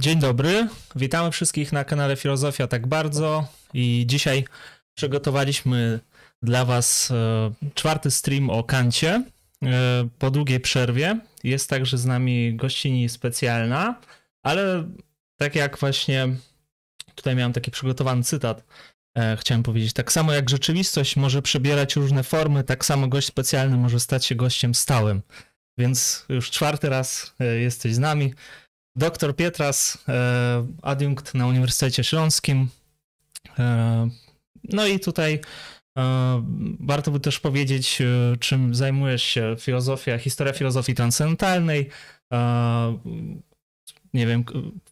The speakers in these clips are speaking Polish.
Dzień dobry, witamy wszystkich na kanale Filozofia tak bardzo i dzisiaj przygotowaliśmy dla Was e, czwarty stream o Kancie e, po długiej przerwie. Jest także z nami gościni specjalna, ale tak jak właśnie tutaj miałem taki przygotowany cytat, e, chciałem powiedzieć, tak samo jak rzeczywistość może przebierać różne formy, tak samo gość specjalny może stać się gościem stałym. Więc już czwarty raz jesteś z nami. Doktor Pietras, e, adiunkt na Uniwersytecie Śląskim. E, no i tutaj e, warto by też powiedzieć, czym zajmujesz się. Filozofia, historia filozofii transcendentalnej. Nie wiem,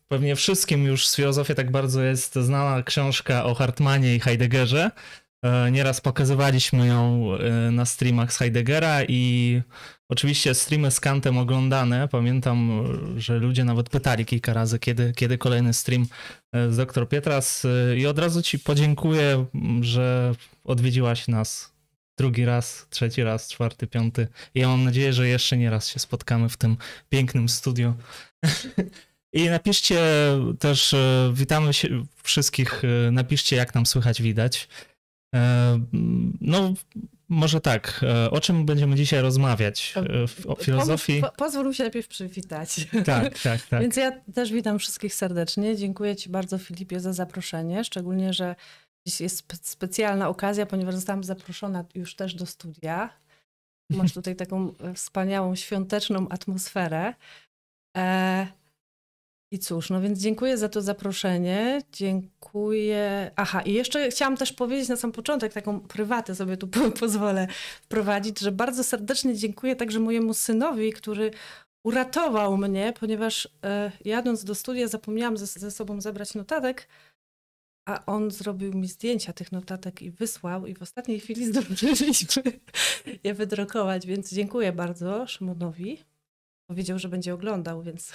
pewnie wszystkim już z filozofii tak bardzo jest znana książka o Hartmanie i Heideggerze. Nieraz pokazywaliśmy ją na streamach z Heideggera i Oczywiście streamy z Kantem oglądane. Pamiętam, że ludzie nawet pytali kilka razy, kiedy, kiedy kolejny stream e, z dr Pietras. E, I od razu Ci podziękuję, że odwiedziłaś nas drugi raz, trzeci raz, czwarty, piąty. I ja mam nadzieję, że jeszcze nie raz się spotkamy w tym pięknym studiu. I napiszcie też, e, witamy się wszystkich, napiszcie jak nam słychać, widać. No, może tak. E, o czym będziemy dzisiaj rozmawiać? E, o filozofii? Po, po, pozwól mi się najpierw przywitać. Tak, tak, tak. Więc ja też witam wszystkich serdecznie. Dziękuję Ci bardzo, Filipie, za zaproszenie. Szczególnie, że dziś jest specjalna okazja, ponieważ zostałam zaproszona już też do studia. Masz tutaj taką wspaniałą, świąteczną atmosferę. E i cóż, no więc dziękuję za to zaproszenie. Dziękuję. Aha, i jeszcze chciałam też powiedzieć na sam początek, taką prywatę sobie tu pozwolę wprowadzić, że bardzo serdecznie dziękuję także mojemu synowi, który uratował mnie, ponieważ e, jadąc do studia zapomniałam ze, ze sobą zabrać notatek, a on zrobił mi zdjęcia tych notatek i wysłał i w ostatniej chwili zdążyliśmy je wydrukować, więc dziękuję bardzo Szymonowi. Powiedział, że będzie oglądał, więc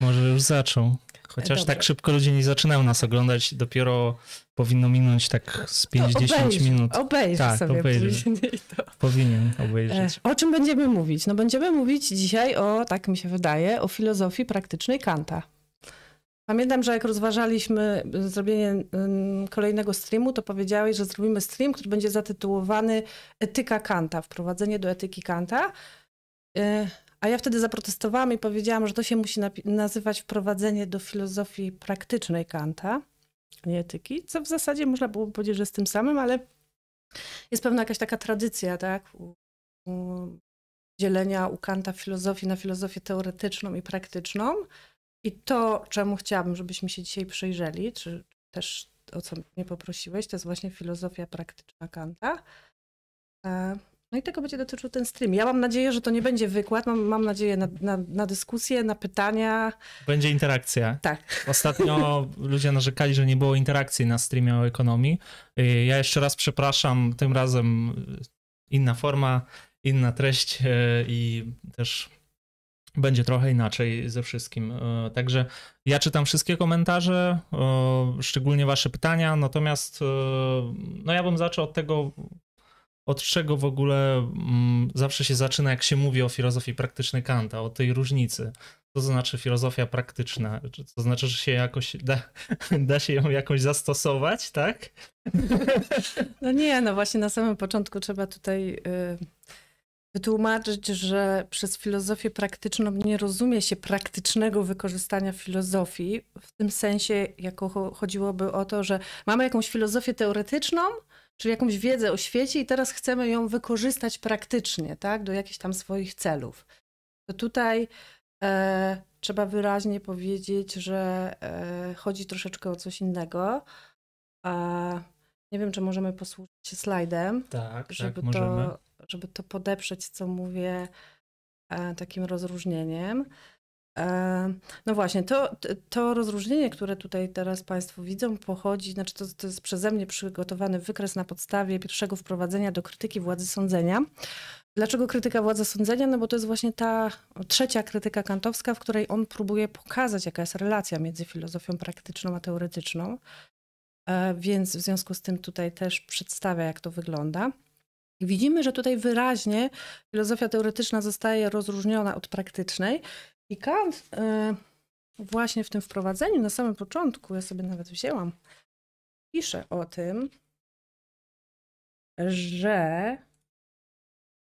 może już zaczął. Chociaż Dobrze. tak szybko ludzie nie zaczynają nas oglądać, dopiero powinno minąć tak z 5-10 minut. Obejrzyj tak, sobie obejrzy. później to. Powinien obejrzeć. E, o czym będziemy mówić? No będziemy mówić dzisiaj o, tak mi się wydaje, o filozofii praktycznej Kanta. Pamiętam, że jak rozważaliśmy zrobienie kolejnego streamu, to powiedziałeś, że zrobimy stream, który będzie zatytułowany Etyka Kanta, wprowadzenie do etyki Kanta. E, a ja wtedy zaprotestowałam i powiedziałam, że to się musi nazywać wprowadzenie do filozofii praktycznej Kanta, nie etyki, co w zasadzie można było powiedzieć, że z tym samym, ale jest pewna jakaś taka tradycja, tak, u, u dzielenia u Kanta filozofii na filozofię teoretyczną i praktyczną. I to, czemu chciałabym, żebyśmy się dzisiaj przyjrzeli, czy też o co mnie poprosiłeś, to jest właśnie filozofia praktyczna Kanta. No i tego będzie dotyczył ten stream. Ja mam nadzieję, że to nie będzie wykład, mam, mam nadzieję na, na, na dyskusję, na pytania. Będzie interakcja. Tak. Ostatnio ludzie narzekali, że nie było interakcji na streamie o ekonomii. Y, ja jeszcze raz przepraszam, tym razem inna forma, inna treść y, i też będzie trochę inaczej ze wszystkim. Y, także ja czytam wszystkie komentarze, szczególnie wasze pytania, natomiast no ja bym zaczął od tego, od czego w ogóle mm, zawsze się zaczyna, jak się mówi o filozofii praktycznej Kanta, o tej różnicy. Co to znaczy filozofia praktyczna? To znaczy, że się jakoś da, da się ją jakoś zastosować, tak? No nie, no właśnie na samym początku trzeba tutaj y, wytłumaczyć, że przez filozofię praktyczną nie rozumie się praktycznego wykorzystania filozofii, w tym sensie, jako chodziłoby o to, że mamy jakąś filozofię teoretyczną, czyli jakąś wiedzę o świecie i teraz chcemy ją wykorzystać praktycznie, tak, do jakichś tam swoich celów. To tutaj e, trzeba wyraźnie powiedzieć, że e, chodzi troszeczkę o coś innego. A nie wiem, czy możemy posłużyć się slajdem, tak, tak żeby, tak, to, żeby to podeprzeć, co mówię, e, takim rozróżnieniem. No właśnie, to, to rozróżnienie, które tutaj teraz Państwo widzą, pochodzi, znaczy to, to jest przeze mnie przygotowany wykres na podstawie pierwszego wprowadzenia do krytyki władzy sądzenia. Dlaczego krytyka władzy sądzenia? No bo to jest właśnie ta trzecia krytyka kantowska, w której on próbuje pokazać, jaka jest relacja między filozofią praktyczną a teoretyczną. E, więc w związku z tym tutaj też przedstawia, jak to wygląda. Widzimy, że tutaj wyraźnie filozofia teoretyczna zostaje rozróżniona od praktycznej i Kant y, właśnie w tym wprowadzeniu na samym początku, ja sobie nawet wzięłam, pisze o tym, że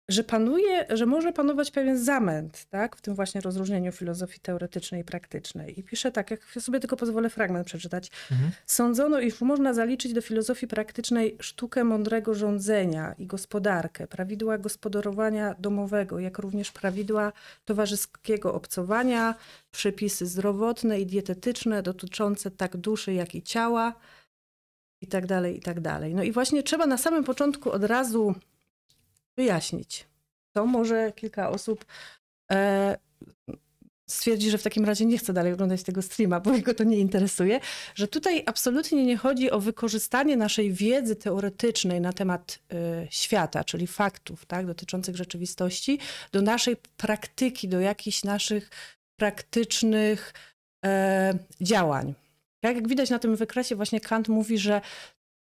że panuje, że może panować pewien zamęt, tak, w tym właśnie rozróżnieniu filozofii teoretycznej i praktycznej. I pisze tak, jak sobie tylko pozwolę fragment przeczytać. Mhm. Sądzono, iż można zaliczyć do filozofii praktycznej sztukę mądrego rządzenia i gospodarkę, prawidła gospodarowania domowego, jak również prawidła towarzyskiego obcowania, przepisy zdrowotne i dietetyczne dotyczące tak duszy, jak i ciała, i tak dalej, i tak dalej. No i właśnie trzeba na samym początku od razu wyjaśnić. To może kilka osób e, stwierdzi, że w takim razie nie chce dalej oglądać tego streama, bo jego to nie interesuje, że tutaj absolutnie nie chodzi o wykorzystanie naszej wiedzy teoretycznej na temat e, świata, czyli faktów tak, dotyczących rzeczywistości, do naszej praktyki, do jakichś naszych praktycznych e, działań. Tak jak widać na tym wykresie, właśnie Kant mówi, że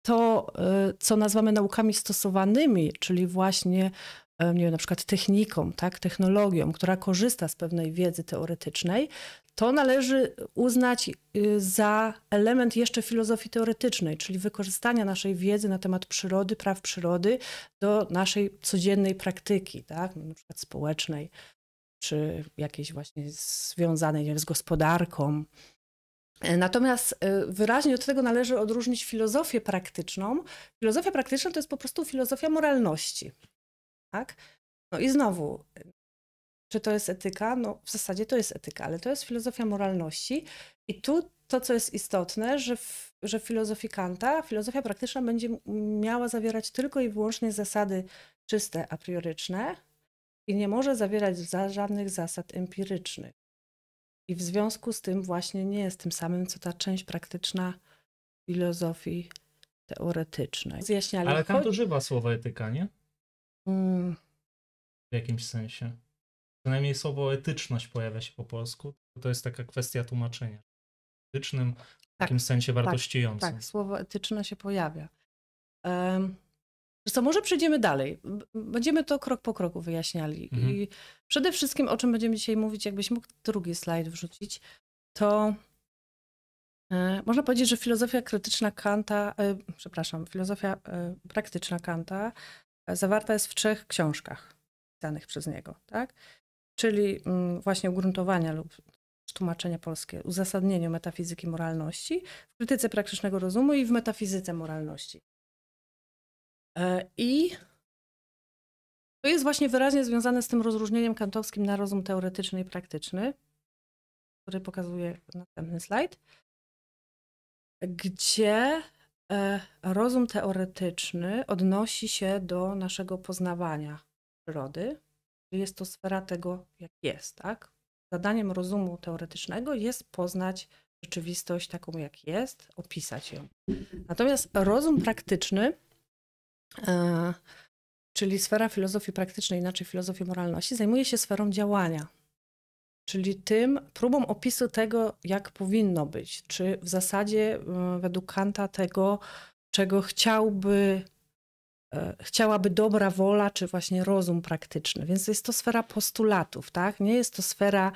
to, y, co nazywamy naukami stosowanymi, czyli właśnie y, nie wiem, na przykład techniką, tak, technologią, która korzysta z pewnej wiedzy teoretycznej, to należy uznać y, za element jeszcze filozofii teoretycznej, czyli wykorzystania naszej wiedzy na temat przyrody, praw przyrody do naszej codziennej praktyki, tak, na przykład społecznej, czy jakiejś właśnie związanej wiem, z gospodarką, Natomiast y, wyraźnie od tego należy odróżnić filozofię praktyczną. Filozofia praktyczna to jest po prostu filozofia moralności. Tak? No i znowu, czy to jest etyka? No w zasadzie to jest etyka, ale to jest filozofia moralności. I tu to, co jest istotne, że w, że w filozofii Kanta filozofia praktyczna będzie miała zawierać tylko i wyłącznie zasady czyste, a prioryczne i nie może zawierać żadnych zasad empirycznych. I w związku z tym właśnie nie jest tym samym, co ta część praktyczna filozofii teoretycznej. Zjaśniali. Ale tam używa słowa etyka, nie? Mm. W jakimś sensie. Przynajmniej słowo etyczność pojawia się po polsku. To jest taka kwestia tłumaczenia. Etycznym, w tak, takim sensie wartościującym. Tak, tak, słowo etyczne się pojawia. Um, co, może przejdziemy dalej. Będziemy to krok po kroku wyjaśniali. Mhm. I przede wszystkim, o czym będziemy dzisiaj mówić, jakbyś mógł drugi slajd wrzucić, to e, można powiedzieć, że filozofia krytyczna Kanta, e, przepraszam, filozofia e, praktyczna Kanta zawarta jest w trzech książkach pisanych przez niego, tak? Czyli mm, właśnie ugruntowania lub tłumaczenia polskie, uzasadnieniu metafizyki moralności, w krytyce praktycznego rozumu i w metafizyce moralności. E, I to jest właśnie wyraźnie związane z tym rozróżnieniem kantowskim na rozum teoretyczny i praktyczny, który pokazuje następny slajd, gdzie e, rozum teoretyczny odnosi się do naszego poznawania przyrody. Jest to sfera tego, jak jest, tak? Zadaniem rozumu teoretycznego jest poznać rzeczywistość taką, jak jest, opisać ją. Natomiast rozum praktyczny czyli sfera filozofii praktycznej, inaczej filozofii moralności, zajmuje się sferą działania. Czyli tym próbą opisu tego, jak powinno być, czy w zasadzie e, według Kanta tego, czego chciałby, e, chciałaby dobra wola, czy właśnie rozum praktyczny. Więc jest to sfera postulatów, tak? Nie jest to sfera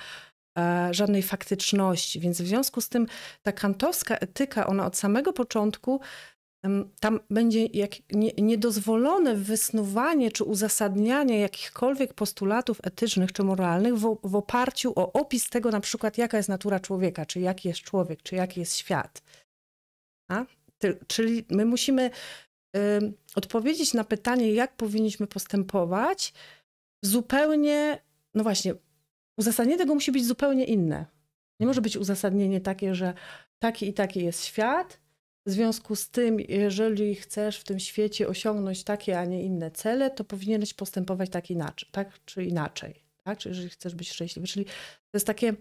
żadnej faktyczności. Więc w związku z tym ta kantowska etyka, ona od samego początku tam będzie jak nie, niedozwolone wysnuwanie czy uzasadnianie jakichkolwiek postulatów etycznych czy moralnych w, oparciu o opis tego na przykład jaka jest natura człowieka, czy jaki jest człowiek, czy jaki jest świat. Czyli my musimy y, odpowiedzieć na pytanie, jak powinniśmy postępować, zupełnie, no właśnie, uzasadnienie tego musi być zupełnie inne. Nie może być uzasadnienie takie, że taki i taki jest świat, w związku z tym, jeżeli chcesz w tym świecie osiągnąć takie, a nie inne cele, to powinieneś postępować tak inaczej, tak czy inaczej. Tak? Czy jeżeli chcesz być szczęśliwy. Czyli to jest takie,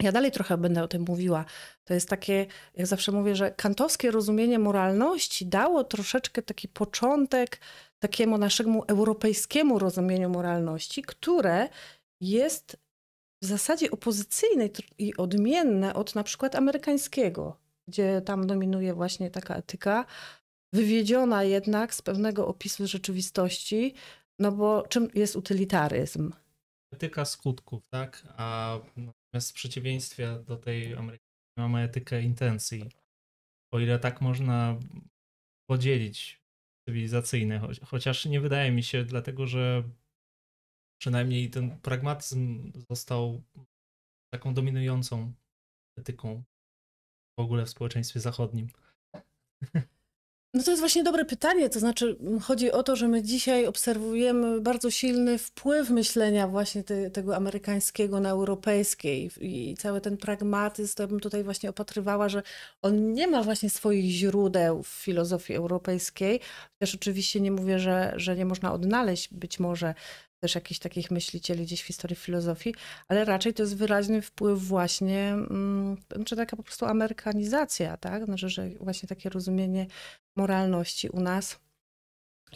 ja dalej trochę będę o tym mówiła, to jest takie, jak zawsze mówię, że kantowskie rozumienie moralności dało troszeczkę taki początek takiemu naszemu europejskiemu rozumieniu moralności, które jest w zasadzie opozycyjne i odmienne od na przykład amerykańskiego gdzie tam dominuje właśnie taka etyka, wywiedziona jednak z pewnego opisu rzeczywistości, no bo czym jest utylitaryzm? Etyka skutków, tak? A Natomiast w przeciwieństwie do tej amerykańskiej mamy etykę intencji. O ile tak można podzielić cywilizacyjne, chociaż nie wydaje mi się, dlatego że przynajmniej ten pragmatyzm został taką dominującą etyką w ogóle w społeczeństwie zachodnim. No to jest właśnie dobre pytanie. To znaczy, chodzi o to, że my dzisiaj obserwujemy bardzo silny wpływ myślenia właśnie te, tego amerykańskiego na europejskie i, i cały ten pragmatyzm, to bym tutaj właśnie opatrywała, że on nie ma właśnie swoich źródeł w filozofii europejskiej. Też oczywiście nie mówię, że, że nie można odnaleźć być może też jakichś takich myślicieli gdzieś w historii filozofii, ale raczej to jest wyraźny wpływ właśnie, mm, czy taka po prostu amerykanizacja, tak? Znaczy, że właśnie takie rozumienie moralności u nas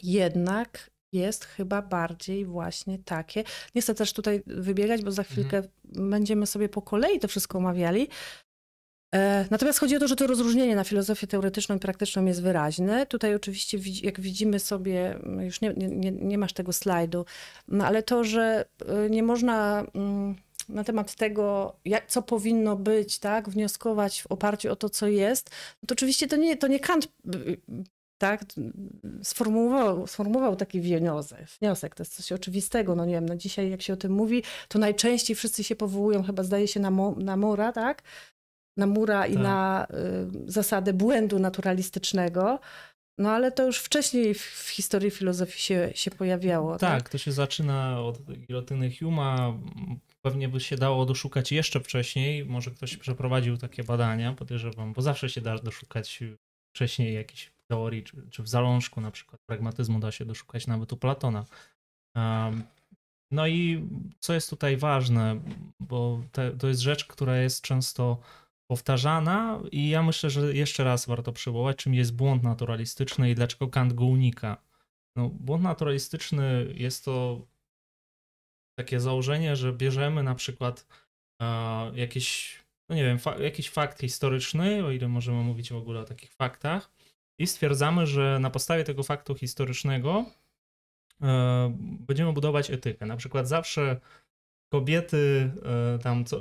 jednak jest chyba bardziej właśnie takie. Nie chcę też tutaj wybiegać, bo za mhm. chwilkę mhm. będziemy sobie po kolei to wszystko omawiali, natomiast chodzi o to, że to rozróżnienie na filozofię teoretyczną i praktyczną jest wyraźne. Tutaj oczywiście, jak widzimy sobie, mm, już nie, nie, nie masz tego slajdu, no ale to, że e, nie można mm, na temat tego, jak, co powinno być, tak, wnioskować w oparciu o to, co jest, no to oczywiście to nie, to nie Kant tak, sformułował, sformułował taki wniosek. wniosek. To jest coś oczywistego. No nie wiem, no dzisiaj jak się o tym mówi, to najczęściej wszyscy się powołują, chyba zdaje się na, Mo, na Mora, tak? Na Mura i tak. na y, zasadę błędu naturalistycznego. No ale to już wcześniej w, w historii filozofii się, się pojawiało. Tak, tak, to się zaczyna od gilotyny Huma. Pewnie by się dało doszukać jeszcze wcześniej. Może ktoś przeprowadził takie badania, podejrzewam, bo zawsze się da doszukać wcześniej jakiejś teorii, czy, czy w zalążku na przykład pragmatyzmu da się doszukać nawet u Platona. Um, no i co jest tutaj ważne, bo te, to jest rzecz, która jest często powtarzana i ja myślę, że jeszcze raz warto przywołać, czym jest błąd naturalistyczny i dlaczego Kant go unika. No, błąd naturalistyczny jest to takie założenie, że bierzemy na przykład e, jakieś, no nie wiem, fa jakiś fakt historyczny, o ile możemy mówić w ogóle o takich faktach, i stwierdzamy, że na podstawie tego faktu historycznego e, będziemy budować etykę. Na przykład zawsze kobiety e, tam co,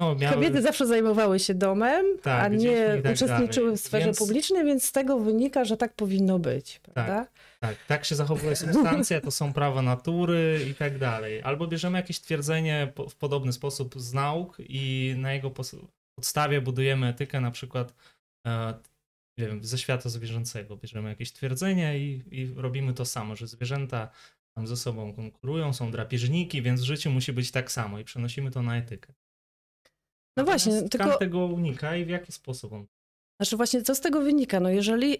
no, miały... Kobiety zawsze zajmowały się domem, tak, a nie tak uczestniczyły dalej. w sferze więc... publicznej, więc z tego wynika, że tak powinno być. Prawda? Tak, tak, tak się zachowuje substancja, to są prawa natury i tak dalej. Albo bierzemy jakieś twierdzenie w podobny sposób z nauk i na jego podstawie budujemy etykę, na przykład e, nie wiem, ze świata zwierzęcego. Bierzemy jakieś twierdzenie i, i robimy to samo, że zwierzęta tam ze sobą konkurują, są drapieżniki, więc w życiu musi być tak samo i przenosimy to na etykę. No właśnie, tylko... tego unika i w jaki sposób on znaczy właśnie, co z tego wynika? No jeżeli y,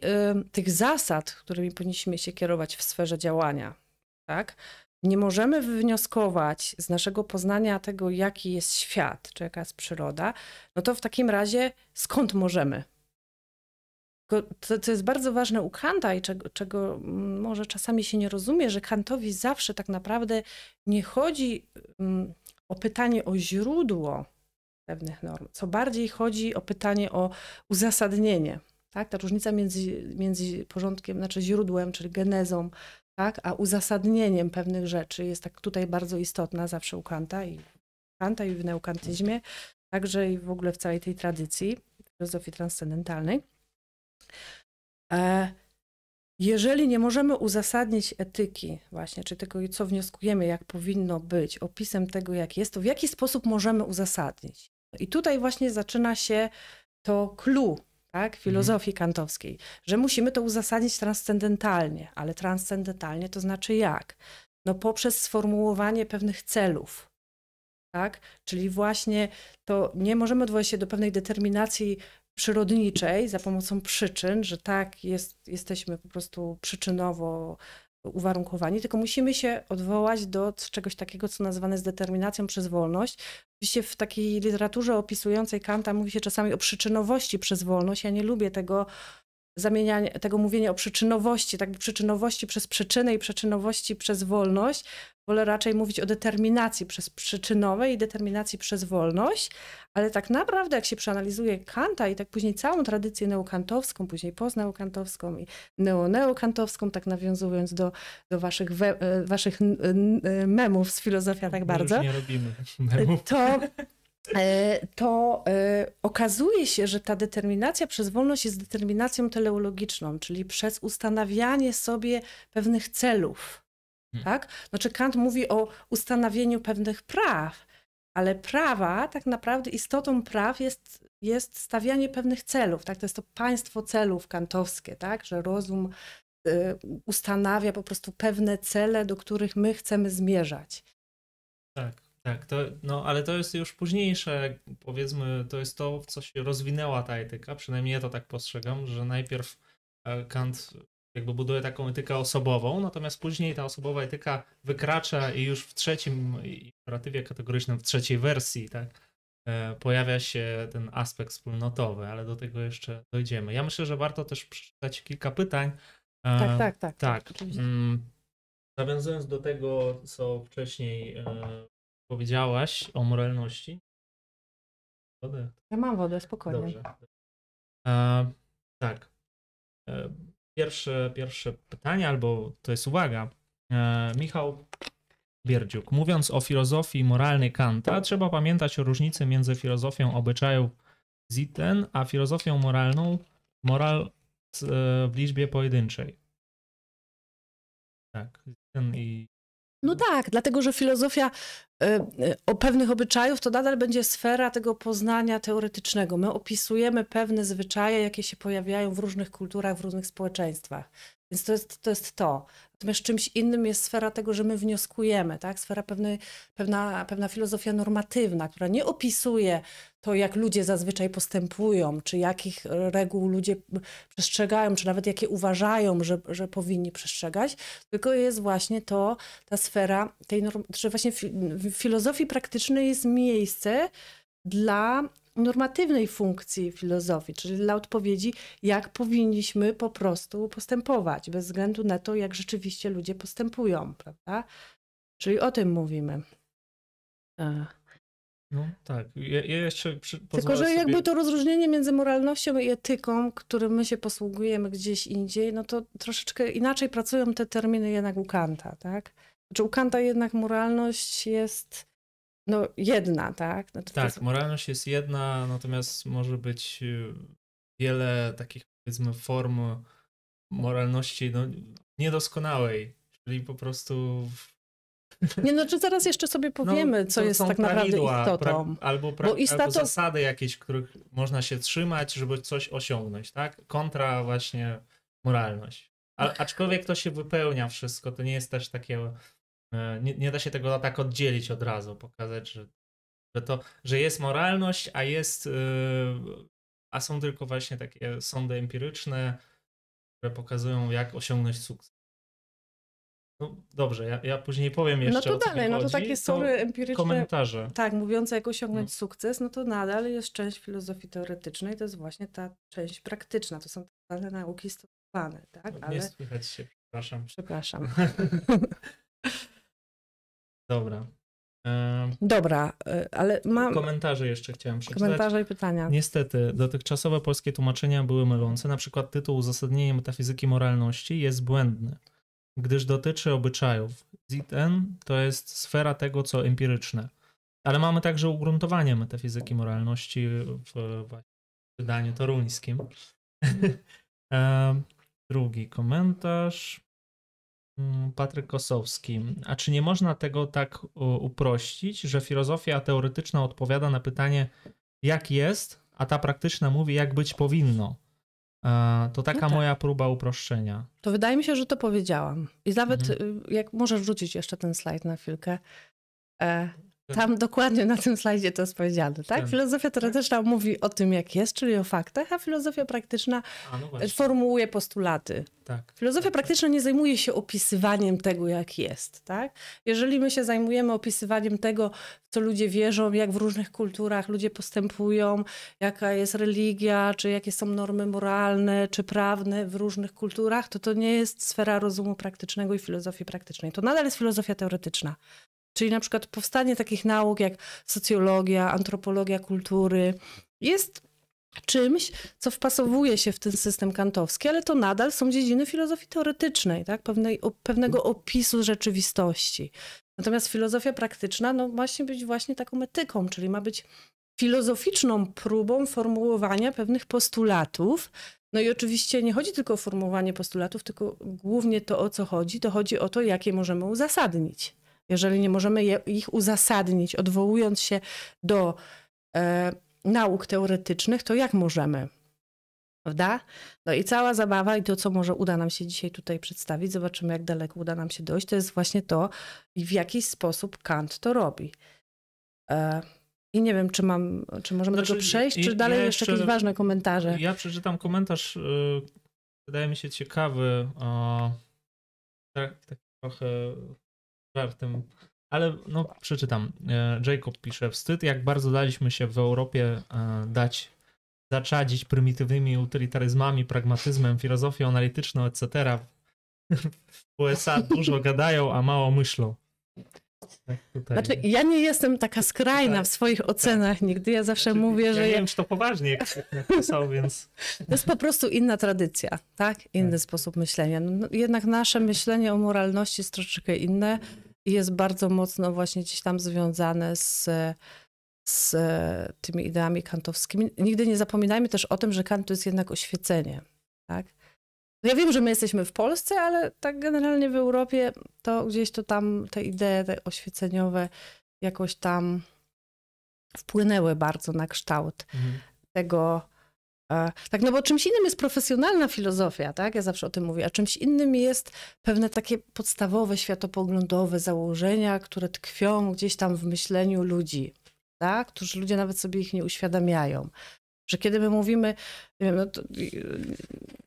tych zasad, którymi powinniśmy się kierować w sferze działania, tak, nie możemy wywnioskować z naszego poznania tego, jaki jest świat, czy jaka jest przyroda, no to w takim razie skąd możemy? To, co jest bardzo ważne u Kanta i czego, czego mm, może czasami się nie rozumie, że Kantowi zawsze tak naprawdę nie chodzi um, o pytanie o źródło pewnych norm. Co bardziej chodzi o pytanie o uzasadnienie. Tak? Ta różnica między, między porządkiem, znaczy źródłem, czyli genezą, tak? a uzasadnieniem pewnych rzeczy jest tak tutaj bardzo istotna zawsze u Kanta i Kanta i w neokantyzmie, także i w ogóle w całej tej tradycji filozofii transcendentalnej. E, jeżeli nie możemy uzasadnić etyki, właśnie, czy tego, co wnioskujemy, jak powinno być, opisem tego, jak jest, to w jaki sposób możemy uzasadnić? I tutaj właśnie zaczyna się to clue tak, filozofii mhm. kantowskiej, że musimy to uzasadnić transcendentalnie, ale transcendentalnie to znaczy jak? No poprzez sformułowanie pewnych celów, tak? Czyli właśnie to nie możemy odwołać się do pewnej determinacji przyrodniczej za pomocą przyczyn, że tak, jest, jesteśmy po prostu przyczynowo uwarunkowani, tylko musimy się odwołać do czegoś takiego, co nazywane jest determinacją przez wolność. Oczywiście w takiej literaturze opisującej Kanta mówi się czasami o przyczynowości przez wolność. Ja nie lubię tego zamieniania, tego mówienia o przyczynowości, tak przyczynowości przez przyczynę i przyczynowości przez wolność. Wolę raczej mówić o determinacji przez przyczynowe i determinacji przez wolność, ale tak naprawdę jak się przeanalizuje Kanta i tak później całą tradycję neokantowską, później postneokantowską i neoneokantowską, tak nawiązując do, do waszych, we, e, waszych memów z filozofia tak bardzo, nie robimy memów. to e, to e, okazuje się, że ta determinacja przez wolność jest determinacją teleologiczną, czyli przez ustanawianie sobie pewnych celów. Hmm. Tak? Znaczy Kant mówi o ustanowieniu pewnych praw, ale prawa, tak naprawdę istotą praw jest, jest stawianie pewnych celów. Tak? To jest to państwo celów kantowskie, tak? że rozum y, ustanawia po prostu pewne cele, do których my chcemy zmierzać. Tak, tak, to, no ale to jest już późniejsze, powiedzmy, to jest to, w co się rozwinęła ta etyka, przynajmniej ja to tak postrzegam, że najpierw e, Kant jakby buduje taką etykę osobową, natomiast później ta osobowa etyka wykracza i już w trzecim imperatywie kategorycznym, w trzeciej wersji, tak, e, pojawia się ten aspekt wspólnotowy, ale do tego jeszcze dojdziemy. Ja myślę, że warto też przeczytać kilka pytań. E, tak, tak, tak. Tak. mm, nawiązując do tego, co wcześniej powiedziałaś o moralności. Wodę? Ja mam wodę, spokojnie. Dobrze. tak pierwsze, pierwsze pytanie, albo to jest uwaga. E, Michał Bierdziuk. Mówiąc o filozofii moralnej Kanta, trzeba pamiętać o różnicy między filozofią obyczajów Zitten, a filozofią moralną moral e, w liczbie pojedynczej. Tak, Zitten i no tak, dlatego że filozofia e, e, o pewnych obyczajów to nadal będzie sfera tego poznania teoretycznego. My opisujemy pewne zwyczaje, jakie się pojawiają w różnych kulturach, w różnych społeczeństwach. Więc to jest to. Jest to. Natomiast czymś innym jest sfera tego, że my wnioskujemy, tak? Sfera pewnej, pewna, pewna filozofia normatywna, która nie opisuje to, jak ludzie zazwyczaj postępują, czy jakich reguł ludzie przestrzegają, czy nawet jakie uważają, że, że powinni przestrzegać, tylko jest właśnie to, ta sfera tej, że właśnie w filozofii praktycznej jest miejsce dla normatywnej funkcji filozofii, czyli dla odpowiedzi, jak powinniśmy po prostu postępować, bez względu na to, jak rzeczywiście ludzie postępują, prawda? Czyli o tym mówimy. No tak. Ja, ja jeszcze przy, Tylko, że sobie... jakby to rozróżnienie między moralnością i etyką, którym my się posługujemy gdzieś indziej, no to troszeczkę inaczej pracują te terminy jednak u Kanta, tak? Znaczy u Kanta jednak moralność jest no, jedna, tak? Znaczy, tak, jest... moralność jest jedna, natomiast może być y, wiele takich, powiedzmy, form moralności no, niedoskonałej, czyli po prostu. Nie, no, czy zaraz jeszcze sobie no, powiemy, no, co jest tak naprawdę istotą. Pra, albo, pra, istato... albo zasady jakieś, których można się trzymać, żeby coś osiągnąć, tak? Kontra właśnie moralność. A, aczkolwiek to się wypełnia wszystko, to nie jest też takie nie, nie da się tego tak oddzielić od razu, pokazać, że, że to, że jest moralność, a jest, e, a są tylko właśnie takie sądy empiryczne, które pokazują, jak osiągnąć sukces. No dobrze, ja, ja później powiem jeszcze. No to dalej, no to takie sądy empiryczne. Komentarze. Tak, mówiące jak osiągnąć no. sukces, no to nadal jest część filozofii teoretycznej, to jest właśnie ta część praktyczna. To są zwane nauki stosowane, tak? Ale... Nie słychać się, przepraszam. Przepraszam. Dobra. Dobra, e, ale mam. Komentarze jeszcze chciałem przeczytać. Komentarze i pytania. Niestety, dotychczasowe polskie tłumaczenia były mylące. Na przykład tytuł Uzasadnienie metafizyki moralności jest błędny, gdyż dotyczy obyczajów. ZN to jest sfera tego, co empiryczne. Ale mamy także ugruntowanie metafizyki moralności w, w wydaniu toruńskim. Drugi komentarz. Mm, Patryk Kosowski. A czy nie można tego tak uprościć, że filozofia teoretyczna odpowiada na pytanie, jak jest, a ta praktyczna mówi, jak być powinno? To taka no tak. moja próba uproszczenia. To wydaje mi się, że to powiedziałam. I nawet, mhm. Y, jak możesz wrzucić jeszcze ten slajd na chwilkę. Tam dokładnie na tym slajdzie to jest powiedziane, tak? Filozofia teoretyczna mówi o tym, jak jest, czyli o faktach, a filozofia praktyczna a, no formułuje postulaty. Tak. Filozofia praktyczna nie zajmuje się opisywaniem tego, jak jest, tak? Jeżeli my się zajmujemy opisywaniem tego, w co ludzie wierzą, jak w różnych kulturach ludzie postępują, jaka jest religia, czy jakie są normy moralne, czy prawne w różnych kulturach, to to nie jest sfera rozumu praktycznego i filozofii praktycznej. To nadal jest filozofia teoretyczna. Czyli na przykład powstanie takich nauk jak socjologia, antropologia kultury jest czymś, co wpasowuje się w ten system kantowski, ale to nadal są dziedziny filozofii teoretycznej, tak? Pewnej, pewnego opisu rzeczywistości. Natomiast filozofia praktyczna no, ma się być właśnie taką etyką, czyli ma być filozoficzną próbą formułowania pewnych postulatów. No i oczywiście nie chodzi tylko o formułowanie postulatów, tylko głównie to o co chodzi, to chodzi o to, jakie możemy uzasadnić. Jeżeli nie możemy je, ich uzasadnić, odwołując się do e, nauk teoretycznych, to jak możemy? Prawda? No i cała zabawa i to, co może uda nam się dzisiaj tutaj przedstawić, zobaczymy, jak daleko uda nam się dojść, to jest właśnie to, w jaki sposób Kant to robi. E, I nie wiem, czy mam, czy możemy znaczy, tego przejść, czy dalej ja jeszcze, jeszcze, jakieś ważne komentarze. Ja przeczytam komentarz, yy, wydaje mi się ciekawy, o, tak, tak trochę żartem, ale no przeczytam. E, Jacob pisze, wstyd jak bardzo daliśmy się w Europie e, dać zaczadzić prymitywnymi utylitaryzmami, pragmatyzmem, filozofią analityczną, etc. W USA dużo gadają, a mało myślą. Tak znaczy, ja nie jestem taka skrajna tak, w swoich tak. ocenach tak. nigdy. Ja zawsze znaczy, mówię, ja że. Nie ja... wiem, czy to poważnie jak, jak pisał, więc. To jest po prostu inna tradycja, tak? Inny tak. sposób myślenia. No, no, jednak nasze myślenie o moralności jest troszeczkę inne jest bardzo mocno właśnie gdzieś tam związane z z tymi ideami kantowskimi. Nigdy nie zapominajmy też o tym, że Kant to jest jednak oświecenie. Tak? Ja wiem, że my jesteśmy w Polsce, ale tak generalnie w Europie to gdzieś to tam te idee te oświeceniowe jakoś tam wpłynęły bardzo na kształt mhm. tego. Tak, no bo czymś innym jest profesjonalna filozofia, tak? Ja zawsze o tym mówię, a czymś innym jest pewne takie podstawowe, światopoglądowe założenia, które tkwią gdzieś tam w myśleniu ludzi tak? którzy ludzie nawet sobie ich nie uświadamiają. Że kiedy my mówimy, wiem, no to,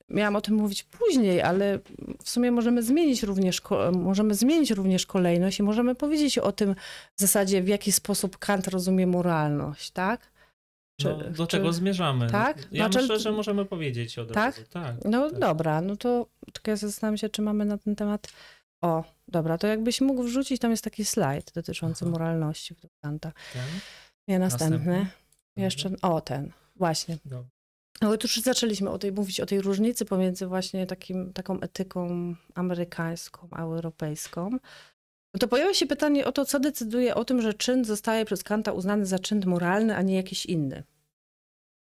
miałam o tym mówić później, ale w sumie możemy zmienić również, możemy zmienić również kolejność i możemy powiedzieć o tym w zasadzie, w jaki sposób Kant rozumie moralność, tak? Czy, no, do czy, czego zmierzamy? Tak? Ja znaczy, myślę, że możemy powiedzieć od tak? razu. Tak? No tak. dobra, no to tylko ja zastanawiam się, czy mamy na ten temat... O, dobra, to jakbyś mógł wrzucić, tam jest taki slajd dotyczący Aha. moralności w Kanta. Ten? Nie, następny. następny. Jeszcze, o ten, właśnie. Dobra. No już zaczęliśmy o tej, mówić o tej różnicy pomiędzy właśnie takim, taką etyką amerykańską a europejską. To pojawia się pytanie o to, co decyduje o tym, że czyn zostaje przez Kanta uznany za czyn moralny, a nie jakiś inny.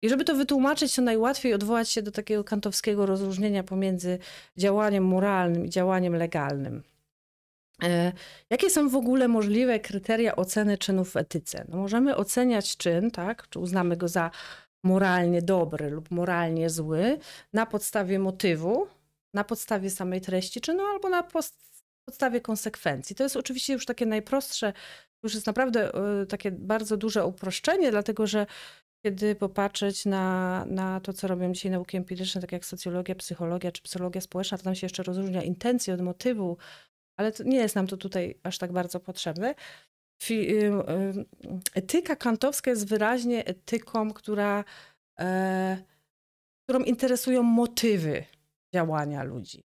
I żeby to wytłumaczyć, to najłatwiej odwołać się do takiego kantowskiego rozróżnienia pomiędzy działaniem moralnym i działaniem legalnym. E, jakie są w ogóle możliwe kryteria oceny czynów w etyce? No możemy oceniać czyn, tak? Czy uznamy go za moralnie dobry lub moralnie zły na podstawie motywu, na podstawie samej treści czynu albo na podstawie konsekwencji. To jest oczywiście już takie najprostsze, już jest naprawdę e, takie bardzo duże uproszczenie, dlatego że kiedy popatrzeć na, na to, co robią dzisiaj nauki empiryczne, tak jak socjologia, psychologia czy psychologia społeczna, to tam się jeszcze rozróżnia intencję od motywu, ale nie jest nam to tutaj aż tak bardzo potrzebne. Etyka kantowska jest wyraźnie etyką, która, e, którą interesują motywy działania ludzi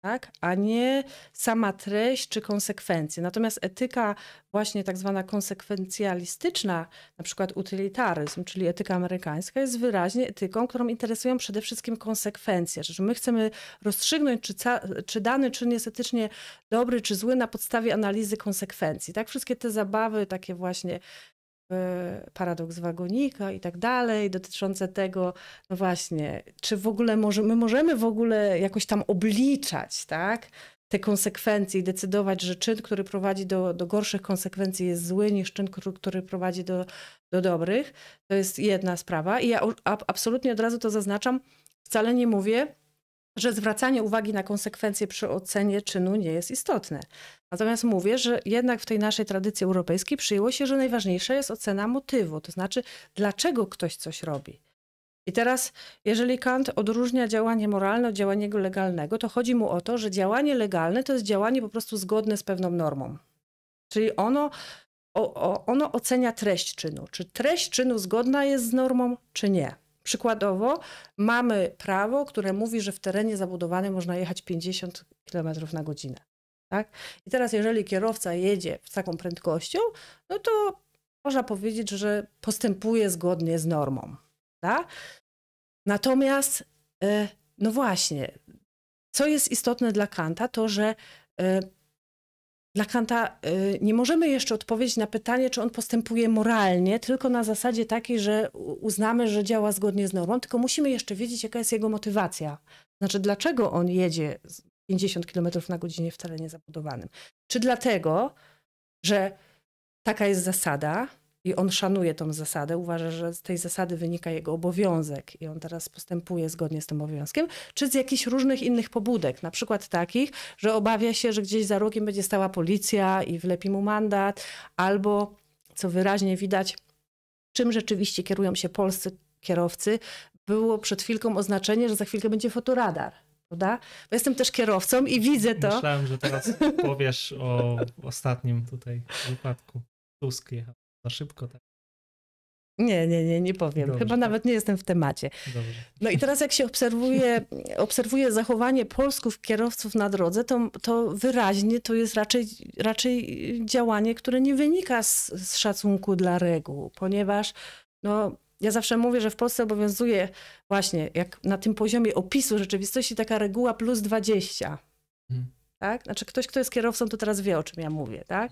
tak? a nie sama treść czy konsekwencje. Natomiast etyka właśnie tak zwana konsekwencjalistyczna, na przykład utylitaryzm, czyli etyka amerykańska, jest wyraźnie etyką, którą interesują przede wszystkim konsekwencje. Że my chcemy rozstrzygnąć, czy, czy dany czyn jest etycznie dobry czy zły na podstawie analizy konsekwencji. Tak? Wszystkie te zabawy takie właśnie paradoks wagonika i tak dalej, dotyczące tego, no właśnie, czy w ogóle może, my możemy w ogóle jakoś tam obliczać, tak? te konsekwencje i decydować, że czyn, który prowadzi do, do gorszych konsekwencji jest zły niż czyn, który, prowadzi do, do dobrych. To jest jedna sprawa. I ja absolutnie od razu to zaznaczam. Wcale nie mówię, że zwracanie uwagi na konsekwencje przy ocenie czynu nie jest istotne. Natomiast mówię, że jednak w tej naszej tradycji europejskiej przyjęło się, że najważniejsza jest ocena motywu, to znaczy dlaczego ktoś coś robi. I teraz, jeżeli Kant odróżnia działanie moralne od działania legalnego, to chodzi mu o to, że działanie legalne to jest działanie po prostu zgodne z pewną normą. Czyli ono, o, o, ono ocenia treść czynu. Czy treść czynu zgodna jest z normą, czy nie. Przykładowo mamy prawo, które mówi, że w terenie zabudowanym można jechać 50 km na godzinę. Tak? I teraz, jeżeli kierowca jedzie z taką prędkością, no to można powiedzieć, że postępuje zgodnie z normą. Tak? Natomiast, e, no właśnie, co jest istotne dla Kanta, to że e, dla Kanta y, nie możemy jeszcze odpowiedzieć na pytanie, czy on postępuje moralnie, tylko na zasadzie takiej, że uznamy, że działa zgodnie z normą, tylko musimy jeszcze wiedzieć, jaka jest jego motywacja. Znaczy, dlaczego on jedzie 50 km na godzinę w terenie zabudowanym? Czy dlatego, że taka jest zasada, i on szanuje tą zasadę, uważa, że z tej zasady wynika jego obowiązek i on teraz postępuje zgodnie z tym obowiązkiem, czy z jakichś różnych innych pobudek, na przykład takich, że obawia się, że gdzieś za rogiem będzie stała policja i wlepi mu mandat, albo, co wyraźnie widać, czym rzeczywiście kierują się polscy kierowcy, było przed chwilką oznaczenie, że za chwilkę będzie fotoradar. Prawda? Bo jestem też kierowcą i widzę to. Myślałem, że teraz powiesz o ostatnim tutaj wypadku. Tusk jechał. Za szybko, tak? Nie, nie, nie, nie powiem. Dobrze, Chyba tak. nawet nie jestem w temacie. Dobrze. No i teraz jak się obserwuje, obserwuje zachowanie Polsków kierowców na drodze, to, to wyraźnie to jest raczej, raczej działanie, które nie wynika z, z szacunku dla reguł, ponieważ no, ja zawsze mówię, że w Polsce obowiązuje właśnie jak na tym poziomie opisu rzeczywistości taka reguła plus 20. Hmm. Tak? Znaczy ktoś, kto jest kierowcą, to teraz wie, o czym ja mówię. Tak?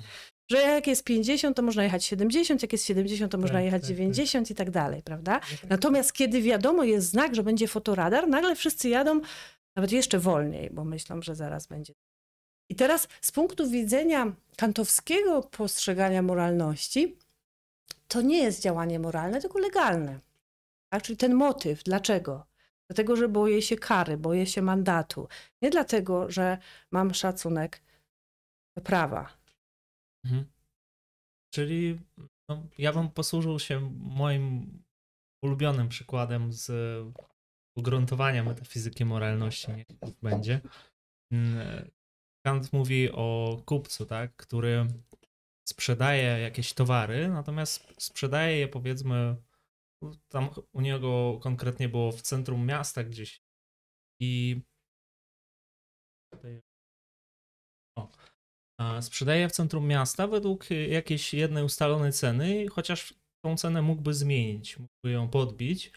że jak jest 50, to można jechać 70, jak jest 70, to tak, można jechać tak, 90 tak. i tak dalej, prawda? Tak. Natomiast kiedy wiadomo jest znak, że będzie fotoradar, nagle wszyscy jadą nawet jeszcze wolniej, bo myślą, że zaraz będzie. I teraz z punktu widzenia kantowskiego postrzegania moralności, to nie jest działanie moralne, tylko legalne. Tak? Czyli ten motyw, dlaczego? Dlatego, że boję się kary, boję się mandatu. Nie dlatego, że mam szacunek do prawa. Mhm. Czyli no, ja bym posłużył się moim ulubionym przykładem z ugruntowania metafizyki moralności, niech będzie. Mm, Kant mówi o kupcu, tak, który sprzedaje jakieś towary, natomiast sprzedaje je powiedzmy tam u niego konkretnie było w centrum miasta gdzieś i o, sprzedaje w centrum miasta według jakiejś jednej ustalonej ceny, chociaż tą cenę mógłby zmienić, mógłby ją podbić.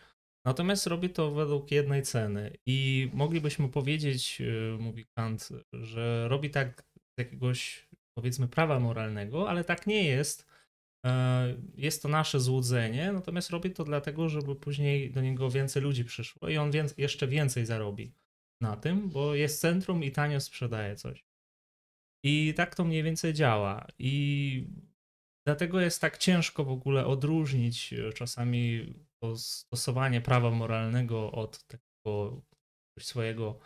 Natomiast robi to według jednej ceny. I moglibyśmy powiedzieć, y, mówi Kant, że robi tak z jakiegoś powiedzmy prawa moralnego, ale tak nie jest. E, jest to nasze złudzenie, natomiast robi to dlatego, żeby później do niego więcej ludzi przyszło i on jeszcze więcej zarobi na tym, bo jest centrum i tanio sprzedaje coś. I tak to mniej więcej działa. I dlatego jest tak ciężko w ogóle odróżnić e, czasami to stosowanie prawa moralnego od takiego swojego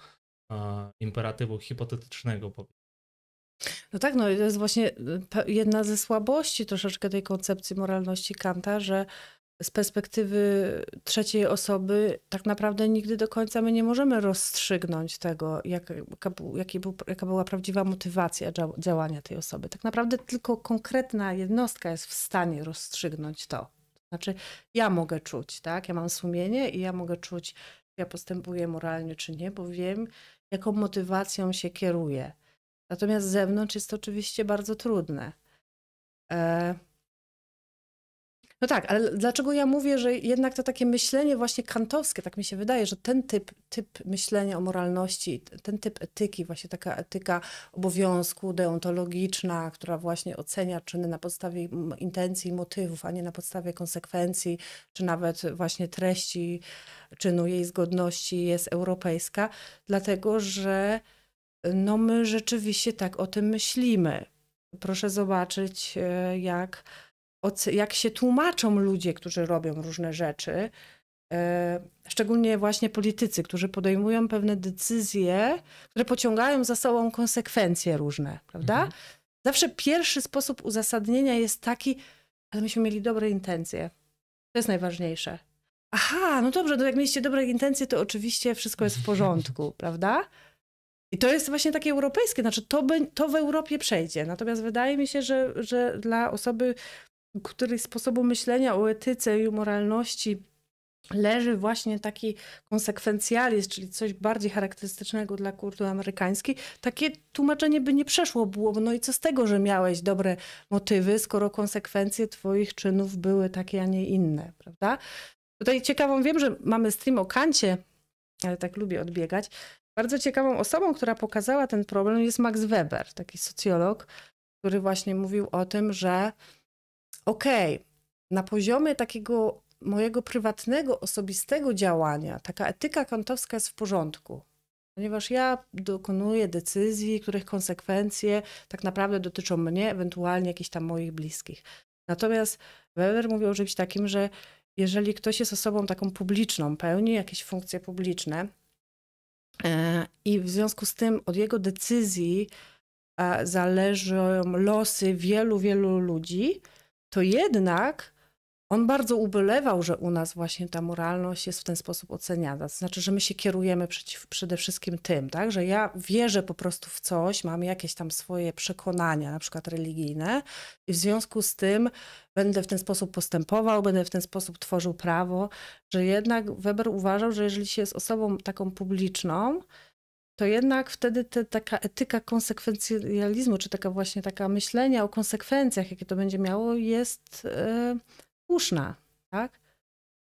uh, imperatywu hipotetycznego. No tak, no to jest właśnie e, jedna ze słabości troszeczkę tej koncepcji moralności Kanta, że z perspektywy trzeciej osoby tak naprawdę nigdy do końca my nie możemy rozstrzygnąć tego, jak, jaka, był, jaka była prawdziwa motywacja działania tej osoby. Tak naprawdę tylko konkretna jednostka jest w stanie rozstrzygnąć to. Znaczy, ja mogę czuć, tak? Ja mam sumienie i ja mogę czuć, czy ja postępuję moralnie, czy nie, bo wiem, jaką motywacją się kieruję. Natomiast z zewnątrz jest to oczywiście bardzo trudne. E no tak, ale dlaczego ja mówię, że jednak to takie myślenie właśnie kantowskie, tak mi się wydaje, że ten typ, typ myślenia o moralności, ten typ etyki, właśnie taka etyka obowiązku deontologiczna, która właśnie ocenia czyny na podstawie intencji i motywów, a nie na podstawie konsekwencji, czy nawet właśnie treści czynu, jej zgodności jest europejska, dlatego że no my rzeczywiście tak o tym myślimy. Proszę zobaczyć, e, jak jak się tłumaczą ludzie, którzy robią różne rzeczy, e, szczególnie właśnie politycy, którzy podejmują pewne decyzje, które pociągają za sobą konsekwencje różne, prawda? Mhm. Zawsze pierwszy sposób uzasadnienia jest taki, ale myśmy mieli dobre intencje. To jest najważniejsze. Aha, no dobrze, to jak mieliście dobre intencje, to oczywiście wszystko jest w porządku, prawda? I to jest właśnie takie europejskie, znaczy to, by, to w Europie przejdzie. Natomiast wydaje mi się, że, że dla osoby których sposobu myślenia o etyce i moralności leży właśnie taki konsekwencjalizm, czyli coś bardziej charakterystycznego dla kultury amerykańskiej, takie tłumaczenie by nie przeszło było. No i co z tego, że miałeś dobre motywy, skoro konsekwencje twoich czynów były takie, a nie inne, prawda? Tutaj ciekawą, wiem, że mamy stream o Kancie, ale tak lubię odbiegać. Bardzo ciekawą osobą, która pokazała ten problem jest Max Weber, taki socjolog, który właśnie mówił o tym, że okej, okay, na poziomie takiego mojego prywatnego, osobistego działania, taka etyka kantowska jest w porządku. Ponieważ ja dokonuję decyzji, których konsekwencje tak naprawdę dotyczą mnie, ewentualnie jakichś tam moich bliskich. Natomiast Weber mówił o czymś takim, że jeżeli ktoś jest osobą taką publiczną, pełni jakieś funkcje publiczne i w związku z tym od jego decyzji e, zależą losy wielu, wielu ludzi, to jednak on bardzo ubolewał, że u nas właśnie ta moralność jest w ten sposób oceniana. To znaczy, że my się kierujemy przeciw, przede wszystkim tym, tak? że ja wierzę po prostu w coś, mam jakieś tam swoje przekonania, na przykład religijne, i w związku z tym będę w ten sposób postępował, będę w ten sposób tworzył prawo, że jednak Weber uważał, że jeżeli się jest osobą taką publiczną, to jednak wtedy te, taka etyka konsekwencjalizmu, czy taka właśnie taka myślenia o konsekwencjach, jakie to będzie miało, jest. Słuszna, tak?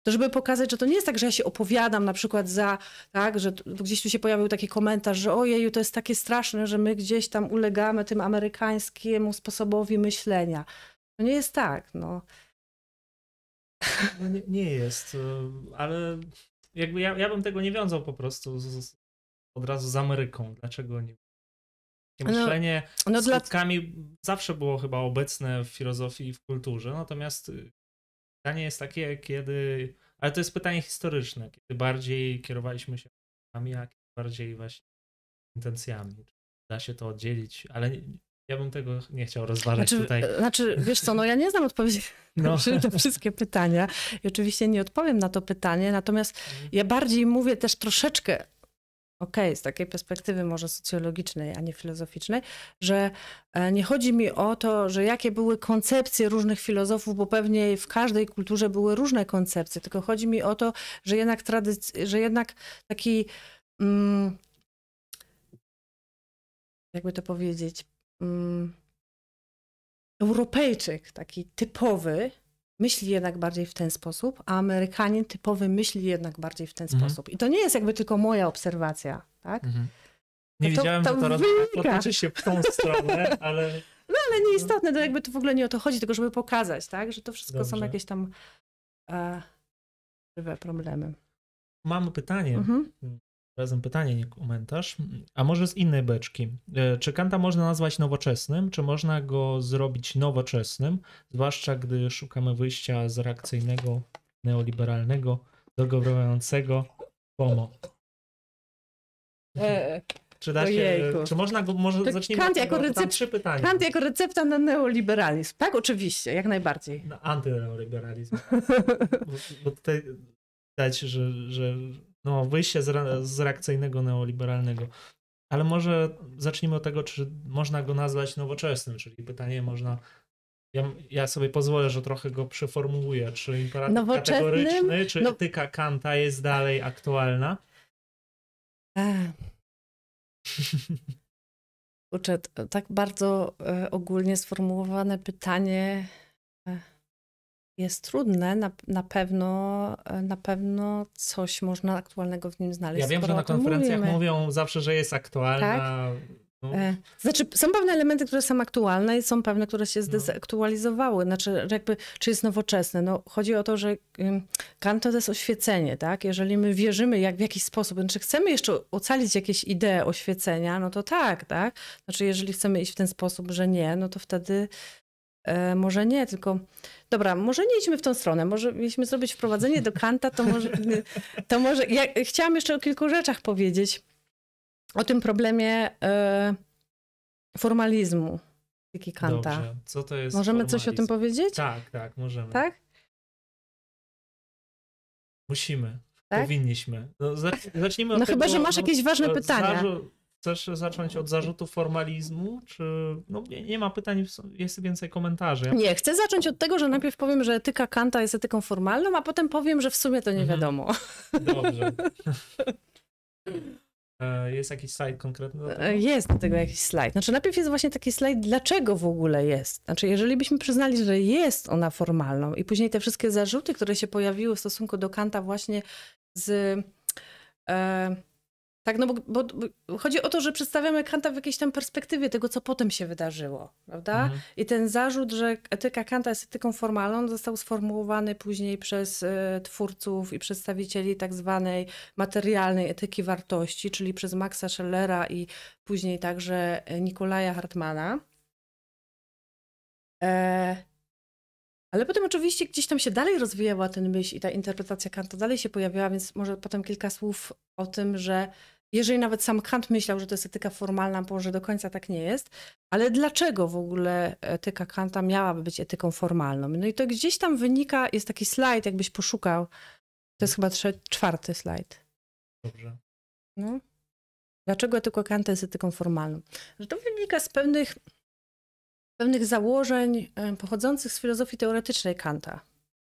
To żeby pokazać, że to nie jest tak, że ja się opowiadam na przykład za, tak, że gdzieś tu się pojawił taki komentarz, że ojeju, to jest takie straszne, że my gdzieś tam ulegamy tym amerykańskiemu sposobowi myślenia. To nie jest tak, no. no nie, nie, jest, ale jakby ja, ja bym tego nie wiązał po prostu z, z, od razu z Ameryką. Dlaczego nie? No, myślenie no, no skutkami dla... zawsze było chyba obecne w filozofii i w kulturze, natomiast Pytanie jest takie, kiedy. Ale to jest pytanie historyczne, kiedy bardziej kierowaliśmy się nami, a bardziej właśnie intencjami. Da się to oddzielić, ale ja bym tego nie chciał rozważać znaczy, tutaj. Znaczy, wiesz co, no ja nie znam odpowiedzi no. na wszystkie pytania i oczywiście nie odpowiem na to pytanie, natomiast mhm. ja bardziej mówię też troszeczkę okej, okay, z takiej perspektywy może socjologicznej, a nie filozoficznej, że e, nie chodzi mi o to, że jakie były koncepcje różnych filozofów, bo pewnie w każdej kulturze były różne koncepcje, tylko chodzi mi o to, że jednak, tradyc- że jednak taki, mm, jakby to powiedzieć, mm, Europejczyk, taki typowy, myśli jednak bardziej w ten sposób, a Amerykanin typowy myśli jednak bardziej w ten mhm. sposób. I to nie jest jakby tylko moja obserwacja, tak? Mhm. Nie to, widziałem, to, to że to potoczy się w tą stronę, ale... No ale nieistotne, to jakby to w ogóle nie o to chodzi, tylko żeby pokazać, tak? Że to wszystko Dobrze. są jakieś tam e, problemy. Mam pytanie. Mhm razem pytanie, nie komentarz. A może z innej beczki. E, czy Kanta można nazwać nowoczesnym? Czy można go zrobić nowoczesnym? Zwłaszcza gdy szukamy wyjścia z reakcyjnego, neoliberalnego, dogorującego FOMO. E, czy da się, czy można go, może to zacznijmy Kant jako, recept, trzy pytania. Kant jako recepta na neoliberalizm. Tak, oczywiście, jak najbardziej. Na antyneoliberalizm. bo, bo tutaj widać, że, że no, wyjście z, z reakcyjnego neoliberalnego. Ale może zacznijmy od tego, czy można go nazwać nowoczesnym, czyli pytanie można. Ja, ja sobie pozwolę, że trochę go przeformułuję. Czy imperatyw kategoryczny, czy no... etyka Kanta jest dalej aktualna? Uczę, tak bardzo e, ogólnie sformułowane pytanie jest trudne, na, na, pewno, na pewno coś można aktualnego w nim znaleźć. Ja wiem, że na konferencjach mówimy. mówią zawsze, że jest aktualna. Tak? No. E, znaczy, są pewne elementy, które są aktualne i są pewne, które się no. zdezaktualizowały. Znaczy, jakby, czy jest nowoczesne? No, chodzi o to, że Kant to jest oświecenie, tak? Jeżeli my wierzymy jak w jakiś sposób, znaczy chcemy jeszcze ocalić jakieś idee oświecenia, no to tak, tak? Znaczy, jeżeli chcemy iść w ten sposób, że nie, no to wtedy E, może nie, tylko dobra, może nie idźmy w tą stronę. Może mieliśmy zrobić wprowadzenie do Kanta, to może, to może ja chciałam jeszcze o kilku rzeczach powiedzieć. O tym problemie e, formalizmu Wiki Kanta. Dobrze. Co to jest Możemy formalizm? coś o tym powiedzieć? Tak, tak, możemy. Tak? Musimy. Tak? Powinniśmy. No, zacznijmy od No tego, chyba, że masz no, jakieś ważne pytania. Chcesz zacząć od zarzutu formalizmu, czy no, nie, nie, ma pytań, jest więcej komentarzy? Nie, chcę zacząć od tego, że najpierw powiem, że etyka Kanta jest etyką formalną, a potem powiem, że w sumie to nie mhm. wiadomo. Dobrze. E, jest jakiś slajd konkretny? Do e, jest do tego jakiś slajd. Znaczy najpierw jest właśnie taki slajd, dlaczego w ogóle jest. Znaczy jeżeli byśmy przyznali, że jest ona formalną i później te wszystkie zarzuty, które się pojawiły w stosunku do Kanta właśnie z... E, Tak, no bo, bo, bo, chodzi o to, że przedstawiamy Kanta w jakiejś tam perspektywie tego, co potem się wydarzyło, prawda? Mhm. I ten zarzut, że etyka Kanta jest etyką formalną, został sformułowany później przez y, twórców i przedstawicieli tak zwanej materialnej etyki wartości, czyli przez Maxa Schellera i później także Nikolaja Hartmana. E, ale potem oczywiście gdzieś tam się dalej rozwijała ten myśl i ta interpretacja Kanta dalej się pojawiała, więc może potem kilka słów o tym, że jeżeli nawet sam Kant myślał, że to jest etyka formalna, może do końca tak nie jest, ale dlaczego w ogóle etyka Kanta miałaby być etyką formalną? No i to gdzieś tam wynika, jest taki slajd, jakbyś poszukał, to jest chyba trzeci, czwarty slajd. Dobrze. No. Dlaczego etyka Kanta jest etyką formalną? Że to wynika z pewnych pewnych założeń e, pochodzących z filozofii teoretycznej Kanta.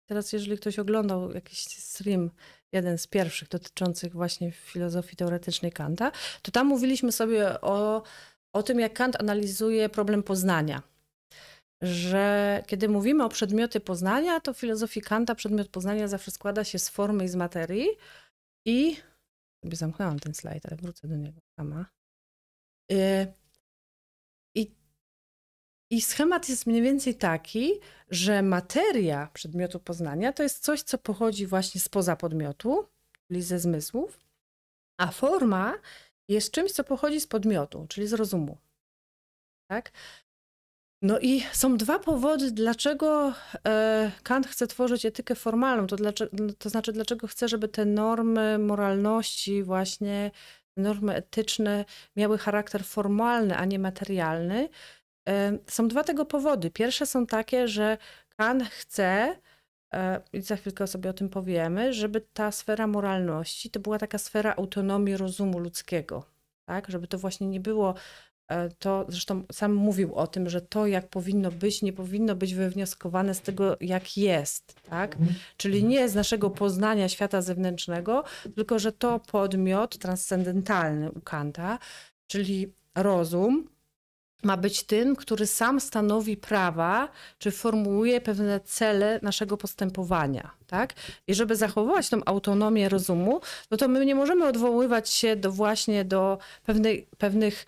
Teraz, jeżeli ktoś oglądał jakiś stream, jeden z pierwszych dotyczących właśnie filozofii teoretycznej Kanta, to tam mówiliśmy sobie o, o tym, jak Kant analizuje problem poznania. Że kiedy mówimy o przedmioty poznania, to w filozofii Kanta przedmiot poznania zawsze składa się z formy i z materii. I zamknęłam ten slajd, ale wrócę do niego sama. Y, i schemat jest mniej więcej taki, że materia przedmiotu poznania to jest coś, co pochodzi właśnie spoza podmiotu, czyli ze zmysłów, a forma jest czymś, co pochodzi z podmiotu, czyli z rozumu. Tak? No i są dwa powody, dlaczego e, Kant chce tworzyć etykę formalną. To, dlaczego, to znaczy, dlaczego chce, żeby te normy moralności, właśnie normy etyczne miały charakter formalny, a nie materialny. Są dwa tego powody. Pierwsze są takie, że Kant chce, e, i za chwilkę sobie o tym powiemy, żeby ta sfera moralności to była taka sfera autonomii rozumu ludzkiego. Tak? Żeby to właśnie nie było e, to, zresztą sam mówił o tym, że to, jak powinno być, nie powinno być wywnioskowane z tego, jak jest. Tak? Czyli nie z naszego poznania świata zewnętrznego, tylko że to podmiot transcendentalny u Kanta, czyli rozum, ma być tym, który sam stanowi prawa, czy formułuje pewne cele naszego postępowania. Tak? I żeby zachowywać tą autonomię rozumu, no to my nie możemy odwoływać się do właśnie do pewnej, pewnych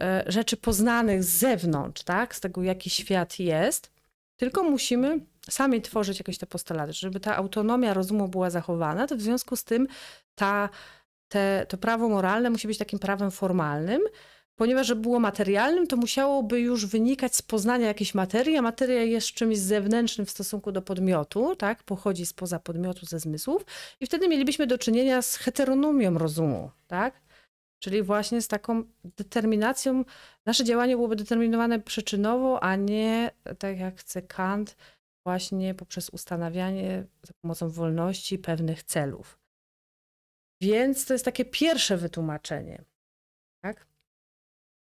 e, rzeczy poznanych z zewnątrz, tak? z tego, jaki świat jest, tylko musimy sami tworzyć jakieś te postulaty. Żeby ta autonomia rozumu była zachowana, to w związku z tym ta, te, to prawo moralne musi być takim prawem formalnym, ponieważ było materialnym, to musiałoby już wynikać z poznania jakiejś materii, a materia jest czymś zewnętrznym w stosunku do podmiotu, tak? pochodzi spoza podmiotu, ze zmysłów i wtedy mielibyśmy do czynienia z heteronomią rozumu, tak? Czyli właśnie z taką determinacją, nasze działanie byłoby determinowane przyczynowo, a nie tak jak chce Kant, właśnie poprzez ustanawianie za pomocą wolności pewnych celów. Więc to jest takie pierwsze wytłumaczenie. Tak?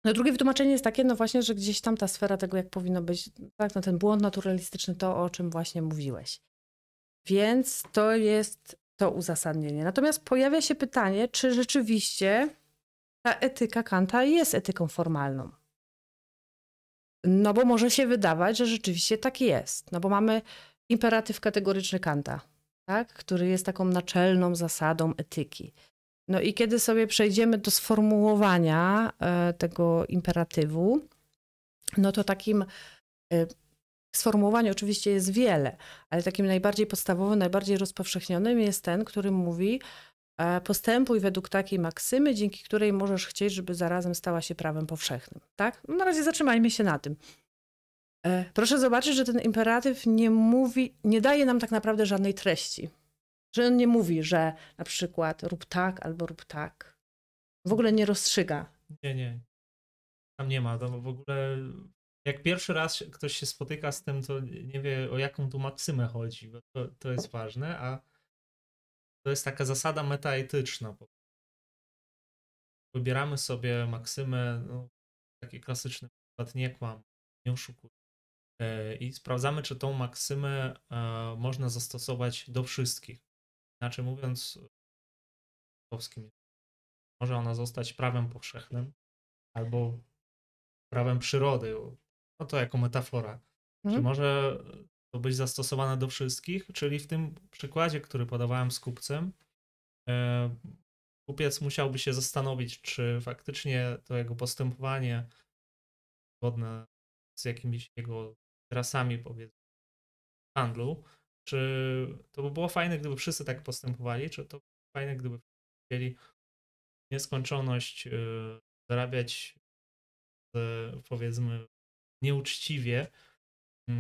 No drugie wytłumaczenie jest takie, no właśnie, że gdzieś tam ta sfera tego, jak powinno być, tak, no ten błąd naturalistyczny, to o czym właśnie mówiłeś. Więc to jest to uzasadnienie. Natomiast pojawia się pytanie, czy rzeczywiście ta etyka Kanta jest etyką formalną. No bo może się wydawać, że rzeczywiście tak jest. No bo mamy imperatyw kategoryczny Kanta, tak? który jest taką naczelną zasadą etyki. No i kiedy sobie przejdziemy do sformułowania e, tego imperatywu, no to takim e, sformułowań oczywiście jest wiele, ale takim najbardziej podstawowym, najbardziej rozpowszechnionym jest ten, który mówi e, postępuj według takiej maksymy, dzięki której możesz chcieć, żeby zarazem stała się prawem powszechnym. Tak? No na razie zatrzymajmy się na tym. Proszę zobaczyć, że ten imperatyw nie mówi, nie daje nam tak naprawdę żadnej treści. Że on nie mówi, że na przykład rób tak albo rób tak. W ogóle nie rozstrzyga. Nie, nie. Tam nie ma. To w ogóle jak pierwszy raz ktoś się spotyka z tym, to nie wie o jaką tu maksymę chodzi, bo to, to jest ważne, a to jest taka zasada metaetyczna. Wybieramy sobie maksymę, no, taki klasyczny przykład, nie kłam, nie oszukuj. E, I sprawdzamy, czy tą maksymę e, można zastosować do wszystkich. Inaczej mówiąc, polskim może ona zostać prawem powszechnym albo prawem przyrody. No to jako metafora. Mhm. Czy może to być zastosowane do wszystkich? Czyli w tym przykładzie, który podawałem z kupcem, e, kupiec musiałby się zastanowić, czy faktycznie to jego postępowanie zgodne z jakimiś jego trasami, powiedzmy, handlu, czy to by było fajne, gdyby wszyscy tak postępowali, czy to by było fajne, gdyby chcieli nieskończoność yy, zarabiać powiedzmy nieuczciwie, yy,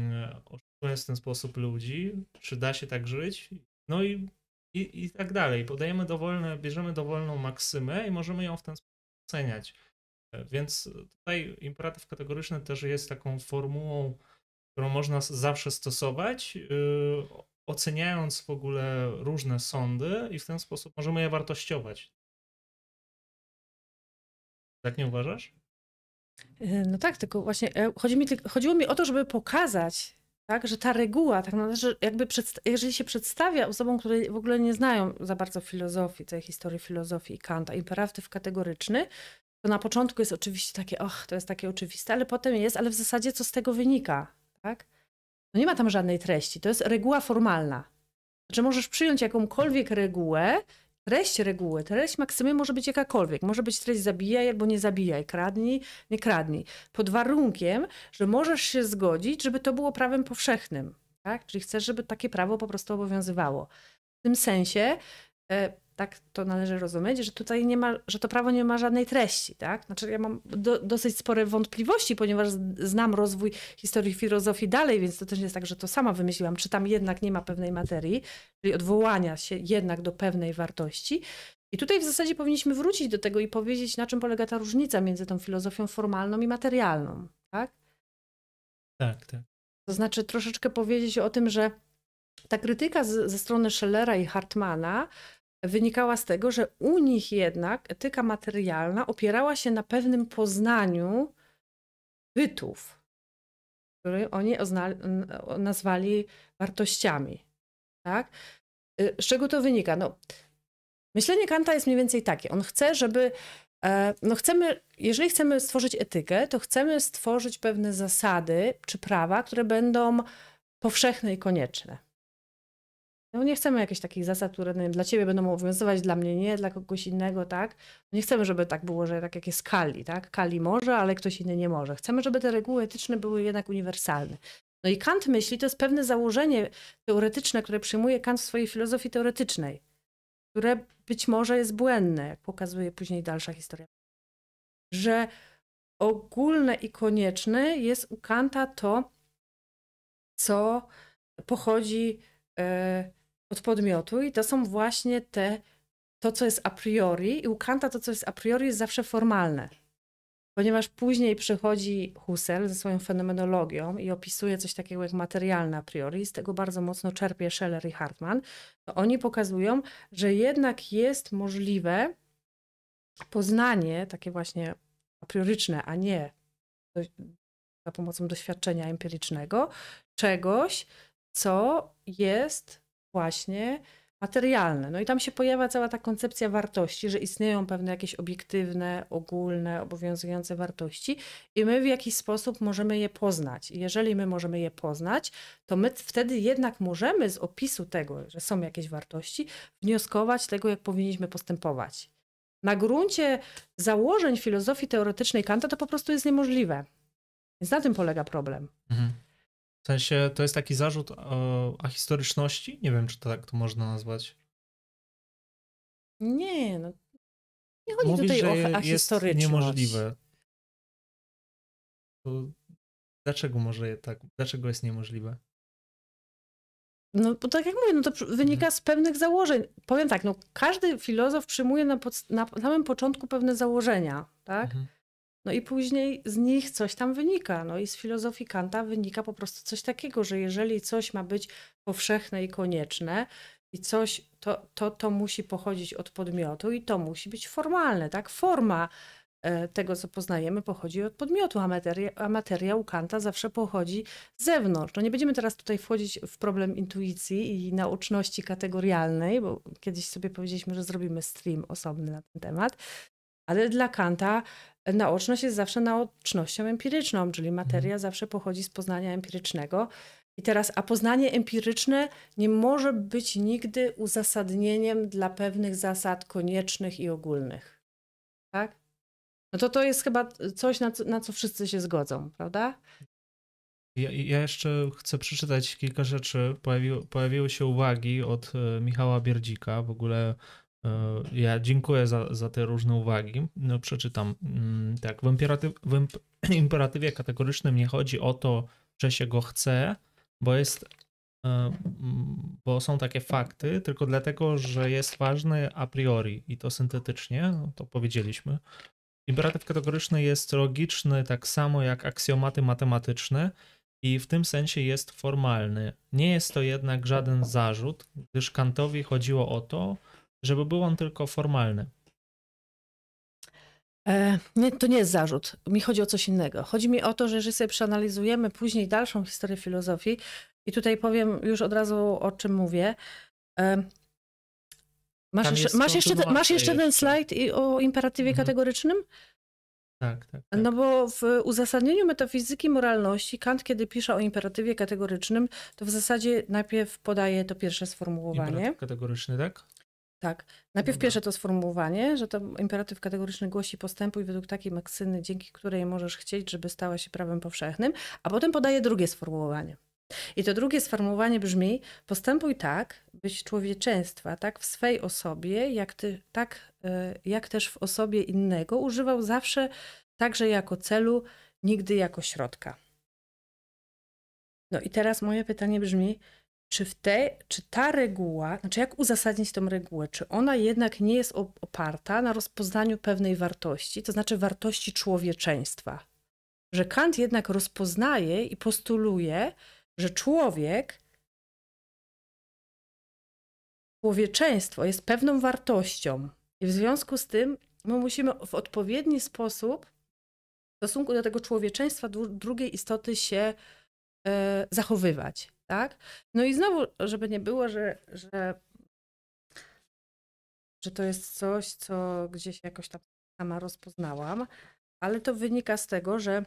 oszukując w ten sposób ludzi, czy da się tak żyć, no i, i, i tak dalej. Podajemy dowolne, bierzemy dowolną maksymę i możemy ją w ten sposób oceniać. Więc tutaj imperatyw kategoryczny też jest taką formułą, którą można zawsze stosować, yy, oceniając w ogóle różne sądy i w ten sposób możemy je wartościować. Tak nie uważasz? Yy, no tak, tylko właśnie e, chodzi mi, chodziło mi o to, żeby pokazać, tak, że ta reguła, tak naprawdę, że jakby jeżeli się przedstawia osobom, które w ogóle nie znają za bardzo filozofii, tej historii filozofii i Kanta, imperatyw kategoryczny, to na początku jest oczywiście takie, och, to jest takie oczywiste, ale potem jest, ale w zasadzie co z tego wynika, tak? No nie ma tam żadnej treści, to jest reguła formalna. Znaczy możesz przyjąć jakąkolwiek regułę, treść reguły, treść maksymy może być jakakolwiek. Może być treść zabijaj albo nie zabijaj, kradnij, nie kradnij. Pod warunkiem, że możesz się zgodzić, żeby to było prawem powszechnym. Tak? Czyli chcesz, żeby takie prawo po prostu obowiązywało. W tym sensie e, tak to należy rozumieć, że tutaj nie ma, że to prawo nie ma żadnej treści, tak? Znaczy ja mam do, dosyć spore wątpliwości, ponieważ znam rozwój historii filozofii dalej, więc to też nie jest tak, że to sama wymyśliłam, czy tam jednak nie ma pewnej materii, czyli odwołania się jednak do pewnej wartości. I tutaj w zasadzie powinniśmy wrócić do tego i powiedzieć, na czym polega ta różnica między tą filozofią formalną i materialną, tak? Tak, tak. To znaczy troszeczkę powiedzieć o tym, że ta krytyka z, ze strony Schellera i Hartmana wynikała z tego, że u nich jednak etyka materialna opierała się na pewnym poznaniu bytów, które oni nazwali wartościami. Tak? Y, z czego to wynika? No, myślenie Kanta jest mniej więcej takie. On chce, żeby e, no chcemy, jeżeli chcemy stworzyć etykę, to chcemy stworzyć pewne zasady czy prawa, które będą powszechne i konieczne. No nie chcemy jakichś takich zasad, które wiem, dla ciebie będą obowiązywać, dla mnie nie, dla kogoś innego, tak? Nie chcemy, żeby tak było, że tak jak jest Kali, tak? Kali może, ale ktoś inny nie może. Chcemy, żeby te reguły etyczne były jednak uniwersalne. No i Kant myśli, to jest pewne założenie teoretyczne, które przyjmuje Kant w swojej filozofii teoretycznej, które być może jest błędne, jak pokazuje później dalsza historia. Że ogólne i konieczne jest u Kanta to, co pochodzi e, od podmiotu i to są właśnie te, to co jest a priori i u Kanta to co jest a priori jest zawsze formalne. Ponieważ później przychodzi Husserl ze swoją fenomenologią i opisuje coś takiego jak materialne a priori, z tego bardzo mocno czerpie Scheller i Hartmann, to oni pokazują, że jednak jest możliwe poznanie takie właśnie a prioryczne, a nie za pomocą doświadczenia empirycznego, czegoś, co jest właśnie materialne. No i tam się pojawia cała ta koncepcja wartości, że istnieją pewne jakieś obiektywne, ogólne, obowiązujące wartości i my w jakiś sposób możemy je poznać. I jeżeli my możemy je poznać, to my wtedy jednak możemy z opisu tego, że są jakieś wartości, wnioskować tego, jak powinniśmy postępować. Na gruncie założeń filozofii teoretycznej Kanta to po prostu jest niemożliwe. Więc na tym polega problem. Mhm. W sensie to jest taki zarzut o ahistoryczności? Nie wiem, czy to tak to można nazwać. Nie, no. Nie chodzi Mówisz, tutaj o ahistoryczność. jest niemożliwe. To dlaczego może je tak? Dlaczego jest niemożliwe? No, bo tak jak mówię, no to wynika mhm. z pewnych założeń. Powiem tak, no każdy filozof przyjmuje na, na samym początku pewne założenia, tak? Mhm. No i później z nich coś tam wynika. No i z filozofii Kanta wynika po prostu coś takiego, że jeżeli coś ma być powszechne i konieczne, i coś, to, to, to musi pochodzić od podmiotu i to musi być formalne, tak? Forma e, tego, co poznajemy, pochodzi od podmiotu, a materia, a materia u Kanta zawsze pochodzi z zewnątrz. No nie będziemy teraz tutaj wchodzić w problem intuicji i nauczności kategorialnej, bo kiedyś sobie powiedzieliśmy, że zrobimy stream osobny na ten temat, ale dla Kanta naoczność jest zawsze naocznością empiryczną, czyli materia mhm. zawsze pochodzi z poznania empirycznego. I teraz, a poznanie empiryczne nie może być nigdy uzasadnieniem dla pewnych zasad koniecznych i ogólnych. Tak? No to to jest chyba coś, na co, na co wszyscy się zgodzą, prawda? Ja, ja, jeszcze chcę przeczytać kilka rzeczy. Pojawił, pojawiły się uwagi od e, Michała Bierdzika. W ogóle ja dziękuję za, za te różne uwagi. No, przeczytam. Mm, tak, w, imperatyw, w imperatywie kategorycznym nie chodzi o to, że się go chce, bo jest e, bo są takie fakty, tylko dlatego, że jest ważny a priori i to syntetycznie, no to powiedzieliśmy. Imperatyw kategoryczny jest logiczny tak samo jak aksjomaty matematyczne i w tym sensie jest formalny. Nie jest to jednak żaden zarzut, gdyż Kantowi chodziło o to, żeby był on tylko formalny. E, nie, to nie jest zarzut. Mi chodzi o coś innego. Chodzi mi o to, że jeżeli sobie przeanalizujemy później dalszą historię filozofii, i tutaj powiem już od razu o czym mówię. E, masz, jeszcze, masz, jeszcze, masz jeszcze ten slajd o imperatywie mhm. kategorycznym? Tak, tak, tak. No bo w uzasadnieniu metafizyki moralności Kant, kiedy pisze o imperatywie kategorycznym, to w zasadzie najpierw podaje to pierwsze sformułowanie. Imperatyw kategoryczny, tak? Tak. Najpierw pierwsze to sformułowanie, że to imperatyw kategoryczny głosi postępuj według takiej maksyny, dzięki której możesz chcieć, żeby stała się prawem powszechnym, a potem podaje drugie sformułowanie. I to drugie sformułowanie brzmi: postępuj tak, byś człowieczeństwa, tak w swej osobie, jak, ty, tak, e, jak też w osobie innego, używał zawsze także jako celu, nigdy jako środka. No i teraz moje pytanie brzmi: czy, w te, czy ta reguła, znaczy jak uzasadnić tę regułę, czy ona jednak nie jest oparta na rozpoznaniu pewnej wartości, to znaczy wartości człowieczeństwa? Że Kant jednak rozpoznaje i postuluje, że człowiek, człowieczeństwo jest pewną wartością i w związku z tym my musimy w odpowiedni sposób w stosunku do tego człowieczeństwa drugiej istoty się e, zachowywać. Tak? No i znowu, żeby nie było, że, że, że to jest coś, co gdzieś jakoś tam sama rozpoznałam, ale to wynika z tego, że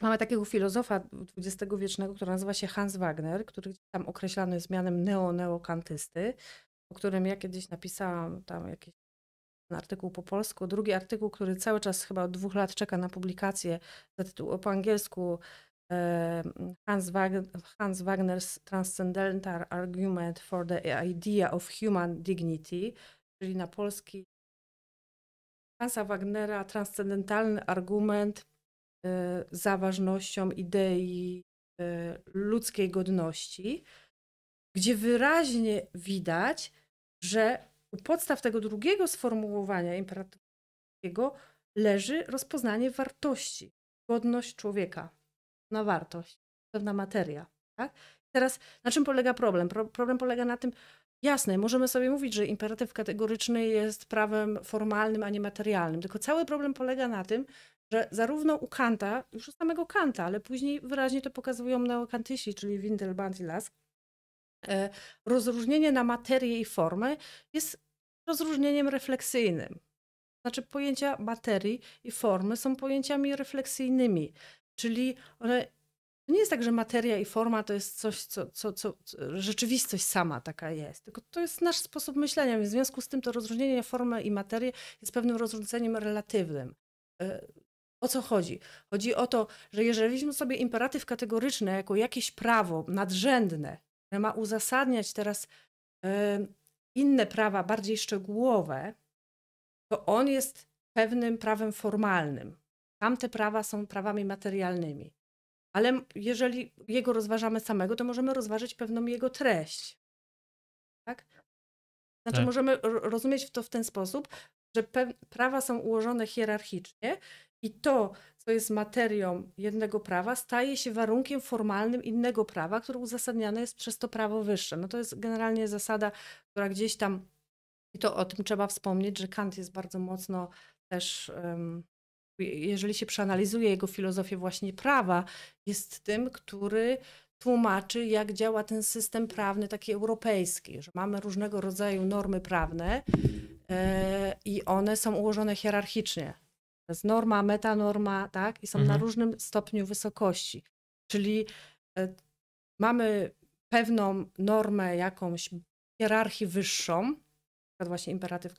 Mamy takiego filozofa XX-wiecznego, który nazywa się Hans Wagner, który tam określany jest mianem neo-neokantysty, o którym ja kiedyś napisałam tam jakiś artykuł po polsku. Drugi artykuł, który cały czas chyba od dwóch lat czeka na publikację, zatytuł po angielsku Hans, Wagner, Hans Wagner's Transcendental Argument for the Idea of Human Dignity, czyli na polski Hansa Wagnera Transcendentalny Argument Y, za ważnością idei y, ludzkiej godności, gdzie wyraźnie widać, że u podstaw tego drugiego sformułowania imperatywnego leży rozpoznanie wartości, godność człowieka na wartość, pewna materia. Tak? Teraz na czym polega problem? Pro, problem polega na tym, jasne, możemy sobie mówić, że imperatyw kategoryczny jest prawem formalnym, a nie materialnym, tylko cały problem polega na tym, że zarówno u Kanta, już u samego Kanta, ale później wyraźnie to pokazują neokantyści, czyli Windelband i Lask, e, rozróżnienie na materię i formę jest rozróżnieniem refleksyjnym. Znaczy pojęcia materii i formy są pojęciami refleksyjnymi, czyli one to nie jest tak, że materia i forma to jest coś, co, co, co, rzeczywistość sama taka jest, tylko to jest nasz sposób myślenia. W związku z tym to rozróżnienie formy i materii jest pewnym rozróżnieniem relatywnym. E, o co chodzi? Chodzi o to, że jeżeli weźmiemy sobie imperatyw kategoryczny jako jakieś prawo nadrzędne, które ma uzasadniać teraz y, inne prawa bardziej szczegółowe, to on jest pewnym prawem formalnym. Tamte prawa są prawami materialnymi. Ale jeżeli jego rozważamy samego, to możemy rozważyć pewną jego treść. Tak? Znaczy, tak. możemy rozumieć to w ten sposób, że prawa są ułożone hierarchicznie i to, co jest materią jednego prawa, staje się warunkiem formalnym innego prawa, które uzasadniane jest przez to prawo wyższe. No to jest generalnie zasada, która gdzieś tam, i to o tym trzeba wspomnieć, że Kant jest bardzo mocno też, jeżeli się przeanalizuje jego filozofię właśnie prawa, jest tym, który tłumaczy, jak działa ten system prawny taki europejski, że mamy różnego rodzaju normy prawne e, i one są ułożone hierarchicznie to jest norma, metanorma, tak? I są mhm. na różnym stopniu wysokości. Czyli e, mamy pewną normę, jakąś hierarchię wyższą, na przykład właśnie imperatyw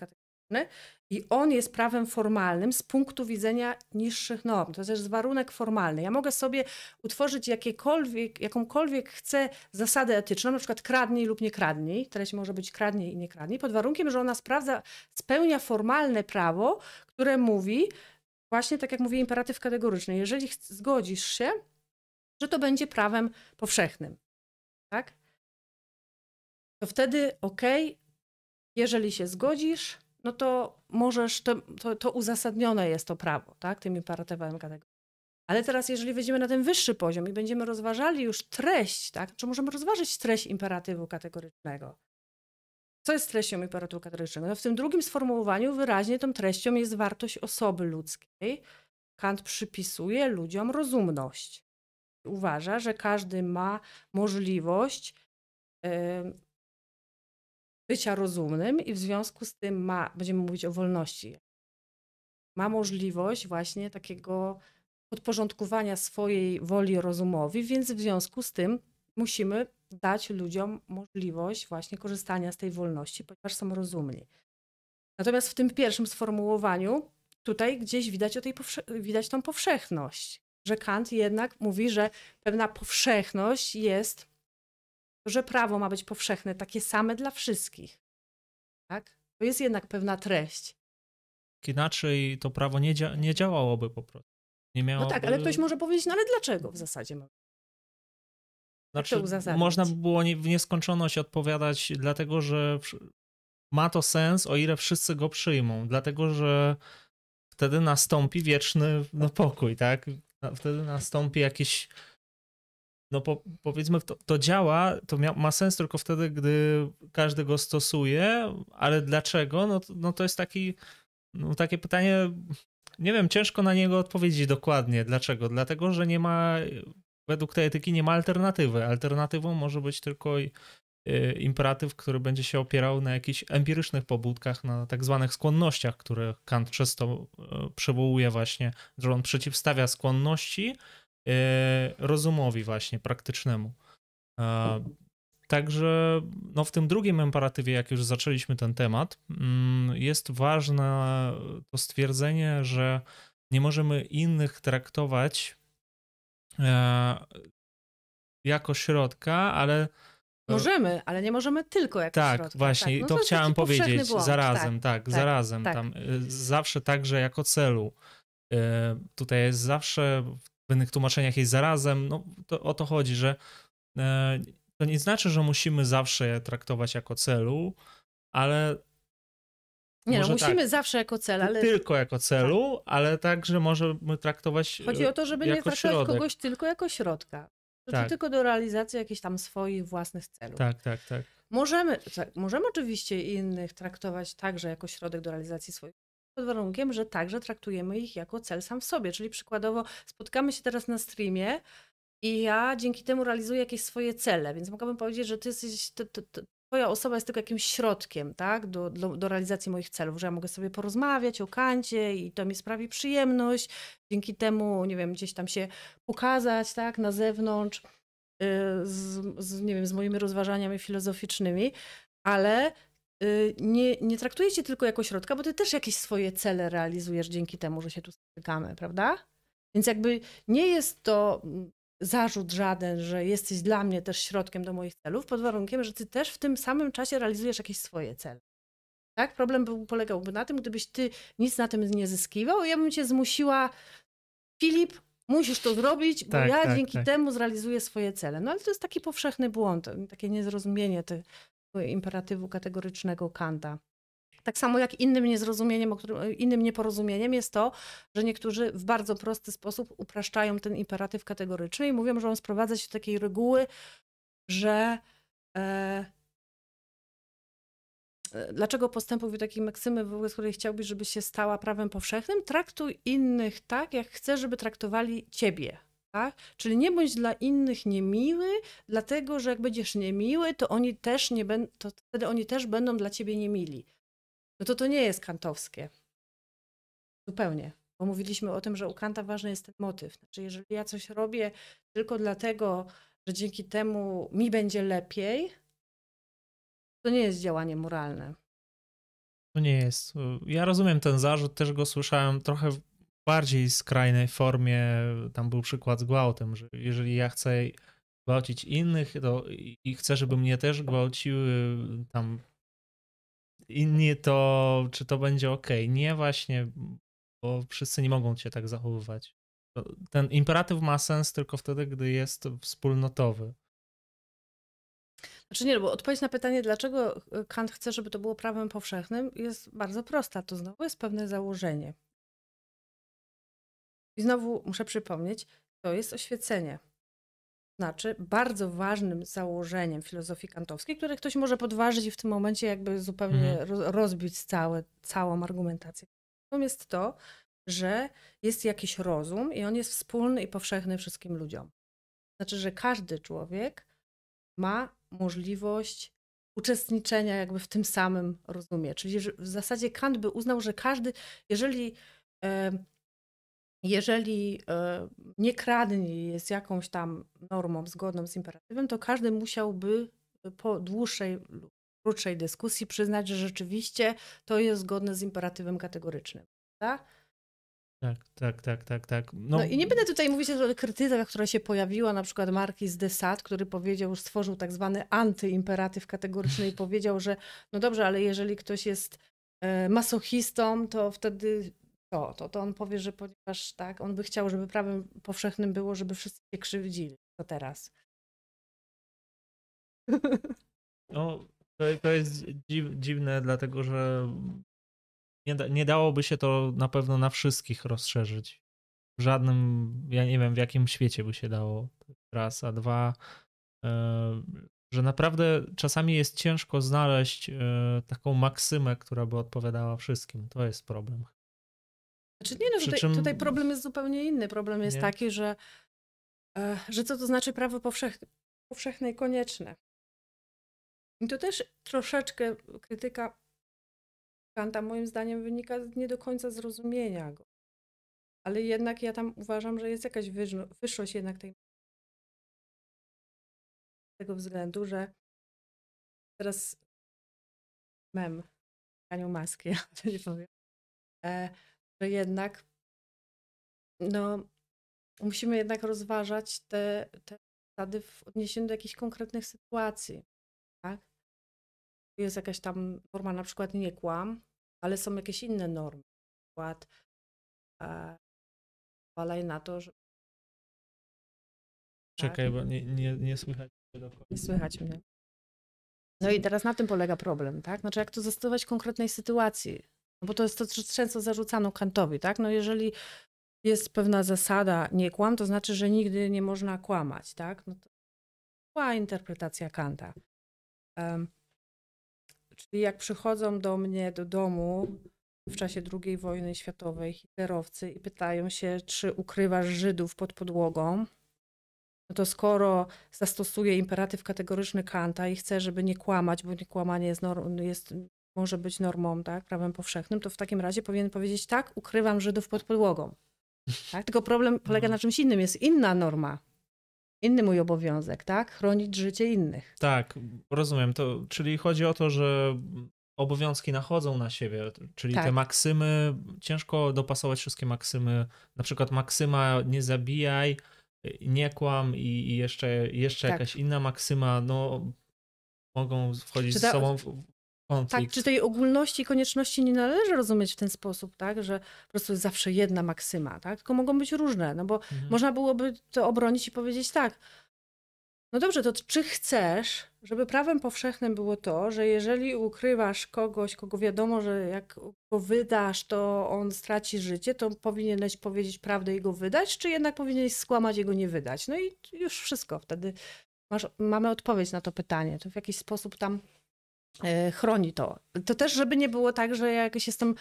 i on jest prawem formalnym z punktu widzenia niższych norm. To jest warunek formalny. Ja mogę sobie utworzyć jakiekolwiek, jakąkolwiek chcę zasadę etyczną, na przykład kradnij lub nie kradnij. Treść może być kradnij i nie kradnij, pod warunkiem, że ona sprawdza, spełnia formalne prawo, które mówi, właśnie tak jak mówi imperatyw kategoryczny, jeżeli zgodzisz się, że to będzie prawem powszechnym. Tak? To wtedy, ok, jeżeli się zgodzisz, no to możesz, to, to, to uzasadnione jest to prawo, tak, tym imperatywem kategorii. Ale teraz, jeżeli wejdziemy na ten wyższy poziom i będziemy rozważali już treść, tak, czy możemy rozważyć treść imperatywu kategorycznego? Co jest treścią imperatywu kategorycznego? No w tym drugim sformułowaniu wyraźnie tą treścią jest wartość osoby ludzkiej. Kant przypisuje ludziom rozumność. Uważa, że każdy ma możliwość bycia rozumnym i w związku z tym ma, będziemy mówić o wolności, ma możliwość właśnie takiego podporządkowania swojej woli rozumowi, więc w związku z tym musimy dać ludziom możliwość właśnie korzystania z tej wolności, ponieważ są rozumni. Natomiast w tym pierwszym sformułowaniu tutaj gdzieś widać, o tej widać tą powszechność, że Kant jednak mówi, że pewna powszechność jest że prawo ma być powszechne, takie same dla wszystkich. Tak? To jest jednak pewna treść. Inaczej to prawo nie, dzia nie działałoby po prostu. Nie miałoby... No tak, ale ktoś może powiedzieć, no ale dlaczego w zasadzie mamy? Znaczy, można by było w nieskończoność odpowiadać, dlatego że ma to sens, o ile wszyscy go przyjmą, dlatego że wtedy nastąpi wieczny no, pokój, tak? Wtedy nastąpi jakieś no po, powiedzmy, to, to działa, to ma sens tylko wtedy, gdy każdy go stosuje, ale dlaczego? No, no to jest taki, no takie pytanie, nie wiem, ciężko na niego odpowiedzieć dokładnie. Dlaczego? Dlatego, że nie ma, według tej etyki nie ma alternatywy. Alternatywą może być tylko y, imperatyw, który będzie się opierał na jakichś empirycznych pobudkach, na tak zwanych skłonnościach, które Kant często y, przywołuje właśnie, że on przeciwstawia skłonności rozumowi właśnie, praktycznemu. Także no w tym drugim imperatywie, jak już zaczęliśmy ten temat, mm, jest ważne to stwierdzenie, że nie możemy innych traktować e, jako środka, ale Możemy, ale nie możemy tylko jako tak, środka. Właśnie, tak, no to, to chciałem powiedzieć. Błąd. Zarazem, tak, tak, tak zarazem. Tak. Tam, zawsze także jako celu. Tutaj jest zawsze w innych tłumaczeniach jest zarazem. No, to, o to chodzi, że e, to nie znaczy, że musimy zawsze je traktować jako celu, ale. Nie, no musimy tak, zawsze jako cel, ale. Tylko jako celu, tak. ale także możemy traktować. Chodzi o to, żeby nie traktować środek. kogoś tylko jako środka. Tak. tylko do realizacji jakichś tam swoich własnych celów. Tak, tak, tak. Możemy, tak, możemy oczywiście innych traktować także jako środek do realizacji swoich pod warunkiem, że także traktujemy ich jako cel sam w sobie. Czyli przykładowo spotkamy się teraz na streamie i ja dzięki temu realizuję jakieś swoje cele, więc mogłabym powiedzieć, że ty jesteś, to, twoja osoba jest tylko jakimś środkiem tak, do, do, do, realizacji moich celów, że ja mogę sobie porozmawiać o kancie i to mi sprawi przyjemność, dzięki temu, nie wiem, gdzieś tam się pokazać tak, na zewnątrz. Y, z, z, nie wiem, z moimi rozważaniami filozoficznymi, ale nie, nie traktuje cię tylko jako środka, bo ty też jakieś swoje cele realizujesz dzięki temu, że się tu spotykamy, prawda? Więc jakby nie jest to mm, zarzut żaden, że jesteś dla mnie też środkiem do moich celów, pod warunkiem, że ty też w tym samym czasie realizujesz jakieś swoje cele. Tak? Problem był, polegałby na tym, gdybyś ty nic na tym nie zyskiwał, ja bym cię zmusiła, Filip, musisz to zrobić, bo tak, ja tak, dzięki tak. temu zrealizuję swoje cele. No ale to jest taki powszechny błąd, takie niezrozumienie tych imperatywu kategorycznego Kanta. Tak samo jak innym niezrozumieniem, innym nieporozumieniem jest to, że niektórzy w bardzo prosty sposób upraszczają ten imperatyw kategoryczny i mówią, że on sprowadza się do takiej reguły, że e, e dlaczego postępuj takiej maksymy, wobec której chciałbyś, żeby się stała prawem powszechnym? Traktuj innych tak, jak chcesz, żeby traktowali ciebie. Tak? Czyli nie bądź dla innych niemiły, dlatego że jak będziesz niemiły, to oni też nie będą, to wtedy oni też będą dla ciebie niemili. No to to nie jest kantowskie. Zupełnie. Bo mówiliśmy o tym, że u Kanta ważny jest ten motyw. Znaczy, jeżeli ja coś robię tylko dlatego, że dzięki temu mi będzie lepiej, to nie jest działanie moralne. To nie jest. Ja rozumiem ten zarzut, też go słyszałem trochę bardziej skrajnej formie. Tam był przykład z gwałtem, że jeżeli ja chcę gwałcić innych to i chcę, żeby mnie też gwałciły tam inni, to czy to będzie ok? Nie właśnie, bo wszyscy nie mogą cię tak zachowywać. Ten imperatyw ma sens tylko wtedy, gdy jest wspólnotowy. Znaczy nie, no bo odpowiedź na pytanie, dlaczego Kant chce, żeby to było prawem powszechnym, jest bardzo prosta. To znowu jest pewne założenie. I znowu muszę przypomnieć, to jest oświecenie. Znaczy, bardzo ważnym założeniem filozofii kantowskiej, które ktoś może podważyć i w tym momencie jakby zupełnie mhm. rozbić całe, całą argumentację, jest to, że jest jakiś rozum i on jest wspólny i powszechny wszystkim ludziom. Znaczy, że każdy człowiek ma możliwość uczestniczenia jakby w tym samym rozumie. Czyli w zasadzie Kant by uznał, że każdy, jeżeli jeżeli nie kradnie jest jakąś tam normą zgodną z imperatywem, to każdy musiałby po dłuższej lub krótszej dyskusji przyznać, że rzeczywiście to jest zgodne z imperatywem kategorycznym. Tak? Tak, tak, tak, tak, tak. No, no i nie będę tutaj mówić o krytykach, która się pojawiła, na przykład Marquis de Sade, który powiedział, stworzył tak zwany antyimperatyw kategoryczny i powiedział, że no dobrze, ale jeżeli ktoś jest e, masochistą, to wtedy to, to, to on powie, że ponieważ tak, on by chciał, żeby prawem powszechnym było, żeby wszyscy się krzywdzili. To teraz. No, to, to jest dziw, dziwne, dlatego że nie, da, nie dałoby się to na pewno na wszystkich rozszerzyć. W żadnym, ja nie wiem w jakim świecie by się dało. Raz, a dwa, e, że naprawdę czasami jest ciężko znaleźć e, taką maksymę, która by odpowiadała wszystkim. To jest problem. Znaczy nie, no tutaj, czym... tutaj problem jest zupełnie inny. Problem jest nie? taki, że, e, że co to znaczy prawo powszechne, powszechne i konieczne. I to też troszeczkę krytyka Kanta moim zdaniem wynika nie do końca zrozumienia go. Ale jednak ja tam uważam, że jest jakaś wyższość jednak tej z tego względu, że teraz mem, Aniu Maski, ja to nie powiem, e, że jednak no, musimy jednak rozważać te, te zasady w odniesieniu do jakichś konkretnych sytuacji. Tak? Jest jakaś tam norma, na przykład nie kłam, ale są jakieś inne normy. Na przykład e, na to, że. Czekaj, tak? bo nie, nie, nie słychać mnie Nie słychać mnie. No i teraz na tym polega problem, tak? Znaczy, jak to zastosować w konkretnej sytuacji? No bo to jest to, co często zarzucano Kantowi, tak? No jeżeli jest pewna zasada nie kłam, to znaczy, że nigdy nie można kłamać, tak? No to była interpretacja Kanta. Um, czyli jak przychodzą do mnie do domu w czasie II wojny światowej hitlerowcy i pytają się, czy ukrywasz Żydów pod podłogą, no to skoro zastosuje imperatyw kategoryczny Kanta i chce, żeby nie kłamać, bo nie kłamanie jest, jest może być normą, tak, prawem powszechnym, to w takim razie powinien powiedzieć tak, ukrywam Żydów pod podłogą. Tak? Tylko problem polega no. na czymś innym, jest inna norma. Inny mój obowiązek, tak? Chronić życie innych. Tak, rozumiem. To, czyli chodzi o to, że obowiązki nachodzą na siebie, czyli tak. te maksymy, ciężko dopasować wszystkie maksymy. Na przykład maksyma nie zabijaj, nie kłam i, i jeszcze, jeszcze tak. jakaś inna maksyma, no mogą wchodzić ta, z sobą w, Konflikt. Tak, czy tej ogólności i konieczności nie należy rozumieć w ten sposób, tak, że po prostu jest zawsze jedna maksyma, tak? Tylko mogą być różne, no bo mhm. można byłoby to obronić i powiedzieć tak. No dobrze, to czy chcesz, żeby prawem powszechnym było to, że jeżeli ukrywasz kogoś, kogo wiadomo, że jak go wydasz, to on straci życie, to powinieneś powiedzieć prawdę i go wydać, czy jednak powinieneś skłamać i go nie wydać? No i już wszystko. Wtedy masz, mamy odpowiedź na to pytanie. To w jakiś sposób tam chroni to. To też, żeby nie było tak, że ja jakoś jestem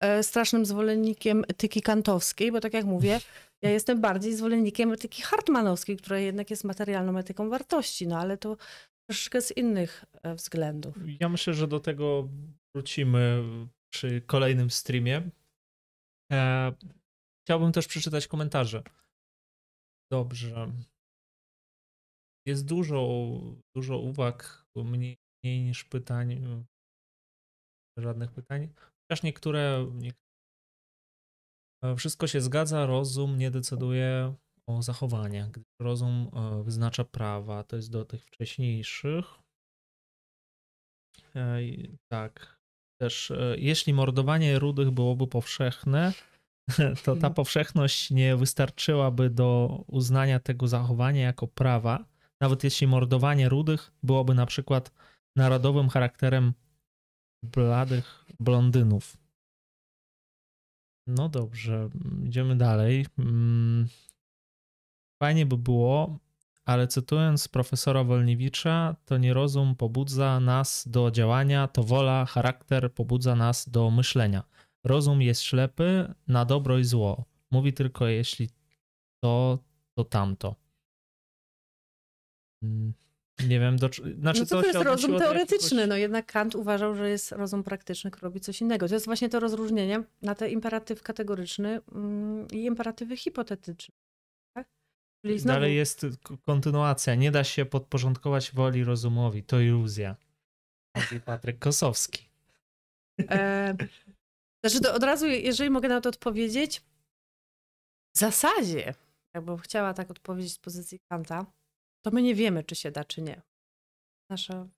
e, strasznym zwolennikiem etyki kantowskiej, bo tak jak mówię, ja jestem bardziej zwolennikiem etyki hartmanowskiej, która jednak jest materialną etyką wartości, no ale to troszeczkę z innych e, względów. Ja myślę, że do tego wrócimy przy kolejnym streamie. Chciałbym też przeczytać komentarze. Dobrze. jest dużo, dużo uwag, mniej, mniej niż pytań, żadnych pytań, chociaż niektóre, niektóre wszystko się zgadza, rozum nie decyduje o zachowaniach. Gdy rozum e, wyznacza prawa, to jest do tych wcześniejszych. Tak. Też e, jeśli mordowanie rudych byłoby powszechne, to ta mhm. powszechność nie wystarczyłaby do uznania tego zachowania jako prawa, nawet jeśli mordowanie rudych byłoby na przykład narodowym charakterem bladych blondynów. No dobrze, idziemy dalej. Mm, fajnie by było, ale cytując profesora Wolniewicza, to nie rozum pobudza nas do działania, to wola, charakter pobudza nas do myślenia. Rozum jest ślepy na dobro i zło. Mówi tylko jeśli to, to tamto. Nie wiem, do, znaczy no to, to jest rozum teoretyczny, jakiegoś... no jednak Kant uważał, że jest rozum praktyczny, który robi coś innego. To jest właśnie to rozróżnienie na te imperatyw kategoryczny mm, i imperatywy hipotetyczne. Tak? Czyli znowu... Dalej jest kontynuacja. Nie da się podporządkować woli rozumowi. To iluzja. Mówi Patryk Kosowski. E, znaczy to od razu, jeżeli mogę na to odpowiedzieć, w zasadzie, jakbym chciała tak odpowiedzieć z pozycji Kanta, to my nie wiemy, czy się da, czy nie. Nasza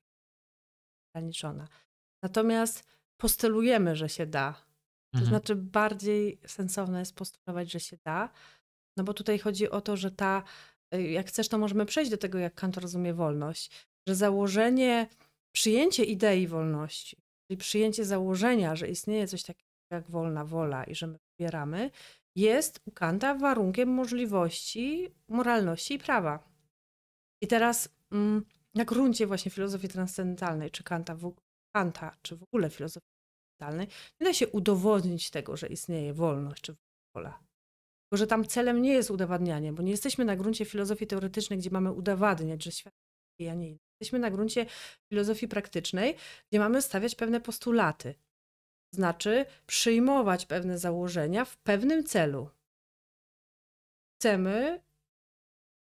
ograniczona. Natomiast postulujemy, że się da. To mhm. znaczy, bardziej sensowne jest postulować, że się da, no bo tutaj chodzi o to, że ta, y, jak chcesz, to możemy przejść do tego, jak Kant rozumie wolność, że założenie, przyjęcie idei wolności, czyli przyjęcie założenia, że istnieje coś takiego jak wolna wola i że my wybieramy, jest u Kanta warunkiem możliwości moralności i prawa. I teraz mm, na gruncie właśnie filozofii transcendentalnej, czy Kanta, w, Kanta, czy w ogóle filozofii transcendentalnej, nie da się udowodnić tego, że istnieje wolność czy wola. Tylko, że tam celem nie jest udowadnianie, bo nie jesteśmy na gruncie filozofii teoretycznej, gdzie mamy udowadniać, że świat jest, a nie inny. Jesteśmy na gruncie filozofii praktycznej, gdzie mamy stawiać pewne postulaty. Znaczy przyjmować pewne założenia w pewnym celu. Chcemy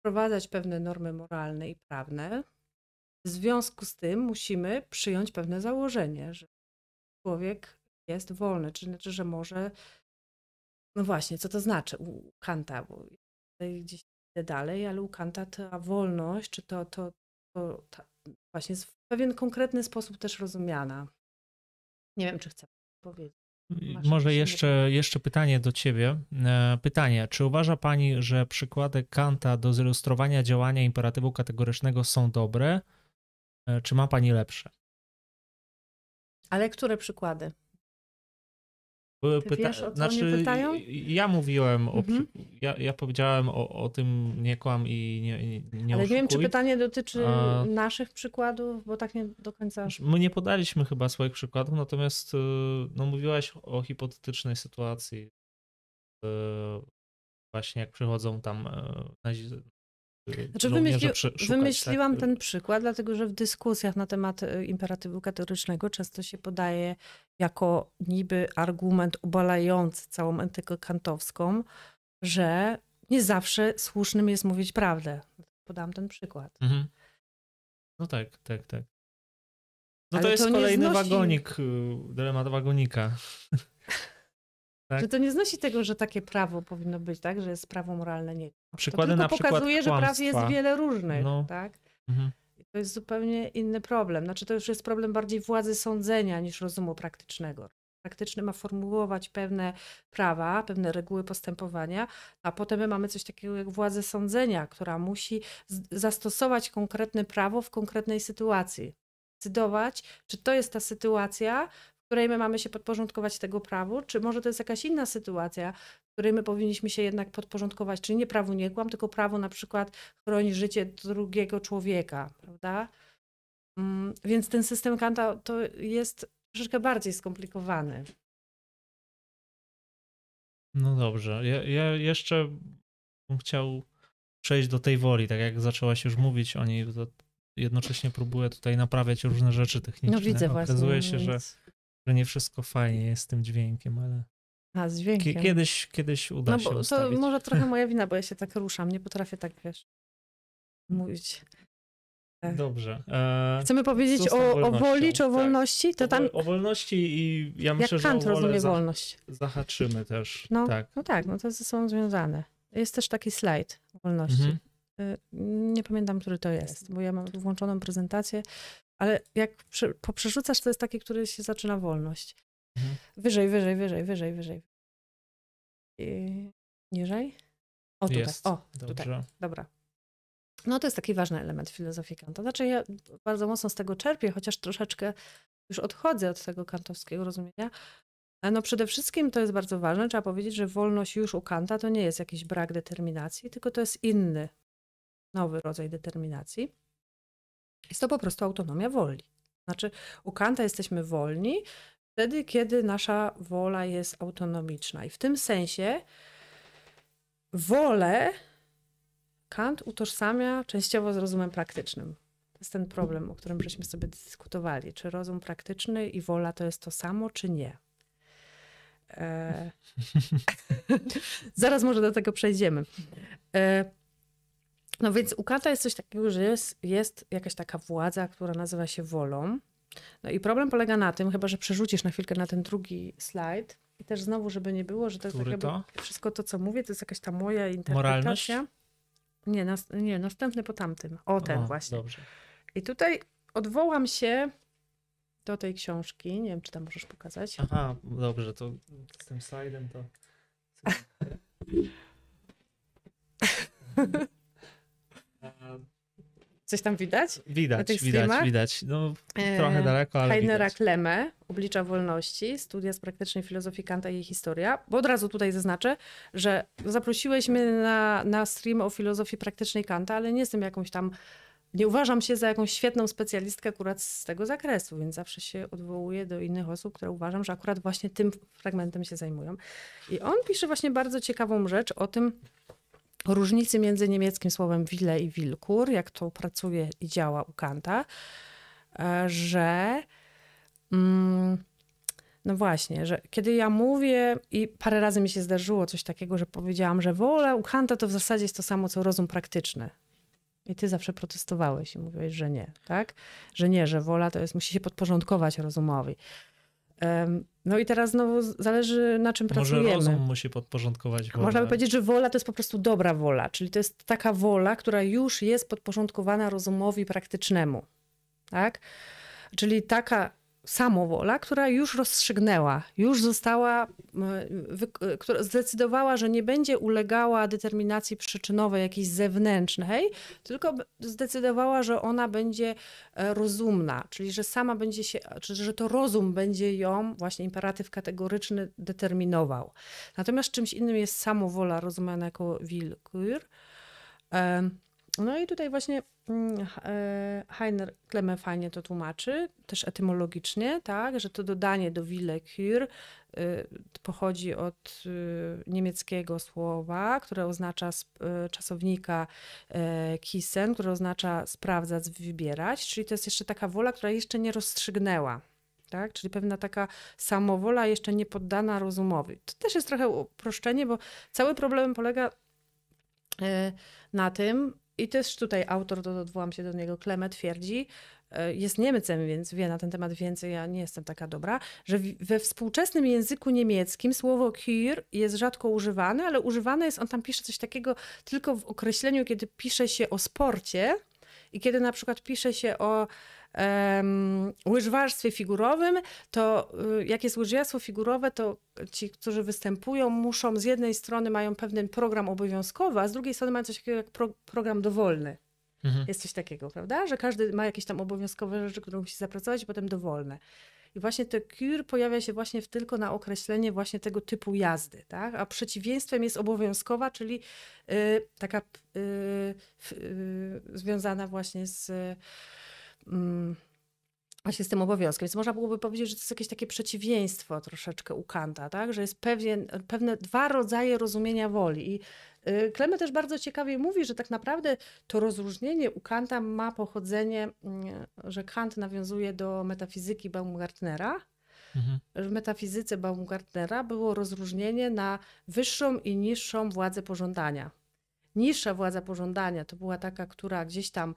wprowadzać pewne normy moralne i prawne. W związku z tym musimy przyjąć pewne założenie, że człowiek jest wolny, czy znaczy, że może. No właśnie, co to znaczy u Kanta? Bo tutaj gdzieś idę dalej, ale u Kanta ta wolność, czy to, to, to ta, właśnie jest w pewien konkretny sposób też rozumiana. Nie wiem, czy chcę powiedzieć. Masz Może jeszcze, jeszcze pytanie do ciebie. E, pytanie, czy uważa pani, że przykłady Kanta do zilustrowania działania imperatywu kategorycznego są dobre, e, czy ma pani lepsze? Ale które przykłady? Były pyta- wiesz, o co znaczy, pytają? Ja mówiłem, o, mhm. ja, ja powiedziałem o, o tym nie kłam i nie, nie, nie Ale nie wiem, czy pytanie dotyczy A... naszych przykładów, bo tak nie do końca... Znaczy, my nie podaliśmy chyba swoich przykładów, natomiast y, no, mówiłaś o hipotetycznej sytuacji. Y, właśnie jak przychodzą tam y, znaczy wymyśli, szukać, wymyśliłam tak? ten przykład, dlatego że w dyskusjach na temat e, imperatywu kategorycznego często się podaje jako niby argument obalający całą etykę kantowską, że nie zawsze słusznym jest mówić prawdę. Podam ten przykład. Mhm. No tak, tak, tak. No Ale to jest to kolejny znosi... wagonik, y, dylemat wagonika. Tak? Że to nie znosi tego, że takie prawo powinno być, tak? Że jest prawo moralne nie. Przykłady to tylko na przykład pokazuje, że praw jest wiele różnych, no. tak? Mhm. To jest zupełnie inny problem. Znaczy to już jest problem bardziej władzy sądzenia niż rozumu praktycznego. Praktyczny ma formułować pewne prawa, pewne reguły postępowania, a potem my mamy coś takiego jak władzę sądzenia, która musi zastosować konkretne prawo w konkretnej sytuacji. Decydować, czy to jest ta sytuacja, której my mamy się podporządkować tego prawu, czy może to jest jakaś inna sytuacja, w której my powinniśmy się jednak podporządkować, czyli nie prawu nie kłam, tylko prawo na przykład chroni życie drugiego człowieka, prawda? Mm, więc ten system Kanta to jest troszeczkę bardziej skomplikowany. No dobrze. Ja, ja jeszcze bym chciał przejść do tej woli, tak jak zaczęłaś już mówić o niej, to jednocześnie próbuję tutaj naprawiać różne rzeczy techniczne. No widzę właśnie. Okazuje się, że że nie wszystko fajnie jest z tym dźwiękiem, ale. A, z dźwiękiem. Kiedyś, kiedyś uda no, się. To ustawić. może trochę moja wina, bo ja się tak ruszam. Nie potrafię tak wiesz mówić. Dobrze. E, Chcemy powiedzieć o, o, woli czy o tak. wolności? To tam... O, wolności i ja myślę, Jak Kant że o rozumie wolność. Zahaczymy też. No tak. no tak, no to ze sobą związane. Jest też taki slajd wolności. Mhm. Y, nie pamiętam, który to jest, bo ja mam włączoną prezentację, ale jak poprzerzucasz, to jest taki, który się zaczyna wolność. Mhm. Wyżej, wyżej, wyżej, wyżej, wyżej. I niżej? O, tutaj. Jest. O, Dobrze. tutaj. Dobra. No to jest taki ważny element filozofii Kanta. Znaczy ja bardzo mocno z tego czerpię, chociaż troszeczkę już odchodzę od tego kantowskiego rozumienia. No przede wszystkim to jest bardzo ważne, trzeba powiedzieć, że wolność już u Kanta to nie jest jakiś brak determinacji, tylko to jest inny, nowy rodzaj determinacji. Jest to po prostu autonomia woli. Znaczy u Kanta jesteśmy wolni wtedy, kiedy nasza wola jest autonomiczna. I w tym sensie wolę Kant utożsamia częściowo z rozumem praktycznym. To jest ten problem, o którym żeśmy sobie dyskutowali. Czy rozum praktyczny i wola to jest to samo, czy nie? E... Zaraz może do tego przejdziemy. E... No więc u Kanta jest coś takiego, że jest, jest jakaś taka władza, która nazywa się wolą. No i problem polega na tym, chyba że przerzucisz na chwilkę na ten drugi slajd i też znowu, żeby nie było, że to jest tak to? wszystko to, co mówię, to jest jakaś ta moja interpretacja. Moralność? Nie, nas, nie, następny po tamtym. O, ten o, właśnie. Dobrze. I tutaj odwołam się do tej książki. Nie wiem, czy tam możesz pokazać. Aha, dobrze, to z tym slajdem to. Coś tam widać? Widać, widać, widać. No, trochę daleko, ale Heinera widać. Kleme, Oblicza Wolności, studia z praktycznej filozofii Kanta i jej historia. Bo od razu tutaj zaznaczę, że zaprosiłeś mnie na, na stream o filozofii praktycznej Kanta, ale nie jestem jakąś tam nie uważam się za jakąś świetną specjalistkę akurat z tego zakresu, więc zawsze się odwołuję do innych osób, które uważam, że akurat właśnie tym fragmentem się zajmują. I on pisze właśnie bardzo ciekawą rzecz o tym, różnicy między niemieckim słowem wille i wilkur, jak to pracuje i działa u Kanta, e, że mm, no właśnie, że kiedy ja mówię i parę razy mi się zdarzyło coś takiego, że powiedziałam, że wola u Kanta to w zasadzie jest to samo co rozum praktyczny. I ty zawsze protestowałeś i mówiłeś, że nie, tak? Że nie, że wola to jest, musi się podporządkować rozumowi. No i teraz znowu zależy na czym Może pracujemy. rozum musi podporządkować wolę. Można by powiedzieć, że wola to jest po prostu dobra wola, czyli to jest taka wola, która już jest podporządkowana rozumowi praktycznemu. Tak? Czyli taka samowola, która już rozstrzygnęła, już została, która zdecydowała, że nie będzie ulegała determinacji przyczynowej jakiejś zewnętrznej, tylko zdecydowała, że ona będzie e, rozumna, czyli że sama będzie się, czy że to rozum będzie ją, właśnie imperatyw kategoryczny, determinował. Natomiast czymś innym jest samowola rozumiana jako willkür. No i tutaj właśnie e, Heiner Kleme fajnie to tłumaczy, też etymologicznie, tak, że to dodanie do Willekür y, pochodzi od y, niemieckiego słowa, które oznacza czasownika e, kisen, które oznacza sprawdzać, wybierać, czyli to jest jeszcze taka wola, która jeszcze nie rozstrzygnęła. Tak? Czyli pewna taka samowola jeszcze nie poddana rozumowi. To też jest trochę uproszczenie, bo cały problem polega e, na tym, i też tutaj autor, to odwołam się do niego, Kleme twierdzi, e, jest Niemcem, więc wie na ten temat więcej, ja nie jestem taka dobra, że we współczesnym języku niemieckim słowo Kür jest rzadko używane, ale używane jest, on tam pisze coś takiego tylko w określeniu, kiedy pisze się o sporcie i kiedy na przykład pisze się o um, łyżwarstwie figurowym, to y, jak jest łyżwiarstwo figurowe, to ci, którzy występują, muszą z jednej strony mają pewien program obowiązkowy, a z drugiej strony mają coś takiego jak pro, program dowolny. Mhm. Jest coś takiego, prawda? Że każdy ma jakieś tam obowiązkowe rzeczy, które musi zapracować i potem dowolne. I właśnie te cure pojawia się właśnie tylko na określenie właśnie tego typu jazdy, tak? A przeciwieństwem jest obowiązkowa, czyli y, taka y, y, związana właśnie z Mm, właśnie z tym obowiązkiem. Więc można byłoby powiedzieć, że to jest jakieś takie przeciwieństwo troszeczkę u Kanta, tak? że jest pewien, pewne dwa rodzaje rozumienia woli. I y, Klemy też bardzo ciekawie mówi, że tak naprawdę to rozróżnienie u Kanta ma pochodzenie, mm, że Kant nawiązuje do metafizyki Baumgartnera, Mhm. W metafizyce Baumgartnera było rozróżnienie na wyższą i niższą władzę pożądania. Niższa władza pożądania to była taka, która gdzieś tam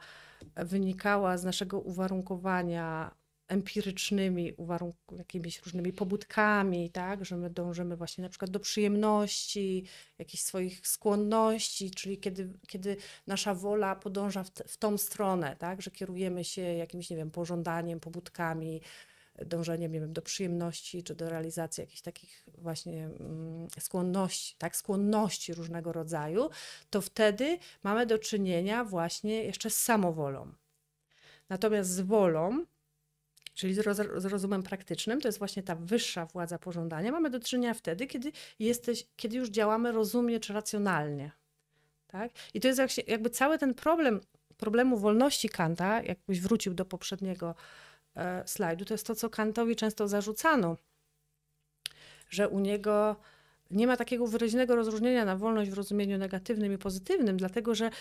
wynikała z naszego uwarunkowania empirycznymi, uwarunk- jakimiś różnymi pobudkami, tak, że my dążymy właśnie na przykład do przyjemności, jakichś swoich skłonności, czyli kiedy, kiedy nasza wola podąża w, w tą stronę, tak, że kierujemy się jakimś, nie wiem, pożądaniem, pobudkami, dążeniem, nie wiem, do przyjemności czy do realizacji jakichś takich właśnie mm, skłonności, tak, skłonności różnego rodzaju, to wtedy mamy do czynienia właśnie jeszcze z samowolą. Natomiast z wolą, czyli z, z rozumem praktycznym, to jest właśnie ta wyższa władza pożądania, mamy do czynienia wtedy, kiedy, jesteś, kiedy już działamy rozumnie czy racjonalnie. Tak? I to jest jakby cały ten problem problemu wolności Kanta, jakbyś wrócił do poprzedniego slajdu, to jest to, co Kantowi często zarzucano, że u niego nie ma takiego wyraźnego rozróżnienia na wolność w rozumieniu negatywnym i pozytywnym, dlatego że e,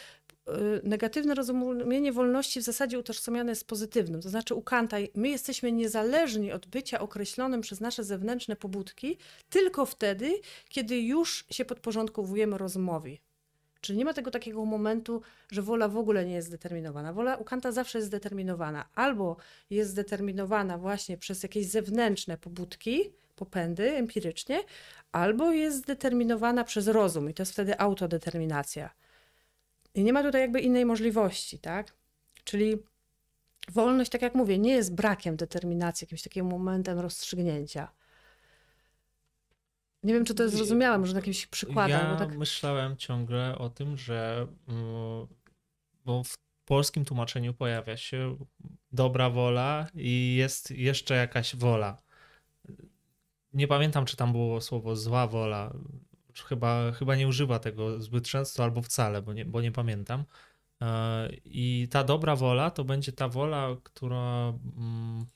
negatywne rozumienie wolności w zasadzie utożsamiane jest z pozytywnym. To znaczy u Kanta my jesteśmy niezależni od bycia określonym przez nasze zewnętrzne pobudki tylko wtedy, kiedy już się podporządkowujemy rozumowi. Czyli nie ma tego takiego momentu, że wola w ogóle nie jest zdeterminowana. Wola u Kanta zawsze jest zdeterminowana. Albo jest zdeterminowana właśnie przez jakieś zewnętrzne pobudki, popędy empirycznie, albo jest zdeterminowana przez rozum i to jest wtedy autodeterminacja. I nie ma tutaj jakby innej możliwości, tak? Czyli wolność, tak jak mówię, nie jest brakiem determinacji, jakimś takim momentem rozstrzygnięcia. Nie wiem, czy to jest zrozumiałe, może na jakimś przykładach. Ja tak... myślałem ciągle o tym, że mm, bo w polskim tłumaczeniu pojawia się dobra wola i jest jeszcze jakaś wola. Nie pamiętam, czy tam było słowo zła wola. Chyba, chyba nie używa tego zbyt często albo wcale, bo nie, bo nie pamiętam. E, I ta dobra wola to będzie ta wola, która mm,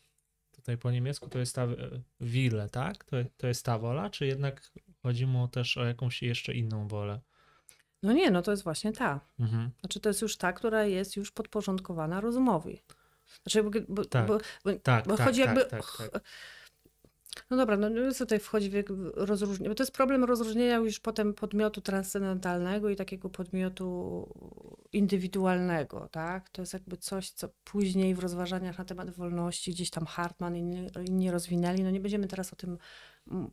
tutaj po niemiecku to jest ta e, Wille, tak? To, to jest ta wola, czy jednak chodzi mu też o jakąś jeszcze inną wolę? No nie, no to jest właśnie ta. Mhm. Znaczy to jest już ta, która jest już podporządkowana rozumowi. Znaczy, bo, bo, tak, bo, bo, tak, tak, chodzi jakby... Tak, tak, no dobra, no, no tutaj wchodzi w rozróżnienie, bo to jest problem rozróżnienia już potem podmiotu transcendentalnego i takiego podmiotu indywidualnego, tak? To jest jakby coś, co później w rozważaniach na temat wolności gdzieś tam Hartman i inni, inni rozwinęli. No nie będziemy teraz o tym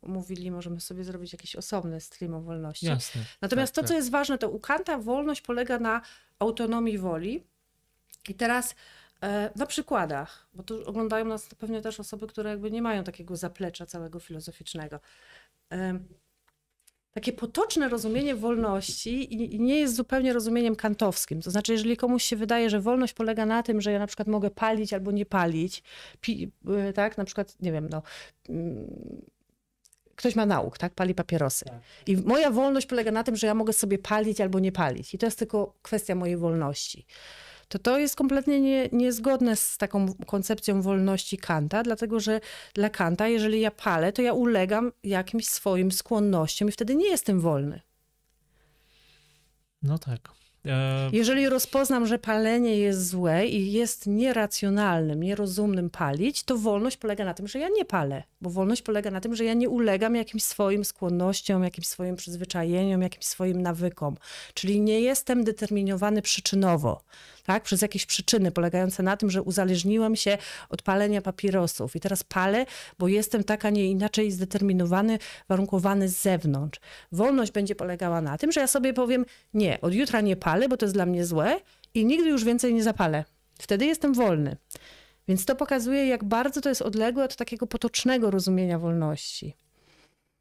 mówili, możemy sobie zrobić jakiś osobny stream o wolności. Jasne. Natomiast tak, to, co tak. jest ważne, to u Kanta wolność polega na autonomii woli. I teraz na przykładach, bo tu oglądają nas pewnie też osoby, które jakby nie mają takiego zaplecza całego filozoficznego. E, takie potoczne rozumienie wolności nie jest zupełnie rozumieniem kantowskim. To znaczy, jeżeli komuś się wydaje, że wolność polega na tym, że ja na przykład mogę palić albo nie palić, e, tak, na przykład, nie wiem, no mm, ktoś ma nauk, tak, pali papierosy. Tak. I moja wolność polega na tym, że ja mogę sobie palić albo nie palić. I to jest tylko kwestia mojej wolności to to jest kompletnie nie, niezgodne z taką koncepcją wolności Kanta, dlatego że dla Kanta, jeżeli ja palę, to ja ulegam jakimś swoim skłonnościom i wtedy nie jestem wolny. No tak. E... Jeżeli rozpoznam, że palenie jest złe i jest nieracjonalnym, nierozumnym palić, to wolność polega na tym, że ja nie palę, bo wolność polega na tym, że ja nie ulegam jakimś swoim skłonnościom, jakimś swoim przyzwyczajeniom, jakimś swoim nawykom. Czyli nie jestem determinowany przyczynowo tak, przez jakieś przyczyny polegające na tym, że uzależniłam się od palenia papierosów i teraz palę, bo jestem tak, a nie inaczej zdeterminowany, warunkowany z zewnątrz. Wolność będzie polegała na tym, że ja sobie powiem, nie, od jutra nie palę, bo to jest dla mnie złe i nigdy już więcej nie zapalę. Wtedy jestem wolny. Więc to pokazuje, jak bardzo to jest odległe od takiego potocznego rozumienia wolności.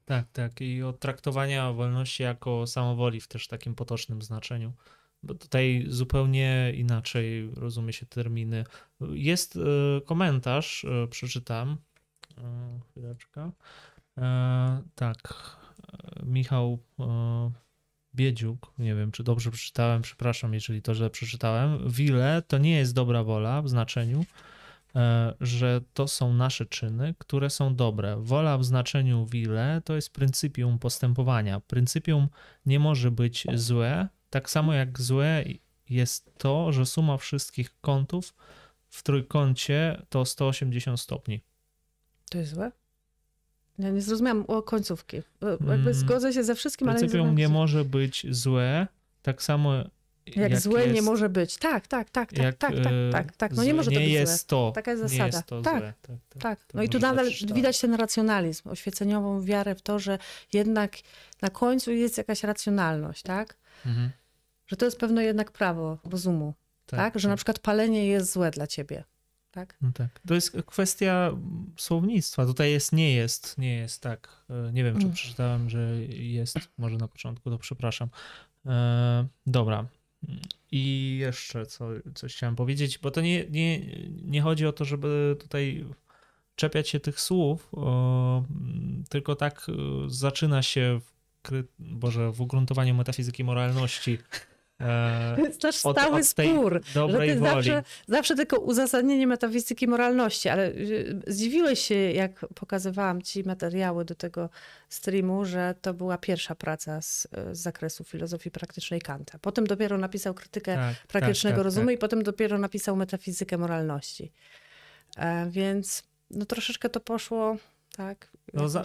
Tak, tak. I od traktowania wolności jako samowoli w też takim potocznym znaczeniu bo tutaj zupełnie inaczej rozumie się terminy. Jest e, komentarz, e, przeczytam. E, chwileczkę. Tak, Michał Biedziuk, nie wiem czy dobrze przeczytałem, przepraszam, jeżeli to źle przeczytałem. Wile to nie jest dobra wola w znaczeniu, że to są nasze czyny, które są dobre. Wola w znaczeniu wile to jest pryncypium postępowania. Pryncypium nie może być złe, tak samo jak złe jest to, że suma wszystkich kątów w trójkącie to 180 stopni. To jest złe? Ja nie zrozumiałam o końcówki. Jakby mm, zgodzę się ze wszystkim, ale nie nie może być złe, tak samo Jak, jak złe jest, nie może być. Tak, tak, tak, tak, jak, tak, tak, tak, tak. No nie może to być jest złe. To, Taka jest zasada. Nie jest to tak, złe. tak, tak, tak. No i tu nadal widać ten racjonalizm, oświeceniową wiarę w to, że jednak na końcu jest jakaś racjonalność, tak? Mhm. Że to jest pewne jednak prawo rozumu, tak? tak? Że na tak. przykład palenie jest złe dla ciebie. Tak? No tak. To jest kwestia słownictwa. Tutaj jest nie jest, nie jest tak. E, nie wiem, czy mm. przeczytałem, że jest, może na początku, to przepraszam. E, dobra. I jeszcze co, coś chciałem powiedzieć, bo to nie, nie, nie chodzi o to, żeby tutaj czepiać się tych słów, o, tylko tak e, zaczyna się w, Boże, w ugruntowaniu metafizyki moralności to jest nasz stały od, spór, że ty zawsze, zawsze tylko uzasadnienie metafizyki moralności, ale y, zdziwiłeś się, jak pokazywałam ci materiały do tego streamu, że to była pierwsza praca z, z zakresu filozofii praktycznej Kanta. Potem dopiero napisał krytykę tak, tak praktycznego tak, rozumu tak. i potem dopiero napisał metafizykę moralności. E, więc no troszeczkę to poszło tak. No, za,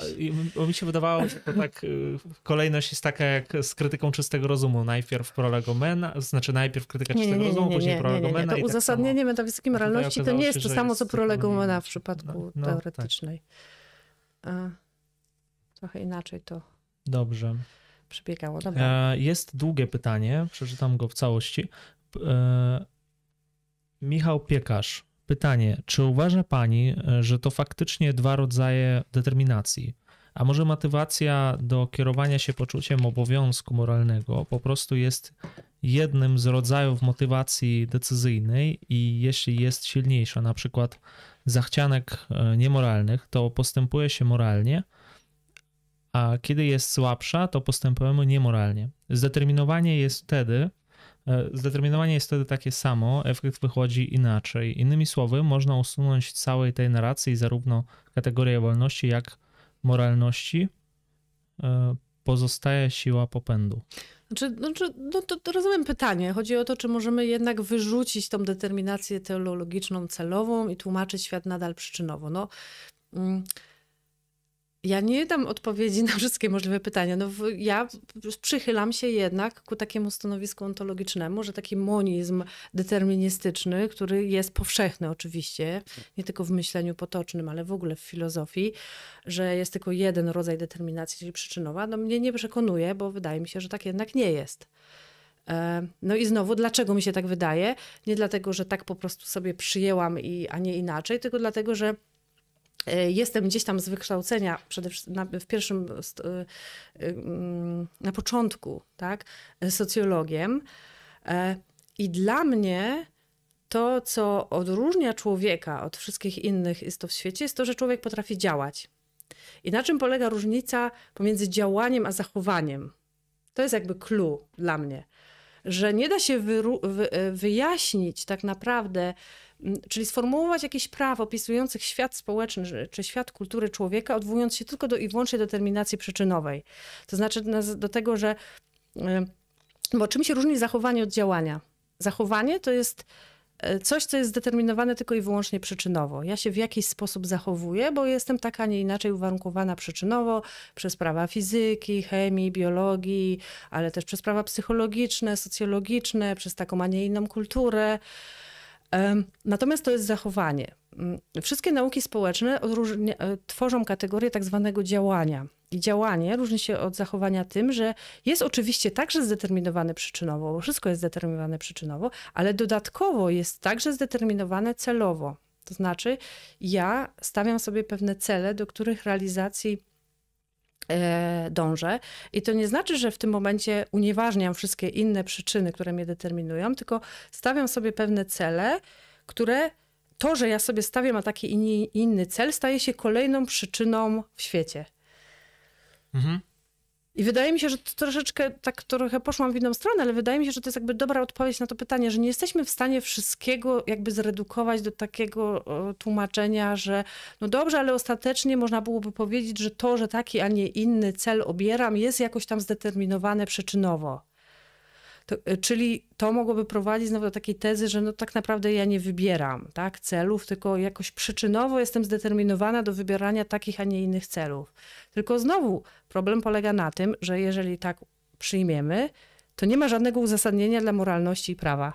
mi się wydawało, że to tak y, kolejność jest taka jak z krytyką czystego rozumu. Najpierw prolegomena, znaczy najpierw krytyka czystego nie, nie, rozumu, później prolegomena. To tak uzasadnienie tak metafizyki moralności to nie jest to samo, co prolegomena w przypadku no, no, teoretycznej. Tak. Trochę inaczej to. Dobrze. Przebiegało. Dobra. E, jest długie pytanie, przeczytam go w całości. E, Michał Piekarz Pytanie, czy uważa Pani, e, że to faktycznie dwa rodzaje determinacji? A może motywacja do kierowania się poczuciem obowiązku moralnego po prostu jest jednym z rodzajów motywacji decyzyjnej i jeśli jest silniejsza, na przykład zachcianek e, niemoralnych, to postępuje się moralnie, a kiedy jest słabsza, to postępujemy niemoralnie. Zdeterminowanie jest wtedy, zdeterminowanie jest wtedy takie samo, efekt wychodzi inaczej. Innymi słowy, można usunąć całej tej narracji zarówno kategorię wolności, jak moralności. E, pozostaje siła popędu. Znaczy, znaczy, no to, to rozumiem pytanie. Chodzi o to, czy możemy jednak wyrzucić tą determinację teologiczną celową i tłumaczyć świat nadal przyczynowo. No, mm, ja nie dam odpowiedzi na wszystkie możliwe pytania. No, ja przychylam się jednak ku takiemu stanowisku ontologicznemu, że taki monizm deterministyczny, który jest powszechny oczywiście, nie tylko w myśleniu potocznym, ale w ogóle w filozofii, że jest tylko jeden rodzaj determinacji, czyli przyczynowa, no mnie nie przekonuje, bo wydaje mi się, że tak jednak nie jest. E, no i znowu, dlaczego mi się tak wydaje? Nie dlatego, że tak po prostu sobie przyjęłam, i, a nie inaczej, tylko dlatego, że jestem gdzieś tam z wykształcenia, przede wszystkim na, w pierwszym, e, e, mm, na początku, tak, socjologiem. I dla mnie to, co odróżnia człowieka od wszystkich innych istot w świecie, jest to, że człowiek potrafi działać. I na czym polega różnica pomiędzy działaniem a zachowaniem? To jest jakby clue dla mnie, że nie da się wy, wyjaśnić tak naprawdę czyli sformułować jakieś prawo opisujących świat społeczny czy świat kultury człowieka, odwołując się tylko do i wyłącznie determinacji przyczynowej. To znaczy do tego, że bo czym się różni zachowanie od działania? Zachowanie to jest e, coś, co jest zdeterminowane tylko i wyłącznie przyczynowo. Ja się w jakiś sposób zachowuję, bo jestem tak, a nie inaczej uwarunkowana przyczynowo przez prawa fizyki, chemii, biologii, ale też przez prawa psychologiczne, socjologiczne, przez taką, a nie inną kulturę. Natomiast to jest zachowanie. Mm, wszystkie nauki społeczne e, tworzą kategorię tak zwanego działania. I działanie różni się od zachowania tym, że jest oczywiście także zdeterminowane przyczynowo, bo wszystko jest zdeterminowane przyczynowo, ale dodatkowo jest także zdeterminowane celowo. To znaczy, ja stawiam sobie pewne cele, do których realizacji dążę. I to nie znaczy, że w tym momencie unieważniam wszystkie inne przyczyny, które mnie determinują, tylko stawiam sobie pewne cele, które to, że ja sobie stawiam a taki inny cel, staje się kolejną przyczyną w świecie. Mhm. I wydaje mi się, że to troszeczkę tak trochę poszłam w inną stronę, ale wydaje mi się, że to jest jakby dobra odpowiedź na to pytanie, że nie jesteśmy w stanie wszystkiego jakby zredukować do takiego tłumaczenia, że no dobrze, ale ostatecznie można byłoby powiedzieć, że to, że taki, a nie inny cel obieram, jest jakoś tam zdeterminowane przyczynowo. To, y, czyli to mogłoby prowadzić znowu do takiej tezy, że no tak naprawdę ja nie wybieram tak, celów, tylko jakoś przyczynowo jestem zdeterminowana do wybierania takich, a nie innych celów. Tylko znowu problem polega na tym, że jeżeli tak przyjmiemy, to nie ma żadnego uzasadnienia dla moralności i prawa.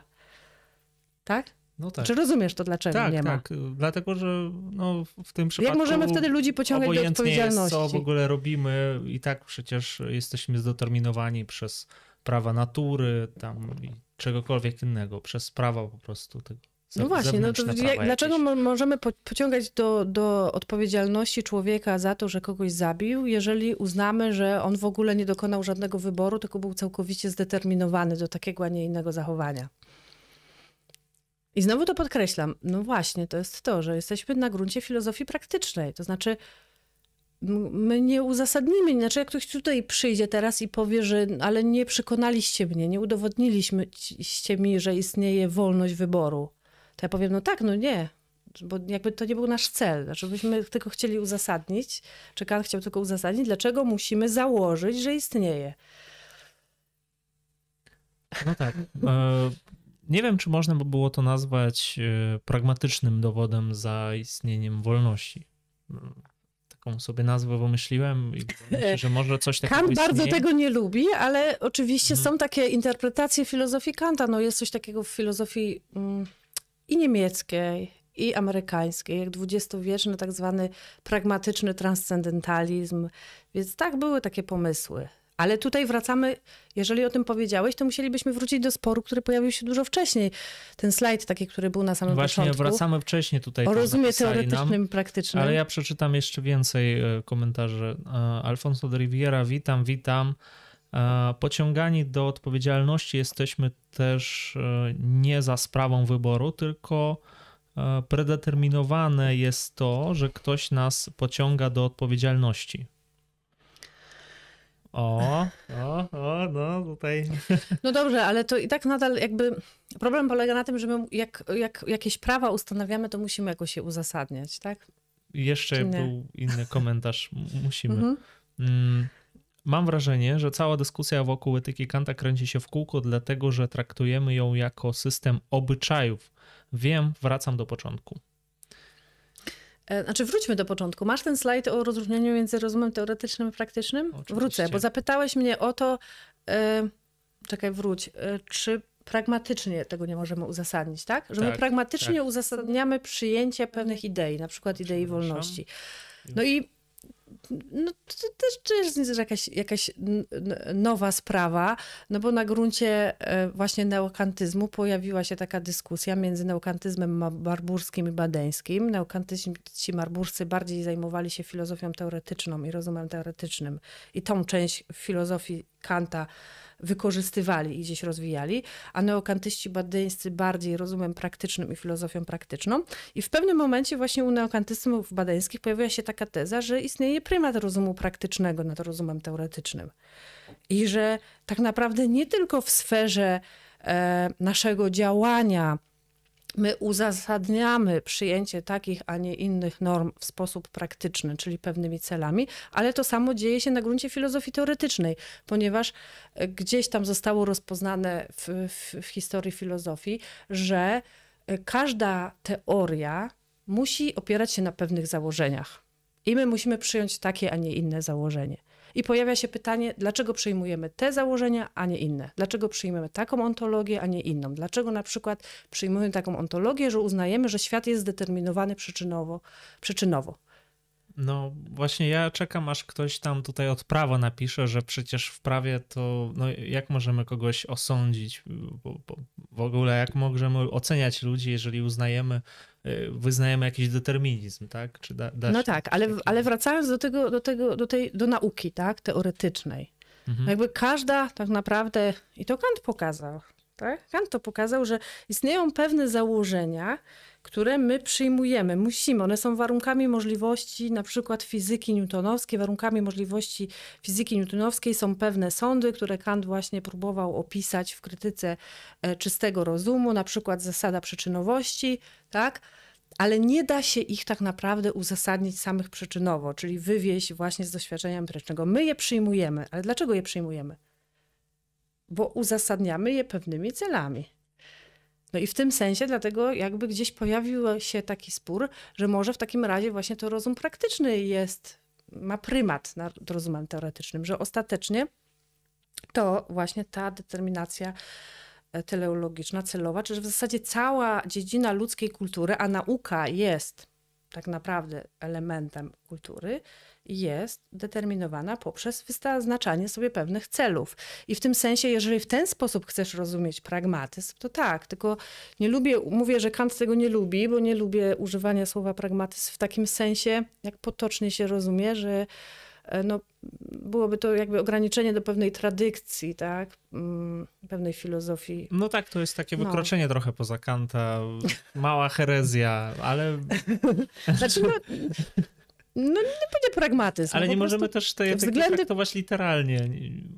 Tak? No tak. Czy rozumiesz to, dlaczego tak, nie ma? Tak, dlatego że no, w tym przypadku... Jak możemy wtedy ludzi pociągać do odpowiedzialności? Jest, co w ogóle robimy i tak przecież jesteśmy zdeterminowani przez prawa natury tam i czegokolwiek innego, przez prawa po prostu tego. No właśnie, no to jak, dlaczego możemy po, pociągać do, do odpowiedzialności człowieka za to, że kogoś zabił, jeżeli uznamy, że on w ogóle nie dokonał żadnego wyboru, tylko był całkowicie zdeterminowany do takiego, a nie innego zachowania? I znowu to podkreślam. No właśnie, to jest to, że jesteśmy na gruncie filozofii praktycznej. To znaczy, my nie uzasadnimy, znaczy jak ktoś tutaj przyjdzie teraz i powie, że ale nie przekonaliście mnie, nie udowodniliście mi, że istnieje wolność wyboru, to ja powiem, no tak, no nie, bo jakby to nie był nasz cel. Znaczy byśmy tylko chcieli uzasadnić, czy Kant chciał tylko uzasadnić, dlaczego musimy założyć, że istnieje. No tak. E, nie wiem, czy można by było to nazwać e, pragmatycznym dowodem za istnieniem wolności. Taką sobie nazwę wymyśliłem i myślę, że może coś takiego Kant istnieje. bardzo tego nie lubi, ale oczywiście mhm. są takie interpretacje filozofii Kanta. No jest coś takiego w filozofii mm, i niemieckiej, i amerykańskiej, jak dwudziestowieczny tak zwany pragmatyczny transcendentalizm. Więc tak, były takie pomysły. Ale tutaj wracamy, jeżeli o tym powiedziałeś, to musielibyśmy wrócić do sporu, który pojawił się dużo wcześniej. Ten slajd taki, który był na samym Właśnie początku. Właśnie wracamy wcześniej tutaj. O rozumie teoretycznym i praktycznym. Ale ja przeczytam jeszcze więcej e, komentarzy. E, Alfonso de Riviera, witam, witam. E, pociągani do odpowiedzialności jesteśmy też nie za sprawą wyboru, tylko predeterminowane jest to, że ktoś nas pociąga do odpowiedzialności. O, o, o, no tutaj. No dobrze, ale to i tak nadal jakby problem polega na tym, że my jak, jak jakieś prawa ustanawiamy, to musimy jakoś je uzasadniać, tak? Jeszcze był inny komentarz. Musimy. Mhm. Mm, mam wrażenie, że cała dyskusja wokół etyki Kanta kręci się w kółko, dlatego że traktujemy ją jako system obyczajów. Wiem, wracam do początku. E, znaczy, wróćmy do początku. Masz ten slajd o rozróżnieniu między rozumem teoretycznym i praktycznym? Oczywiście. Wrócę, bo zapytałeś mnie o to, e, czekaj, wróć, e, czy pragmatycznie tego nie możemy uzasadnić, tak? Że tak, my pragmatycznie tak. uzasadniamy przyjęcie pewnych idei, na przykład idei wolności. No i no, to też jest jakaś, jakaś nowa sprawa, no bo na gruncie e, właśnie neokantyzmu pojawiła się taka dyskusja między neokantyzmem barburskim i badeńskim. Neokantyści marburscy bardziej zajmowali się filozofią teoretyczną i rozumem teoretycznym i tą część filozofii Kanta wykorzystywali i gdzieś rozwijali, a neokantyści badyńscy bardziej rozumem praktycznym i filozofią praktyczną. I w pewnym momencie właśnie u neokantystów badeńskich pojawiła się taka teza, że istnieje prymat rozumu praktycznego nad rozumem teoretycznym. I że tak naprawdę nie tylko w sferze e, naszego działania my uzasadniamy przyjęcie takich, a nie innych norm w sposób praktyczny, czyli pewnymi celami, ale to samo dzieje się na gruncie filozofii teoretycznej, ponieważ e, gdzieś tam zostało rozpoznane w, w, w historii filozofii, że e, każda teoria musi opierać się na pewnych założeniach. I my musimy przyjąć takie, a nie inne założenie. I pojawia się pytanie, dlaczego przyjmujemy te założenia, a nie inne? Dlaczego przyjmujemy taką ontologię, a nie inną? Dlaczego na przykład przyjmujemy taką ontologię, że uznajemy, że świat jest zdeterminowany przyczynowo? przyczynowo? No właśnie ja czekam, aż ktoś tam tutaj od prawa napisze, że przecież w prawie to, no jak możemy kogoś osądzić? Bo, bo w ogóle jak możemy oceniać ludzi, jeżeli uznajemy, wyznajemy jakiś determinizm, tak? Czy da, da no tak, ale, ale wracając do tego, do tego, do tej, do nauki, tak, teoretycznej. Mhm. Jakby każda tak naprawdę, i to Kant pokazał, tak? Kant to pokazał, że istnieją pewne założenia, które my przyjmujemy, musimy. One są warunkami możliwości na przykład fizyki newtonowskiej. Warunkami możliwości fizyki newtonowskiej są pewne sądy, które Kant właśnie próbował opisać w krytyce e, czystego rozumu, na przykład zasada przyczynowości, tak? ale nie da się ich tak naprawdę uzasadnić samych przyczynowo, czyli wywieźć właśnie z doświadczenia empirycznego. My je przyjmujemy, ale dlaczego je przyjmujemy? Bo uzasadniamy je pewnymi celami. No i w tym sensie dlatego jakby gdzieś pojawił się taki spór, że może w takim razie właśnie to rozum praktyczny jest, ma prymat nad rozumem teoretycznym, że ostatecznie to właśnie ta determinacja e, teleologiczna, celowa, czyli w zasadzie cała dziedzina ludzkiej kultury, a nauka jest tak naprawdę elementem kultury, jest determinowana poprzez wyznaczanie sobie pewnych celów. I w tym sensie, jeżeli w ten sposób chcesz rozumieć pragmatyzm, to tak, tylko nie lubię, mówię, że Kant tego nie lubi, bo nie lubię używania słowa pragmatyzm w takim sensie, jak potocznie się rozumie, że e, no, byłoby to jakby ograniczenie do pewnej tradycji, tak? Mm, pewnej filozofii. No tak, to jest takie no. wykroczenie no. trochę poza Kanta, mała herezja, ale... Znaczy, no, no nie będzie pragmatyzm. Ale nie możemy też tej względy... traktować literalnie,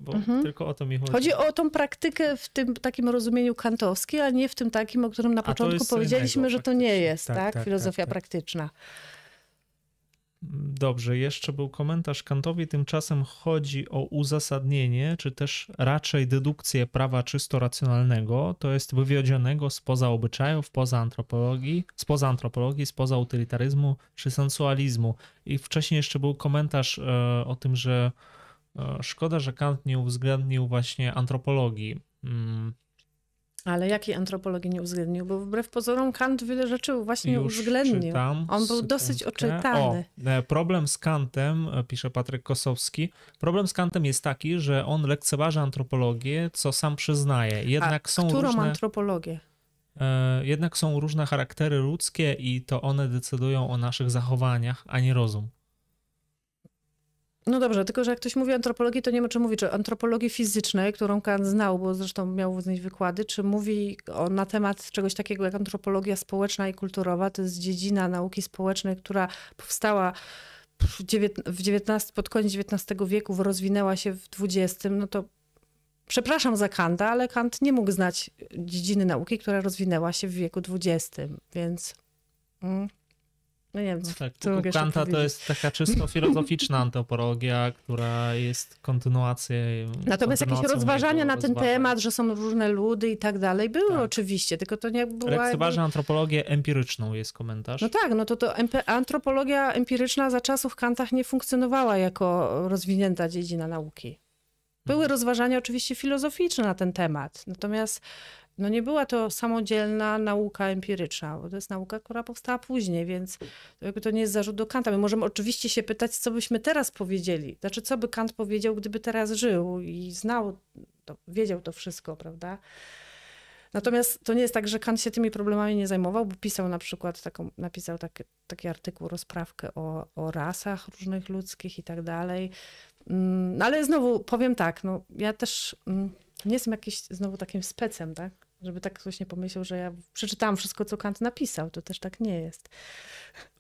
bo mhm. tylko o to mi chodzi. Chodzi o tą praktykę w tym takim rozumieniu kantowskim, a nie w tym takim, o którym na początku powiedzieliśmy, innego, że to nie jest, tak? tak? tak Filozofia tak, tak. praktyczna. Dobrze, jeszcze był komentarz Kantowi. Tymczasem chodzi o uzasadnienie, czy też raczej dedukcję prawa czysto racjonalnego, to jest wywiedzionego spoza obyczajów, spoza antropologii, spoza antropologii, spoza utylitaryzmu czy sensualizmu. I wcześniej jeszcze był komentarz e, o tym, że e, szkoda, że Kant nie uwzględnił właśnie antropologii. Mm, ale jakiej antropologii nie uwzględnił? Bo wbrew pozorom Kant wiele rzeczy właśnie Już uwzględnił. Czytam, On był dosyć oczytany. O, e, problem z Kantem, e, pisze Patryk Kosowski, problem z Kantem jest taki, że on lekceważy antropologię, co sam przyznaje. Jednak A są którą różne... antropologię? E, jednak są różne charaktery ludzkie i to one decydują o naszych zachowaniach, a nie rozum. No dobrze, tylko że jak ktoś mówi o antropologii, to nie ma czy mówić o antropologii fizycznej, którą Kant znał, bo zresztą miał z wykłady, czy mówi o, na temat czegoś takiego jak antropologia społeczna i kulturowa. To jest dziedzina nauki społecznej, która powstała w XIX, pod koniec XIX wieku, rozwinęła się w XX, no to przepraszam za Kanta, ale Kant nie mógł znać dziedziny nauki, która rozwinęła się w wieku XX, więc... Mm. No nie wiem, tak, Kanta to jest taka czysto filozoficzna antropologia, która jest kontynuacją. Natomiast jakieś rozważania na ten temat, że są różne ludy i tak dalej, były tak. oczywiście, tylko to nie była... Lekceważa antropologię empiryczną jest komentarz. No tak, no to, to antropologia empiryczna za czasów Kantach nie funkcjonowała jako rozwinięta dziedzina nauki. Były mhm. rozważania oczywiście filozoficzne na ten temat, natomiast no nie była to samodzielna nauka empiryczna, bo to jest nauka, która powstała później, więc to nie jest zarzut do Kanta. My możemy oczywiście się pytać, co byśmy teraz powiedzieli. Znaczy, co by Kant powiedział, gdyby teraz żył i znał, to, wiedział to wszystko, prawda? Natomiast to nie jest tak, że Kant się tymi problemami nie zajmował, bo pisał na przykład taką, napisał taki, taki artykuł, rozprawkę o, o rasach różnych ludzkich i tak dalej. Mm, no ale znowu powiem tak, no ja też mm, nie jestem jakiś znowu takim specem, tak? Żeby tak ktoś nie pomyślał, że ja przeczytałam wszystko, co Kant napisał. To też tak nie jest.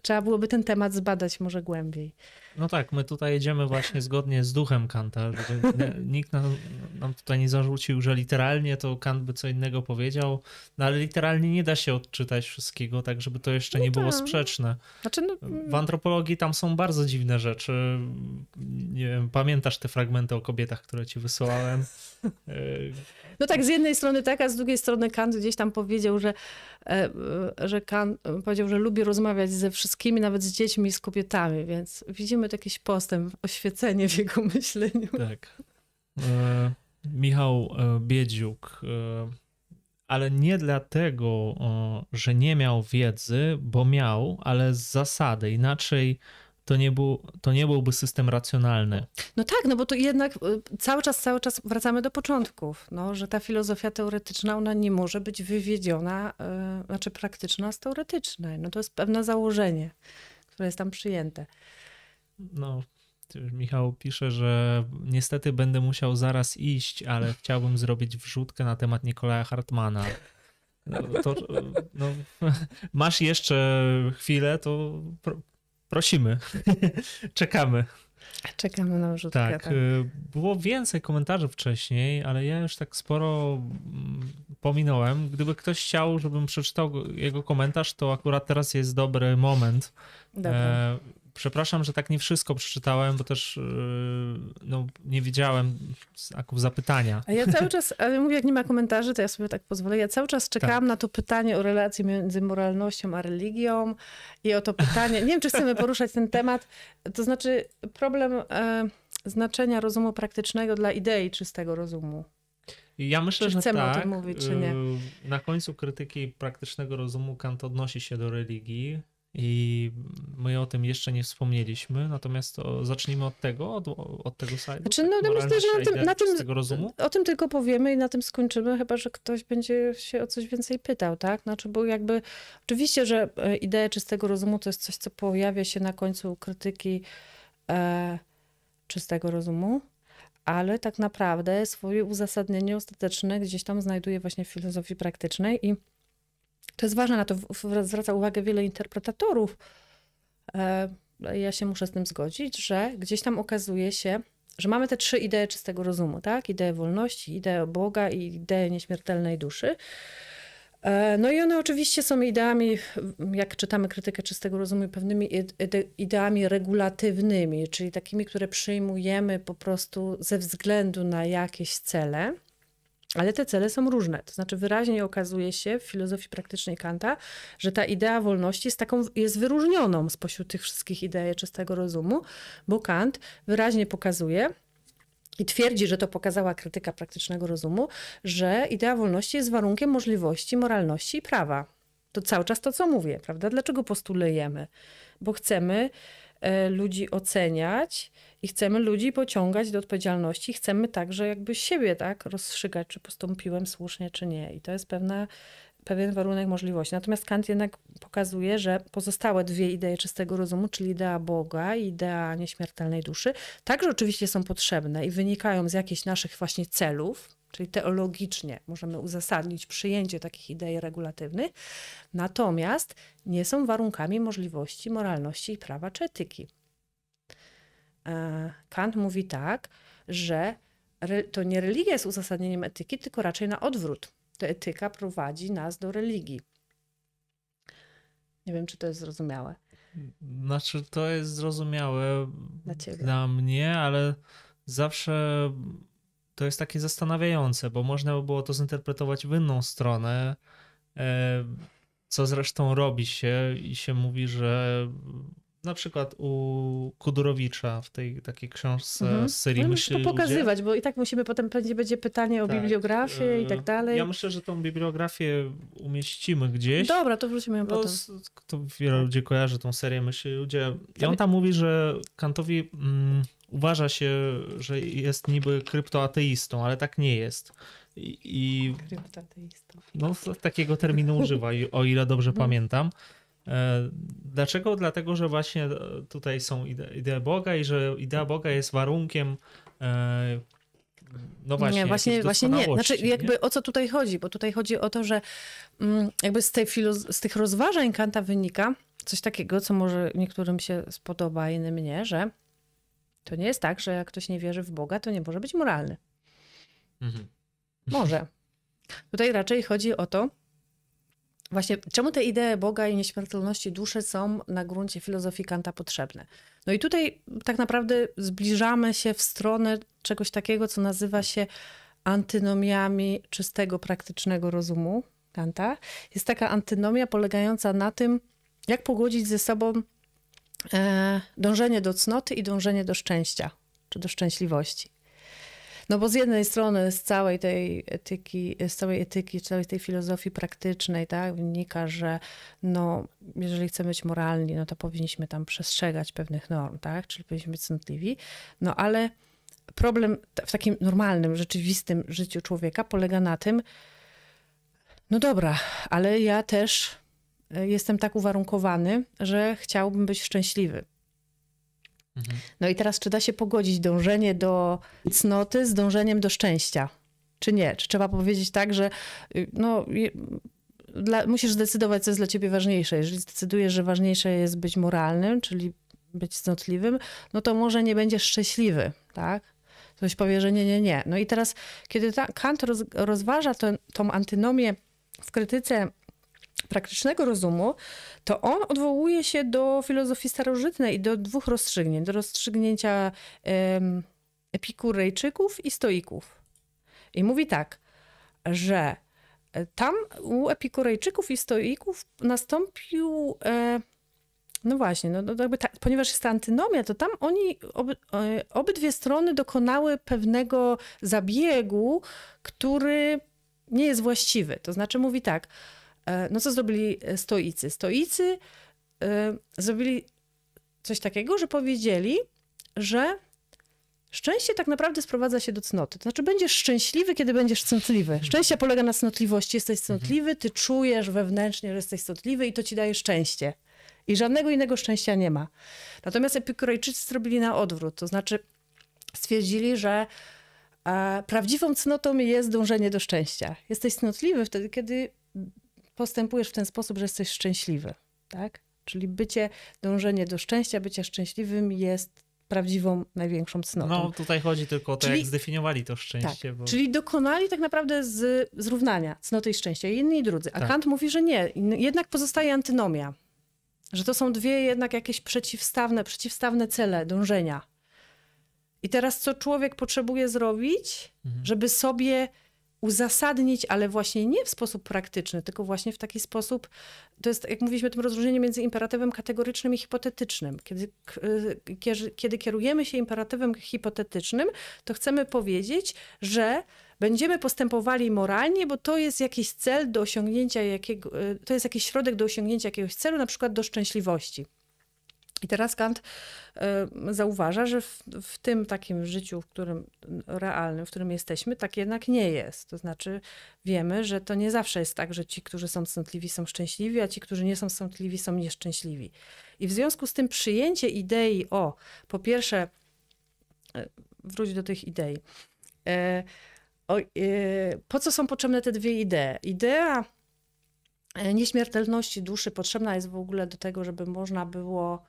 Trzeba byłoby ten temat zbadać może głębiej. No tak, my tutaj jedziemy właśnie zgodnie z duchem Kanta. Nikt nam, nam, tutaj nie zarzucił, że literalnie to Kant by co innego powiedział, no ale literalnie nie da się odczytać wszystkiego, tak żeby to jeszcze no nie tak. było sprzeczne. Znaczy, no... W antropologii tam są bardzo dziwne rzeczy. Nie wiem, pamiętasz te fragmenty o kobietach, które ci wysłałem? No tak, z jednej strony tak, a z drugiej strony Kant gdzieś tam powiedział, że, e, że Kant powiedział, że lubi rozmawiać ze wszystkimi, nawet z dziećmi z kobietami, więc widzimy jakiś postęp, oświecenie w jego myśleniu. Tak. E, Michał e, Biedziuk, e, ale nie dlatego, że nie miał wiedzy, bo miał, ale z zasady. Inaczej to nie, był, to nie byłby system racjonalny. No tak, no bo to jednak y, cały czas, cały czas wracamy do początków, no, że ta filozofia teoretyczna, ona nie może być wywiedziona, yy, znaczy praktyczna z teoretycznej. No to jest pewne założenie, które jest tam przyjęte. No, Michał pisze, że niestety będę musiał zaraz iść, ale chciałbym zrobić wrzutkę na temat Nikolaja Hartmana. No, to, no, masz jeszcze chwilę, to prosimy, czekamy. Czekamy na wrzutkę. Tak, tak, y, było więcej komentarzy wcześniej, ale ja już tak sporo mm, pominąłem. Gdyby ktoś chciał, żebym przeczytał jego komentarz, to akurat teraz jest dobry moment. Dobra. Przepraszam, że tak nie wszystko przeczytałem, bo też yy, no, nie widziałem znaków zapytania. A ja cały czas, ale mówię, jak nie ma komentarzy, to ja sobie tak pozwolę. Ja cały czas czekałam tak. na to pytanie o relację między moralnością a religią i o to pytanie. Nie wiem, czy chcemy poruszać ten temat. To znaczy, problem. E, znaczenia rozumu praktycznego dla idei czystego rozumu. Ja myślę, Czy że chcemy o tak. tym mówić, czy nie? Y, Na końcu krytyki praktycznego rozumu Kant odnosi się do religii i my o tym jeszcze nie wspomnieliśmy, natomiast to zacznijmy od tego, od, od tego slajdu. Znaczy, no, no myślę, że na tym- na tym- tego rozumu. O tym tylko powiemy i na tym skończymy, chyba że ktoś będzie się o coś więcej pytał, tak? Znaczy, bo jakby oczywiście, że e, idea czystego rozumu to jest coś, co pojawia się na końcu krytyki e, czystego rozumu, ale tak naprawdę swoje uzasadnienie ostateczne gdzieś tam znajduje właśnie w filozofii praktycznej i to jest ważne, na to zwraca uwagę wiele interpretatorów. E, ja się muszę z tym zgodzić, że gdzieś tam okazuje się, że mamy te trzy idee czystego rozumu, tak? Ideę wolności, ideę Boga i ideę nieśmiertelnej duszy. E, No i one oczywiście są ideami, jak czytamy krytykę czystego rozumu, pewnymi ide- ideami regulatywnymi, czyli takimi, które przyjmujemy po prostu ze względu na jakieś cele. Ale te cele są różne. To znaczy, wyraźnie okazuje się w filozofii praktycznej Kanta, że ta idea wolności jest taką, jest wyróżnioną spośród tych wszystkich idei czystego rozumu, bo Kant wyraźnie pokazuje, i twierdzi, że to pokazała krytyka praktycznego rozumu, że idea wolności jest warunkiem możliwości, moralności i prawa. To cały czas to, co mówię, prawda? Dlaczego postulujemy? Bo chcemy e, ludzi oceniać i chcemy ludzi pociągać do odpowiedzialności. Chcemy także jakby siebie tak rozstrzygać, czy postąpiłem słusznie, czy nie. I to jest pewna, pewien warunek możliwości. Natomiast Kant jednak pokazuje, że pozostałe dwie idee czystego rozumu, czyli idea Boga i idea nieśmiertelnej duszy, także oczywiście są potrzebne i wynikają z jakichś naszych właśnie celów, czyli teologicznie możemy uzasadnić przyjęcie takich idei regulatywnych, natomiast nie są warunkami możliwości, moralności i prawa czy etyki. E, Kant mówi tak, że to nie religia jest uzasadnieniem etyki, tylko raczej na odwrót. To etyka prowadzi nas do religii. Nie wiem, czy to jest zrozumiałe. Znaczy, to jest zrozumiałe Dla dla mnie, ale zawsze to jest takie zastanawiające, bo można by było to zinterpretować w inną stronę, e, co zresztą robi się i się mówi, że na przykład u Kudurowicza w tej takiej książce Mhm. z serii No, Myśli to ludzie, pokazywać, bo i tak musimy potem, będzie, będzie pytanie o Tak, bibliografię i e, tak dalej. Ja myślę, że tą bibliografię umieścimy gdzieś. Dobra, to wrócimy ją No, potem. to wiele ludzi kojarzy tą serię Myśli ludzie. I Ale- on tam mówi, że Kantowi mm, uważa się, że jest niby kryptoateistą, ale tak nie jest. I, i Kryptoateistą. no, takiego terminu używa, o ile dobrze Mhm. pamiętam. E, Dlaczego? Dlatego, że właśnie e, tutaj są ide- idee Boga i że idea Boga jest warunkiem e, no właśnie, nie, właśnie, właśnie nie. Znaczy, jakby o co tutaj chodzi? Bo tutaj chodzi o to, że mm, jakby z, tej filoz- z tych rozważań Kanta wynika coś takiego, co może niektórym się spodoba, innym nie, że to nie jest tak, że jak ktoś nie wierzy w Boga, to nie może być moralny. Mhm. Może. Tutaj raczej chodzi o to, właśnie czemu te idee Boga i nieśmiertelności duszy są na gruncie filozofii Kanta potrzebne. No i tutaj tak naprawdę zbliżamy się w stronę czegoś takiego, co nazywa się antynomiami czystego, praktycznego rozumu Kanta. Jest taka antynomia polegająca na tym, jak pogodzić ze sobą e, dążenie do cnoty i dążenie do szczęścia, czy do szczęśliwości. No bo z jednej strony z całej tej etyki, z całej etyki, całej tej filozofii praktycznej, tak, wynika, że no, jeżeli chcemy być moralni, no to powinniśmy tam przestrzegać pewnych norm, tak, czyli powinniśmy być cnotliwi, no ale problem w takim normalnym, rzeczywistym życiu człowieka polega na tym, no dobra, ale ja też y, jestem tak uwarunkowany, że chciałbym być szczęśliwy. Mhm. No i teraz, czy da się pogodzić dążenie do cnoty z dążeniem do szczęścia? Czy nie? Czy trzeba powiedzieć tak, że y, no, dla, musisz zdecydować, co jest dla ciebie ważniejsze. Jeżeli zdecydujesz, że ważniejsze jest być moralnym, czyli być cnotliwym, no to może nie będziesz szczęśliwy, tak? Ktoś powie, że nie, nie, nie. No i teraz, kiedy ta, Kant roz, rozważa tę- antynomię w krytyce praktycznego rozumu, to on odwołuje się do filozofii starożytnej i do dwóch rozstrzygnięć. Do rozstrzygnięcia em, epikurejczyków i stoików. I mówi tak, że e, tam u epikurejczyków i stoików nastąpił e, No właśnie, no, no jakby ta, ponieważ jest ta antynomia, to tam oni, oby, e, obydwie strony dokonały pewnego zabiegu, który nie jest właściwy. To znaczy mówi tak, no co zrobili stoicy? Stoicy y, zrobili coś takiego, że powiedzieli, że Szczęście tak naprawdę sprowadza się do cnoty. To znaczy, będziesz szczęśliwy, kiedy będziesz cnotliwy. Szczęście polega na cnotliwości. Jesteś cnotliwy, ty czujesz wewnętrznie, że jesteś cnotliwy i to ci daje szczęście. I żadnego innego szczęścia nie ma. Natomiast epikurejczycy zrobili na odwrót. To znaczy, stwierdzili, że e, prawdziwą cnotą jest dążenie do szczęścia. Jesteś cnotliwy wtedy, kiedy postępujesz w ten sposób, że jesteś szczęśliwy. Tak? Czyli bycie, dążenie do szczęścia, bycie szczęśliwym jest prawdziwą, największą cnotą. No tutaj chodzi tylko o to, czyli, jak zdefiniowali to szczęście. Tak, bo... Czyli dokonali tak naprawdę z zrównania cnoty i szczęścia, jedni i drudzy. A tak. Kant mówi, że nie, jednak pozostaje antynomia. Że to są dwie jednak jakieś przeciwstawne, przeciwstawne cele, dążenia. I teraz co człowiek potrzebuje zrobić, mhm. żeby sobie uzasadnić, ale właśnie nie w sposób praktyczny, tylko właśnie w taki sposób, to jest, jak mówiliśmy, tym rozróżnienie między imperatywem kategorycznym i hipotetycznym. Kiedy, kiedy kierujemy się imperatywem hipotetycznym, to chcemy powiedzieć, że będziemy postępowali moralnie, bo to jest jakiś cel do osiągnięcia jakiego, to jest jakiś środek do osiągnięcia jakiegoś celu, na przykład do szczęśliwości. I teraz Kant y, zauważa, że w, w, tym takim życiu, w którym realnym, w którym jesteśmy, tak jednak nie jest. To znaczy wiemy, że to nie zawsze jest tak, że ci, którzy są cnotliwi, są szczęśliwi, a ci, którzy nie są cnotliwi, są nieszczęśliwi. I w związku z tym przyjęcie idei o, po pierwsze, y, wróć do tych idei. Y, o, po co są potrzebne te dwie idee? Idea nieśmiertelności duszy potrzebna jest w ogóle do tego, żeby można było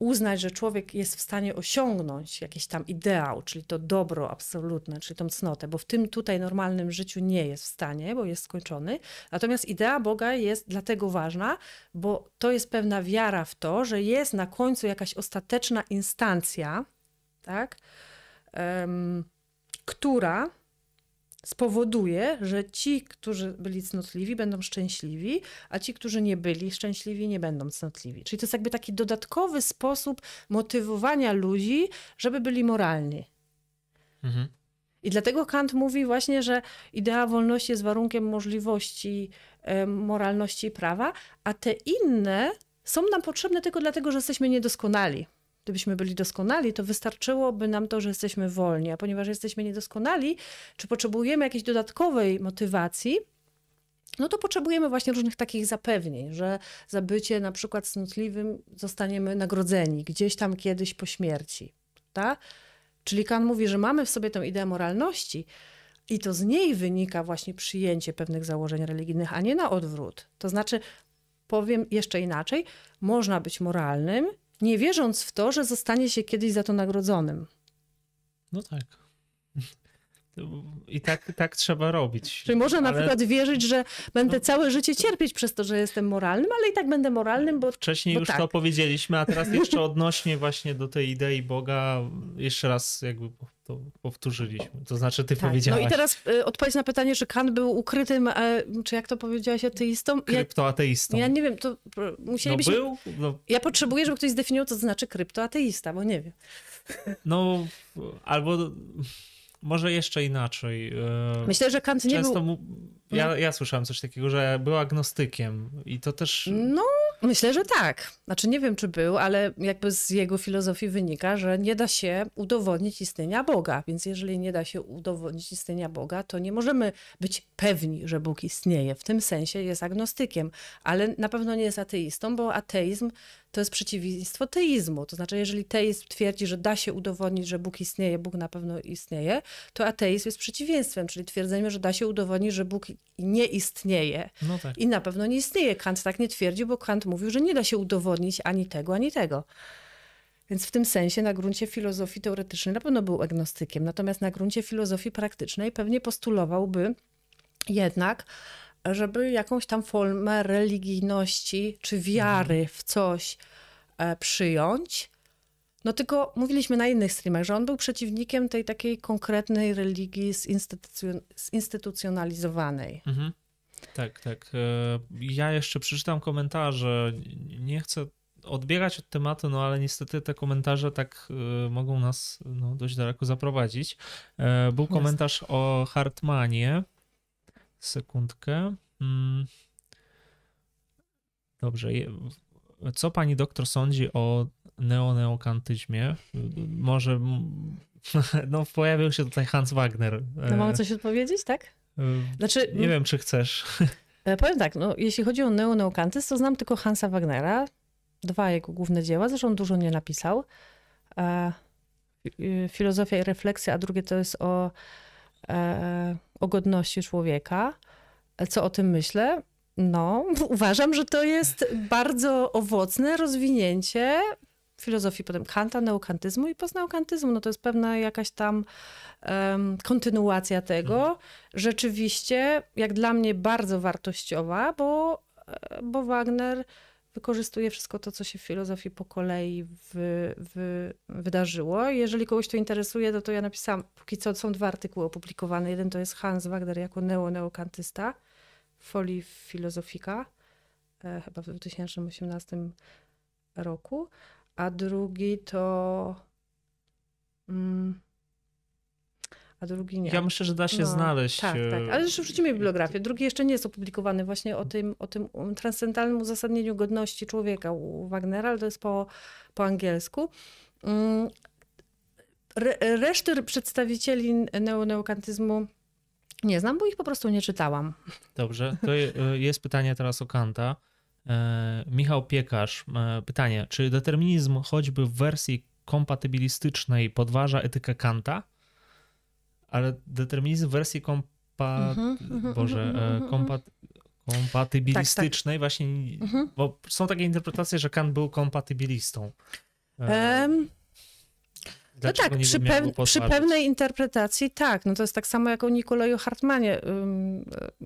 uznać, że człowiek jest w stanie osiągnąć jakiś tam ideał, czyli to dobro absolutne, czyli tą cnotę, bo w tym tutaj normalnym życiu nie jest w stanie, bo jest skończony. Natomiast idea Boga jest dlatego ważna, bo to jest pewna wiara w to, że jest na końcu jakaś ostateczna instancja, tak, um, która spowoduje, że ci, którzy byli cnotliwi, będą szczęśliwi, a ci, którzy nie byli szczęśliwi, nie będą cnotliwi. Czyli to jest jakby taki dodatkowy sposób motywowania ludzi, żeby byli moralni. Mhm. I dlatego Kant mówi właśnie, że idea wolności jest warunkiem możliwości e, moralności i prawa, a te inne są nam potrzebne tylko dlatego, że jesteśmy niedoskonali. Gdybyśmy byli doskonali, to wystarczyłoby nam to, że jesteśmy wolni, a ponieważ jesteśmy niedoskonali, czy potrzebujemy jakiejś dodatkowej motywacji, no to potrzebujemy właśnie różnych takich zapewnień, że za bycie na przykład cnotliwym zostaniemy nagrodzeni gdzieś tam kiedyś po śmierci. Tak? Czyli Kan mówi, że mamy w sobie tę ideę moralności i to z niej wynika właśnie przyjęcie pewnych założeń religijnych, a nie na odwrót. To znaczy, powiem jeszcze inaczej, można być moralnym nie wierząc w to, że zostanie się kiedyś za to nagrodzonym. No tak. I tak, tak trzeba robić. Czyli można ale... na przykład wierzyć, że będę no... całe życie cierpieć przez to, że jestem moralnym, ale i tak będę moralnym, bo. Wcześniej bo już tak. to powiedzieliśmy, a teraz jeszcze odnośnie właśnie do tej idei Boga, jeszcze raz jakby to powtórzyliśmy. To znaczy, ty tak. powiedziałaś. No i teraz y, odpowiedź na pytanie, czy Kant był ukrytym, e, czy jak to powiedziałaś, ateistą? Kryptoateistą. Ja, ja nie wiem, to musielibyśmy. No był, no... Ja potrzebuję, żeby ktoś zdefiniował, co to znaczy kryptoateista, bo nie wiem. No, albo może jeszcze inaczej. E, Myślę, że Kant nie Często był... Mu... Ja, no. ja słyszałem coś takiego, że był agnostykiem i to też... No, myślę, że tak. Znaczy nie wiem, czy był, ale jakby z jego filozofii wynika, że nie da się udowodnić istnienia Boga. Więc jeżeli nie da się udowodnić istnienia Boga, to nie możemy być pewni, że Bóg istnieje. W tym sensie jest agnostykiem, ale na pewno nie jest ateistą, bo ateizm to jest przeciwieństwo teizmu. To znaczy, jeżeli teizm twierdzi, że da się udowodnić, że Bóg istnieje, Bóg na pewno istnieje, to ateizm jest przeciwieństwem, czyli twierdzeniem, że da się udowodnić, że Bóg nie istnieje no tak. i na pewno nie istnieje. Kant tak nie twierdził, bo Kant mówił, że nie da się udowodnić ani tego, ani tego. Więc w tym sensie na gruncie filozofii teoretycznej na pewno był agnostykiem, natomiast na gruncie filozofii praktycznej pewnie postulowałby jednak, żeby jakąś tam formę religijności czy wiary mhm. w coś e, przyjąć. No tylko mówiliśmy na innych streamach, że on był przeciwnikiem tej takiej konkretnej religii zinstytucjon zinstytucjonalizowanej. Mhm. Tak, tak. E, ja jeszcze przeczytam komentarze. Nie chcę odbiegać od tematu, no ale niestety te komentarze tak y, mogą nas no, dość daleko zaprowadzić. E, był komentarz o Hartmanie. Sekundkę. Mm. Dobrze. Co pani doktor sądzi o neoneokantyzmie? Może. No, pojawił się tutaj Hans Wagner. No, mam coś odpowiedzieć, tak? E, znaczy, nie wiem, czy chcesz. E, powiem tak, no, jeśli chodzi o neoneokantyzm, to znam tylko Hansa Wagnera, dwa jego główne dzieła, zresztą dużo nie napisał. E, filozofia i refleksja, a drugie to jest o, e, o godności człowieka. Co o tym myślę? No, uważam, że to jest bardzo owocne rozwinięcie filozofii potem Kanta, neokantyzmu i postneokantyzmu. No to jest pewna jakaś tam um, kontynuacja tego. Mhm. Rzeczywiście, jak dla mnie, bardzo wartościowa, bo, e, bo Wagner wykorzystuje wszystko to, co się w filozofii po kolei wy, wy, wydarzyło. Jeżeli kogoś to interesuje, to, to ja napisałam, póki co są dwa artykuły opublikowane. Jeden to jest Hans Wagner jako neo-neokantysta w folii Filozofika, e, chyba w 2018 roku, a drugi to... Mm, a drugi nie. Ja myślę, że da się no, znaleźć. Tak, tak. Ale już wrzucimy bibliografię. Drugi jeszcze nie jest opublikowany właśnie o tym, o tym transcendentalnym uzasadnieniu godności człowieka u Wagnera, ale to jest po, po angielsku. Mm, re, reszty przedstawicieli neoneokantyzmu nie znam, bo ich po prostu nie czytałam. Dobrze, to jest pytanie teraz o Kanta. E, Michał Piekarz, e, pytanie, czy determinizm choćby w wersji kompatybilistycznej podważa etykę Kanta? Ale determinizm w wersji kompa... Mm-hmm, Boże, mm-hmm, kompat... kompatybilistycznej tak, tak. właśnie, bo są takie interpretacje, że Kant był kompatybilistą. Um, no tak, przy, pew przy, pewnej interpretacji tak. No to jest tak samo jak o Nikoleju Hartmanie.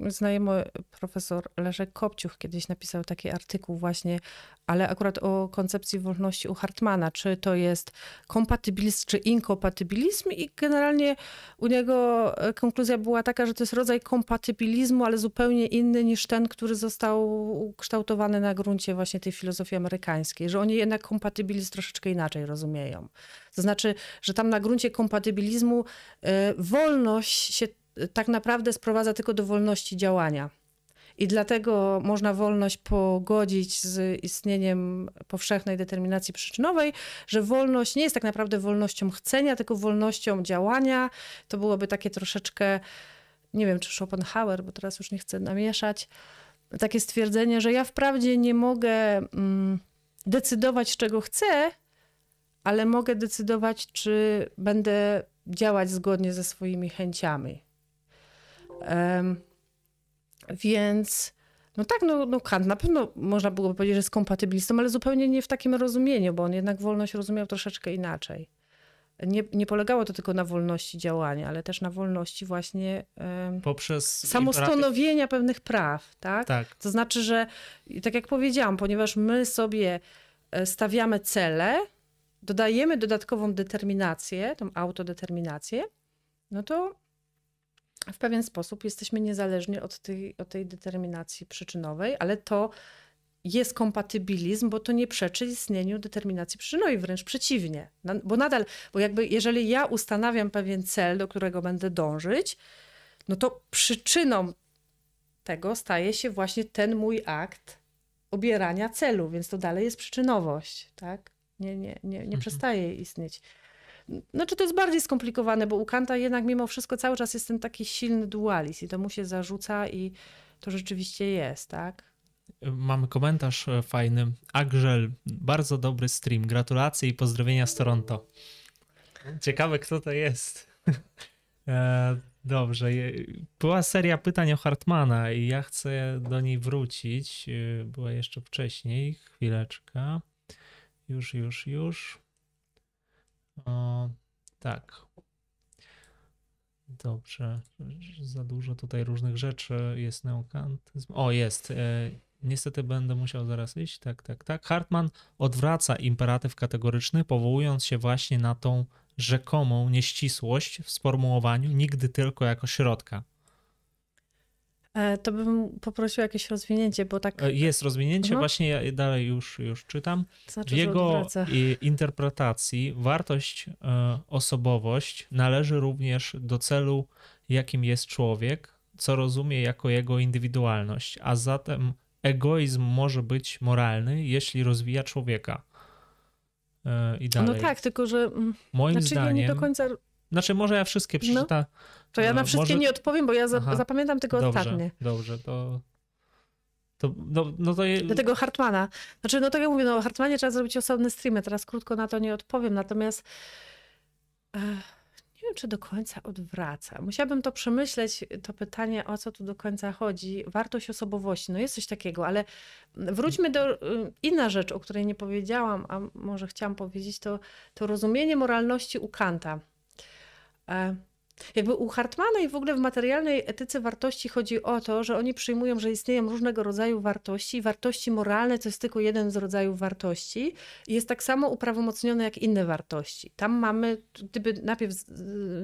Znajomy profesor Leszek Kopciuch kiedyś napisał taki artykuł właśnie, ale akurat o koncepcji wolności u Hartmana. Czy to jest kompatybilizm, czy inkompatybilizm i generalnie u niego e, konkluzja była taka, że to jest rodzaj kompatybilizmu, ale zupełnie inny niż ten, który został ukształtowany na gruncie właśnie tej filozofii amerykańskiej, że oni jednak kompatybilizm troszeczkę inaczej rozumieją. To znaczy, że tam na gruncie kompatybilizmu e, wolność się e, tak naprawdę sprowadza tylko do wolności działania. I dlatego można wolność pogodzić z istnieniem powszechnej determinacji przyczynowej, że wolność nie jest tak naprawdę wolnością chcenia, tylko wolnością działania. To byłoby takie troszeczkę, nie wiem czy Schopenhauer, bo teraz już nie chcę namieszać, takie stwierdzenie, że ja wprawdzie nie mogę mm, decydować, czego chcę, ale mogę decydować, czy będę działać zgodnie ze swoimi chęciami. Um, więc no tak, no, no Kant na pewno można byłoby powiedzieć, że jest kompatybilistą, ale zupełnie nie w takim rozumieniu, bo on jednak wolność rozumiał troszeczkę inaczej. Nie, nie polegało to tylko na wolności działania, ale też na wolności właśnie um, poprzez samostanowienia imperatyw. pewnych praw, tak? tak? To znaczy, że tak jak powiedziałam, ponieważ my sobie e, stawiamy cele, dodajemy dodatkową determinację, tą autodeterminację, no to w pewien sposób jesteśmy niezależni od tej, od tej determinacji przyczynowej, ale to jest kompatybilizm, bo to nie przeczy istnieniu determinacji przyczynowej, wręcz przeciwnie. Bo nadal, bo jakby jeżeli ja ustanawiam pewien cel, do którego będę dążyć, no to przyczyną tego staje się właśnie ten mój akt obierania celu, więc to dalej jest przyczynowość, tak? Nie, nie, nie, nie mhm. przestaje istnieć. Znaczy to jest bardziej skomplikowane, bo u Kanta jednak mimo wszystko cały czas jest ten taki silny dualizm i to mu się zarzuca i to rzeczywiście jest, tak? Mamy komentarz e, fajny. Agżel, bardzo dobry stream. Gratulacje i pozdrowienia z Toronto. Ciekawe, kto to jest. E, dobrze. Była seria pytań o Hartmana i ja chcę do niej wrócić. E, była jeszcze wcześniej. Chwileczkę. Już, już, już. O, tak. Dobrze. Za dużo tutaj różnych rzeczy. Jest neokantyzm. O, jest. E, niestety będę musiał zaraz iść. Tak, tak, tak. Hartman odwraca imperatyw kategoryczny, powołując się właśnie na tą rzekomą nieścisłość w sformułowaniu, nigdy tylko jako środka. E, to bym poprosił jakieś rozwinięcie, bo tak... E, jest rozwinięcie, mhm. właśnie ja dalej już, już czytam. Znaczy, w jego interpretacji wartość, e, osobowość należy również do celu, jakim jest człowiek, co rozumie jako jego indywidualność, a zatem egoizm może być moralny, jeśli rozwija człowieka. I dalej. No tak, tylko że mm, moim znaczy, zdaniem... Ja nie do końca... Znaczy może ja wszystkie przeczytam. No. To ja na no, wszystkie może... nie odpowiem, bo ja Aha. zapamiętam tylko dobrze, ostatnie. Dobrze, to... To, no, no to je... Do tego Hartmana. Znaczy, no tak jak mówię, no o Hartmanie trzeba zrobić osobny streamy. Teraz krótko na to nie odpowiem, natomiast e, nie wiem, czy do końca odwraca. Musiałabym to przemyśleć, to pytanie, o co tu do końca chodzi. Wartość osobowości, no jest coś takiego, ale wróćmy do y, inna rzecz, o której nie powiedziałam, a może chciałam powiedzieć, to, to rozumienie moralności u Kanta. E, jakby u Hartmana i w ogóle w materialnej etyce wartości chodzi o to, że oni przyjmują, że istnieją różnego rodzaju wartości wartości moralne to jest tylko jeden z rodzajów wartości i jest tak samo uprawomocnione jak inne wartości. Tam mamy, gdyby najpierw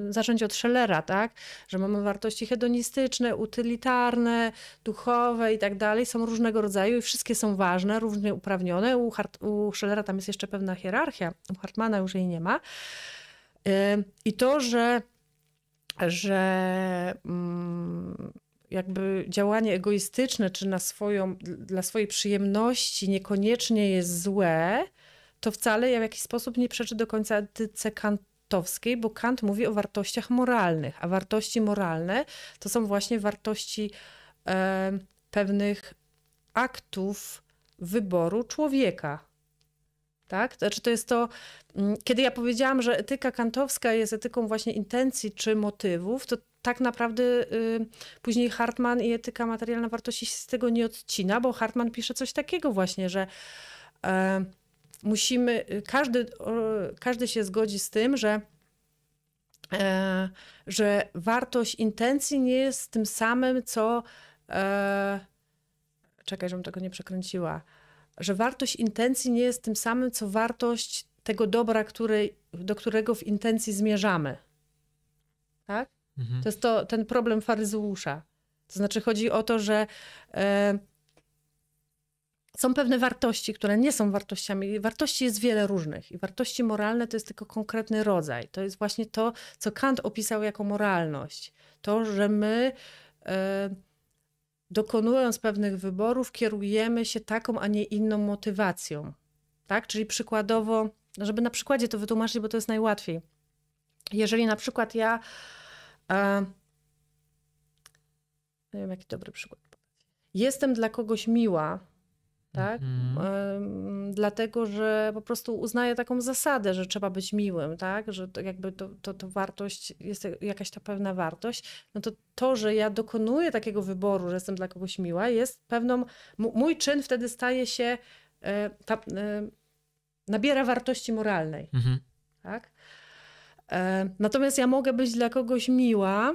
zacząć od Schellera, tak, że mamy wartości hedonistyczne, utylitarne, duchowe i tak dalej, są różnego rodzaju i wszystkie są ważne, różnie uprawnione. U, Hart, u Schellera tam jest jeszcze pewna hierarchia, u Hartmana już jej nie ma. I to, że że mm, jakby działanie egoistyczne czy na swoją, dla swojej przyjemności niekoniecznie jest złe, to wcale w jakiś sposób nie przeczy do końca etyce kantowskiej, bo Kant mówi o wartościach moralnych, a wartości moralne to są właśnie wartości e, pewnych aktów wyboru człowieka. Tak? Znaczy to jest to, mm, kiedy ja powiedziałam, że etyka kantowska jest etyką właśnie intencji czy motywów, to tak naprawdę y, później Hartman i etyka materialna wartości się z tego nie odcina, bo Hartman pisze coś takiego właśnie, że y, musimy, każdy, y, każdy się zgodzi z tym, że e, że wartość intencji nie jest tym samym, co. E, czekaj, żebym tego nie przekręciła że wartość intencji nie jest tym samym, co wartość tego dobra, który, do którego w intencji zmierzamy. Tak? Mhm. To jest to, ten problem faryzeusza. To znaczy chodzi o to, że e, są pewne wartości, które nie są wartościami. Wartości jest wiele różnych i wartości moralne to jest tylko konkretny rodzaj. To jest właśnie to, co Kant opisał jako moralność. To, że my e, dokonując pewnych wyborów, kierujemy się taką, a nie inną motywacją. Tak? Czyli przykładowo, żeby na przykładzie to wytłumaczyć, bo to jest najłatwiej. Jeżeli na przykład ja. E, nie wiem, jaki dobry przykład. Jestem dla kogoś miła, tak? Mhm. Dlatego, że po prostu uznaję taką zasadę, że trzeba być miłym, tak? Że to jakby to, to, to wartość, jest jakaś ta pewna wartość, no to to, że ja dokonuję takiego wyboru, że jestem dla kogoś miła, jest pewną, mój czyn wtedy staje się, e, ta, e, nabiera wartości moralnej, mhm. tak? E, natomiast ja mogę być dla kogoś miła,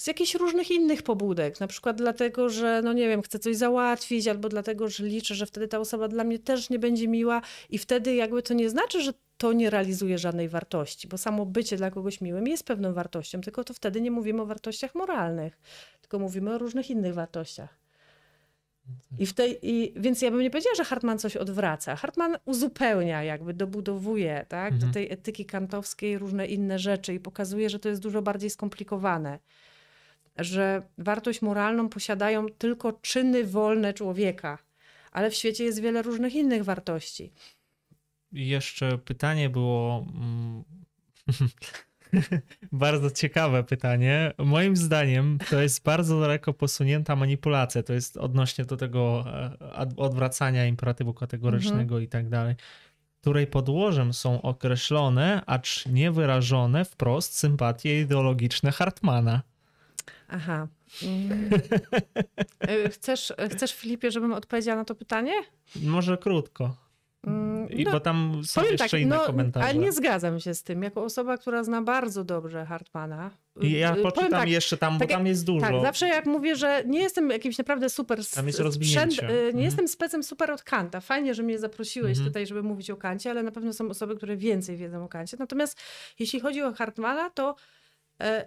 z jakichś różnych innych pobudek, na przykład dlatego, że no nie wiem, chcę coś załatwić, albo dlatego, że liczę, że wtedy ta osoba dla mnie też nie będzie miła i wtedy jakby to nie znaczy, że to nie realizuje żadnej wartości, bo samo bycie dla kogoś miłym jest pewną wartością, tylko to wtedy nie mówimy o wartościach moralnych, tylko mówimy o różnych innych wartościach. I w tej, i, więc ja bym nie powiedziała, że Hartman coś odwraca. Hartman uzupełnia, jakby dobudowuje tak, mhm. do tej etyki kantowskiej różne inne rzeczy i pokazuje, że to jest dużo bardziej skomplikowane że wartość moralną posiadają tylko czyny wolne człowieka, ale w świecie jest wiele różnych innych wartości. Jeszcze pytanie było. Mm, bardzo ciekawe pytanie. Moim zdaniem to jest bardzo daleko posunięta manipulacja. To jest odnośnie do tego e, odwracania imperatywu kategorycznego mhm. i tak dalej, której podłożem są określone, acz niewyrażone wprost sympatie ideologiczne Hartmana. Aha. Mm. E, chcesz, chcesz, Filipie, żebym odpowiedziała na to pytanie? Może krótko. Mm, I no, bo tam są jeszcze tak, inne no, komentarze. Ale nie zgadzam się z tym. Jako osoba, która zna bardzo dobrze Hartmana. I ja y, poczytam tak, jeszcze tam, tak, bo tam jest dużo. Tak, zawsze jak mówię, że nie jestem jakimś naprawdę super... Tam jest rozwinięcie. Sprzęt, nie mhm. jestem specem super od Kanta. Fajnie, że mnie zaprosiłeś mhm. tutaj, żeby mówić o Kancie, ale na pewno są osoby, które więcej wiedzą o Kancie. Natomiast jeśli chodzi o Hartmana, to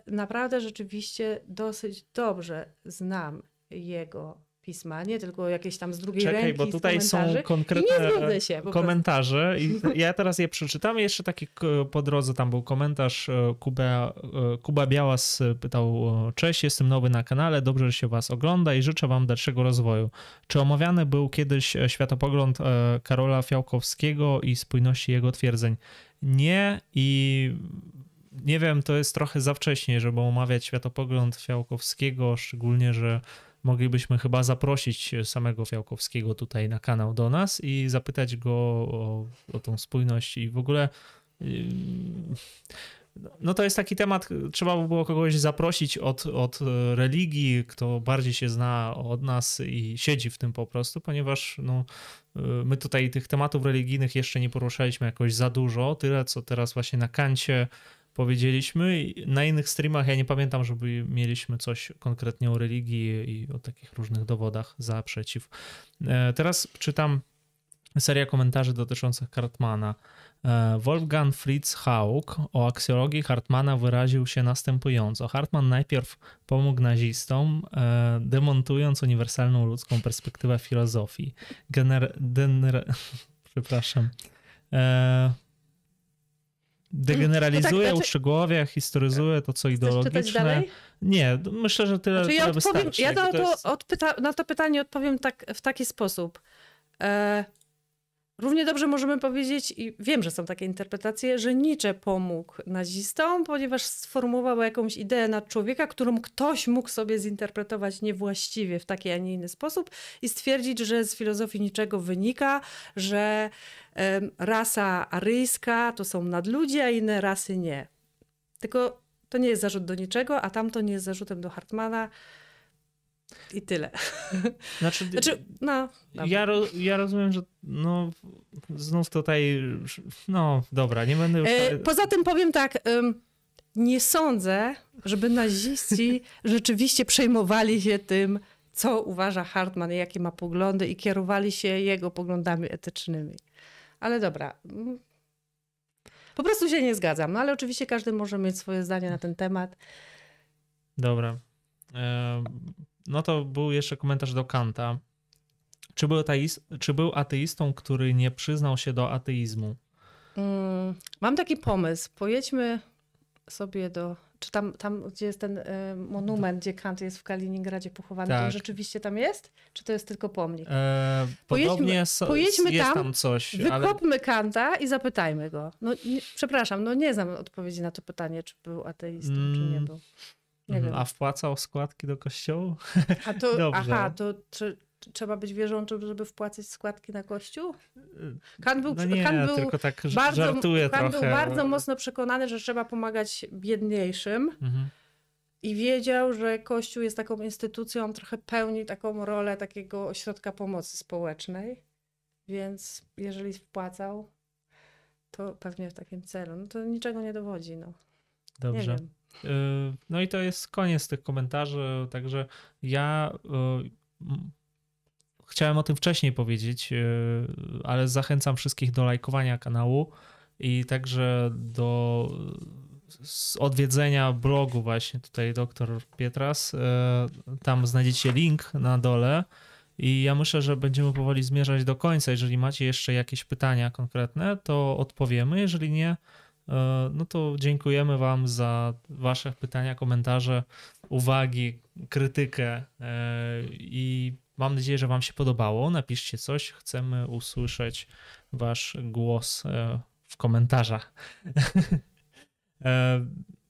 naprawdę rzeczywiście dosyć dobrze znam jego pisma, nie tylko jakieś tam z drugiej Czekaj, ręki bo tutaj są konkretne się, komentarze i ja teraz je przeczytam. Jeszcze taki po drodze tam był komentarz e, Kuba, e, Kuba Białas pytał cześć, jestem nowy na kanale, dobrze, że się was ogląda i życzę wam dalszego rozwoju. Czy omawiany był kiedyś e, światopogląd Karola Fiałkowskiego i spójności jego twierdzeń? Nie i nie wiem, to jest trochę za wcześnie, żeby omawiać światopogląd Fiałkowskiego, szczególnie, że moglibyśmy chyba zaprosić samego Fiałkowskiego tutaj na kanał do nas i zapytać go o, o tą spójność i w ogóle. Yy, no to jest taki temat, trzeba by było kogoś zaprosić od, od religii, kto bardziej się zna od nas i siedzi w tym po prostu, ponieważ no, yy, my tutaj tych tematów religijnych jeszcze nie poruszaliśmy jakoś za dużo, tyle co teraz właśnie na kancie powiedzieliśmy. Na innych streamach ja nie pamiętam, żeby mieliśmy coś konkretnie o religii i o takich różnych dowodach za, przeciw. E, teraz czytam serię komentarzy dotyczących Hartmana. E, Wolfgang Fritz Haug o aksjologii Hartmana wyraził się następująco. Hartman najpierw pomógł nazistom, e, demontując uniwersalną ludzką perspektywę filozofii. Gener... Przepraszam degeneralizuje, no tak, znaczy... historyzuje to, co ideologiczne. Nie, myślę, że tyle, znaczy, ja odpowiem, wystarczy. Ja to, to odpyta, na to pytanie odpowiem tak, w taki sposób. E, Równie dobrze możemy powiedzieć, i wiem, że są takie interpretacje, że Nietzsche pomógł nazistom, ponieważ sformułował jakąś ideę nad człowieka, którą ktoś mógł sobie zinterpretować niewłaściwie w taki, a nie inny sposób i stwierdzić, że z filozofii niczego wynika, że um, rasa aryjska to są nadludzie, a inne rasy nie. Tylko to nie jest zarzut do niczego, a tamto nie jest zarzutem do Hartmana. I tyle. Znaczy, znaczy no, ja, ro, ja rozumiem, że no, znów tutaj, no dobra, nie będę już... E, poza tym powiem tak, nie sądzę, żeby naziści rzeczywiście przejmowali się tym, co uważa Hartman i jakie ma poglądy i kierowali się jego poglądami etycznymi. Ale dobra. Po prostu się nie zgadzam, no ale oczywiście każdy może mieć swoje zdanie na ten temat. Dobra. No to był jeszcze komentarz do Kanta. Czy był, ateist, czy był ateistą, który nie przyznał się do ateizmu? Mm, mam taki pomysł. Pojedźmy sobie do. Czy tam, tam gdzie jest ten y, monument, gdzie Kant jest w Kaliningradzie pochowany, tak. to rzeczywiście tam jest? Czy to jest tylko pomnik? E, pojedźmy, so, pojedźmy jest tam, tam coś. Wykopmy ale... Kanta i zapytajmy go. No, nie, przepraszam, no nie znam odpowiedzi na to pytanie, czy był ateistą, mm. czy nie mm. Był. Mhm. A wpłacał składki do kościołu? A to, Dobrze. aha, to czy, trzeba być wierzącym, żeby wpłacać składki na kościół? Kan był, no nie, był tak bardzo, był bardzo mocno przekonany, że trzeba pomagać biedniejszym. Mhm. I wiedział, że Kościół jest taką instytucją, trochę pełni taką rolę takiego ośrodka pomocy społecznej. Więc jeżeli wpłacał, to pewnie w takim celu. No to niczego nie dowodzi. No. Dobrze. Yy, no i to jest koniec tych komentarzy, także ja yy, chciałem o tym wcześniej powiedzieć, yy, ale zachęcam wszystkich do lajkowania kanału i także do odwiedzenia blogu właśnie tutaj dr Pietras. Tam znajdziecie link na dole i ja myślę, że będziemy powoli zmierzać do końca. Jeżeli macie jeszcze jakieś pytania konkretne, to odpowiemy. Jeżeli nie, no to dziękujemy Wam za Wasze pytania, komentarze, uwagi, krytykę e, i mam nadzieję, że Wam się podobało. Napiszcie coś, chcemy usłyszeć Wasz głos e, w komentarzach.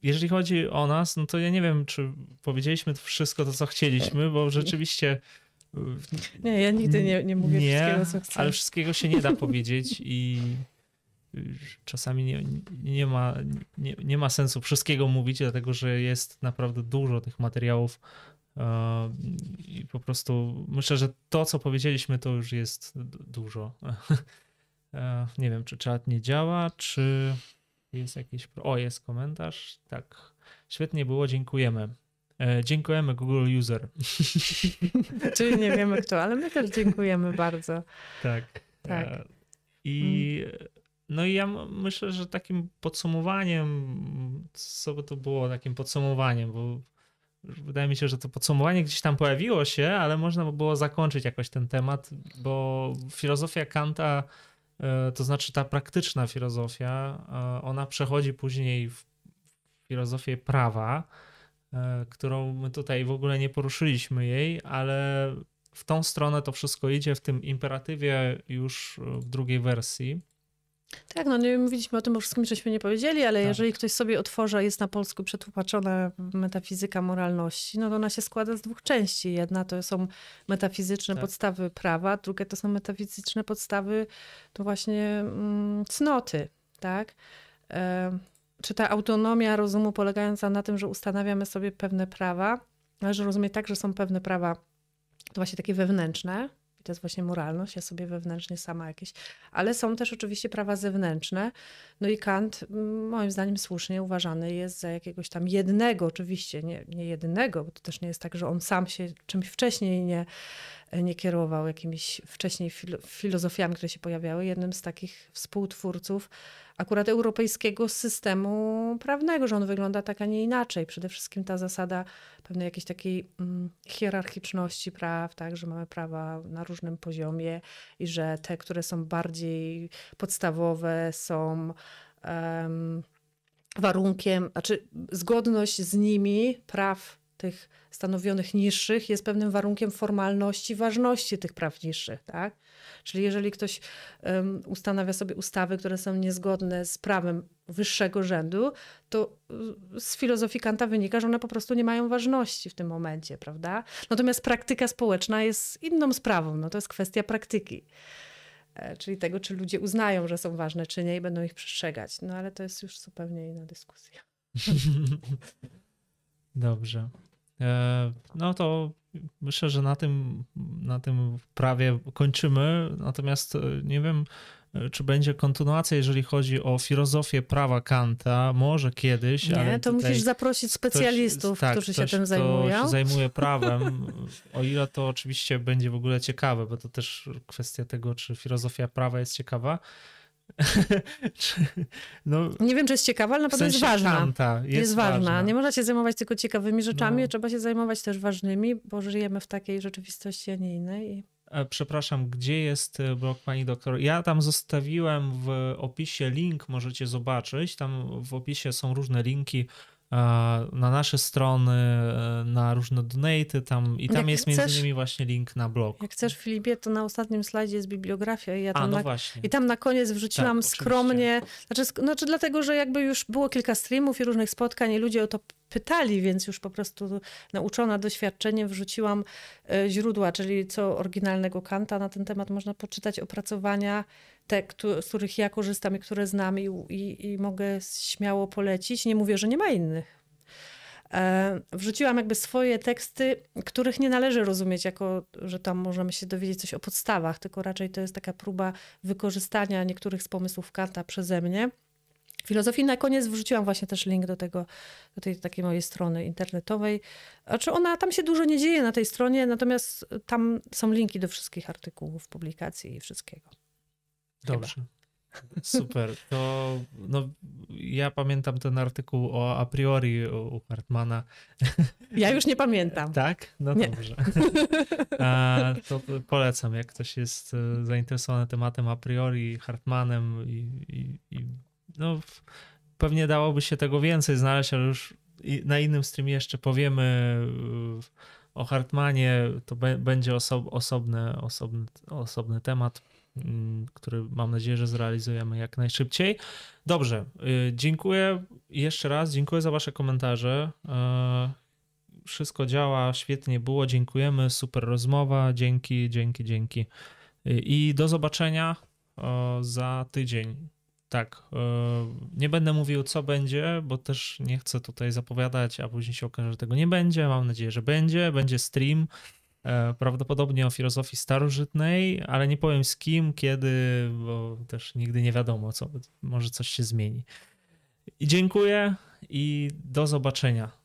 Jeżeli chodzi o nas, no to ja nie wiem, czy powiedzieliśmy wszystko to, co chcieliśmy, bo rzeczywiście. Nie, ja nigdy nie, nie mówię nie, wszystkiego, co chcę. Ale wszystkiego się nie da powiedzieć i czasami nie, nie, ma, nie, nie ma sensu wszystkiego mówić, dlatego że jest naprawdę dużo tych materiałów e, i po prostu myślę, że to, co powiedzieliśmy, to już jest dużo. E, nie wiem, czy czat nie działa, czy jest jakiś. O, jest komentarz. Tak. Świetnie było, dziękujemy. E, dziękujemy Google User. Czyli nie wiemy kto, ale my też dziękujemy bardzo. Tak. tak. I mm. No i ja myślę, że takim podsumowaniem, co by to było takim podsumowaniem, bo wydaje mi się, że to podsumowanie gdzieś tam pojawiło się, ale można by było zakończyć jakoś ten temat, bo filozofia Kanta, e, to znaczy ta praktyczna filozofia, e, ona przechodzi później w filozofię prawa, e, którą my tutaj w ogóle nie poruszyliśmy jej, ale w tą stronę to wszystko idzie w tym imperatywie już w drugiej wersji. Tak, no nie mówiliśmy o tym o wszystkim, żeśmy nie powiedzieli, ale tak. jeżeli ktoś sobie otworzy, jest na polsku przetłumaczona metafizyka moralności, no to ona się składa z dwóch części. Jedna to są metafizyczne tak. podstawy prawa, druga to są metafizyczne podstawy to właśnie mm, cnoty, tak? E, czy ta autonomia rozumu polegająca na tym, że ustanawiamy sobie pewne prawa, należy rozumieć tak, że są pewne prawa to właśnie takie wewnętrzne, to jest właśnie moralność, ja sobie wewnętrznie sama jakieś, ale są też oczywiście prawa zewnętrzne. No i Kant, moim zdaniem, słusznie uważany jest za jakiegoś tam jednego, oczywiście, nie, nie jedynego, bo to też nie jest tak, że on sam się czymś wcześniej nie, nie kierował, jakimiś wcześniej filozofiami, które się pojawiały. Jednym z takich współtwórców akurat europejskiego systemu prawnego, że on wygląda tak, a nie inaczej. Przede wszystkim ta zasada pewnej jakiejś takiej mm, hierarchiczności praw, tak, że mamy prawa na różnym poziomie i że te, które są bardziej podstawowe, są um, warunkiem, znaczy zgodność z nimi praw tych stanowionych niższych jest pewnym warunkiem formalności, ważności tych praw niższych, tak? Czyli jeżeli ktoś um, ustanawia sobie ustawy, które są niezgodne z prawem wyższego rzędu, to y, z filozofii Kanta wynika, że one po prostu nie mają ważności w tym momencie, prawda? Natomiast praktyka społeczna jest inną sprawą, no to jest kwestia praktyki. E, czyli tego, czy ludzie uznają, że są ważne, czy nie i będą ich przestrzegać. No ale to jest już zupełnie inna dyskusja. Dobrze. E, no to myślę, że na tym, na tym prawie kończymy. Natomiast e, nie wiem, e, czy będzie kontynuacja, jeżeli chodzi o filozofię prawa Kanta, może kiedyś. Nie, ale to musisz zaprosić specjalistów, ktoś, tak, którzy się tym zajmują. Ktoś zajmuje prawem, o ile to oczywiście będzie w ogóle ciekawe, bo to też kwestia tego, czy filozofia prawa jest ciekawa. no, nie wiem, czy jest ciekawa, ale na pewno jest ważna. Jest, jest ważna. ważna. Nie można się zajmować tylko ciekawymi rzeczami, no. trzeba się zajmować też ważnymi, bo żyjemy w takiej rzeczywistości, a nie innej. E, przepraszam, gdzie jest e, blog pani doktor? Ja tam zostawiłem w opisie link, możecie zobaczyć. Tam w opisie są różne linki na nasze strony, e, na różne donaty tam i tam jak jest między innymi właśnie link na blog. Jak chcesz Filipie, to na ostatnim slajdzie jest bibliografia i ja tam, A, no na, i tam na koniec wrzuciłam tak, skromnie, znaczy, znaczy dlatego, że jakby już było kilka streamów i różnych spotkań i ludzie o to pytali, więc już po prostu nauczona doświadczeniem wrzuciłam e, źródła, czyli co oryginalnego Kanta na ten temat można poczytać opracowania, te, z których ja korzystam i które znam i, i, i mogę śmiało polecić. Nie mówię, że nie ma innych. E, wrzuciłam jakby swoje teksty, których nie należy rozumieć jako, że tam możemy się dowiedzieć coś o podstawach, tylko raczej to jest taka próba wykorzystania niektórych z pomysłów Kanta przeze mnie filozofii. Na koniec wrzuciłam właśnie też link do tego, do tej takiej mojej strony internetowej. Znaczy ona, tam się dużo nie dzieje na tej stronie, natomiast tam są linki do wszystkich artykułów, publikacji i wszystkiego. Dobrze. Super. To no, ja pamiętam ten artykuł o a priori u Hartmana. Ja już nie pamiętam. Tak? No nie. dobrze. A, to polecam, jak ktoś jest e, zainteresowany tematem a priori, Hartmanem i, i, i no, pewnie dałoby się tego więcej znaleźć, ale już na innym streamie jeszcze powiemy o Hartmanie. To będzie oso osobny, osobny, osobny temat, który mam nadzieję, że zrealizujemy jak najszybciej. Dobrze, y, dziękuję jeszcze raz, dziękuję za Wasze komentarze. Y, wszystko działa, świetnie było, dziękujemy, super rozmowa, dzięki, dzięki, dzięki. Y, I do zobaczenia za tydzień. Tak, nie będę mówił, co będzie, bo też nie chcę tutaj zapowiadać, a później się okaże, że tego nie będzie. Mam nadzieję, że będzie. Będzie stream, prawdopodobnie o filozofii starożytnej, ale nie powiem z kim, kiedy, bo też nigdy nie wiadomo, co, może coś się zmieni. I dziękuję i do zobaczenia.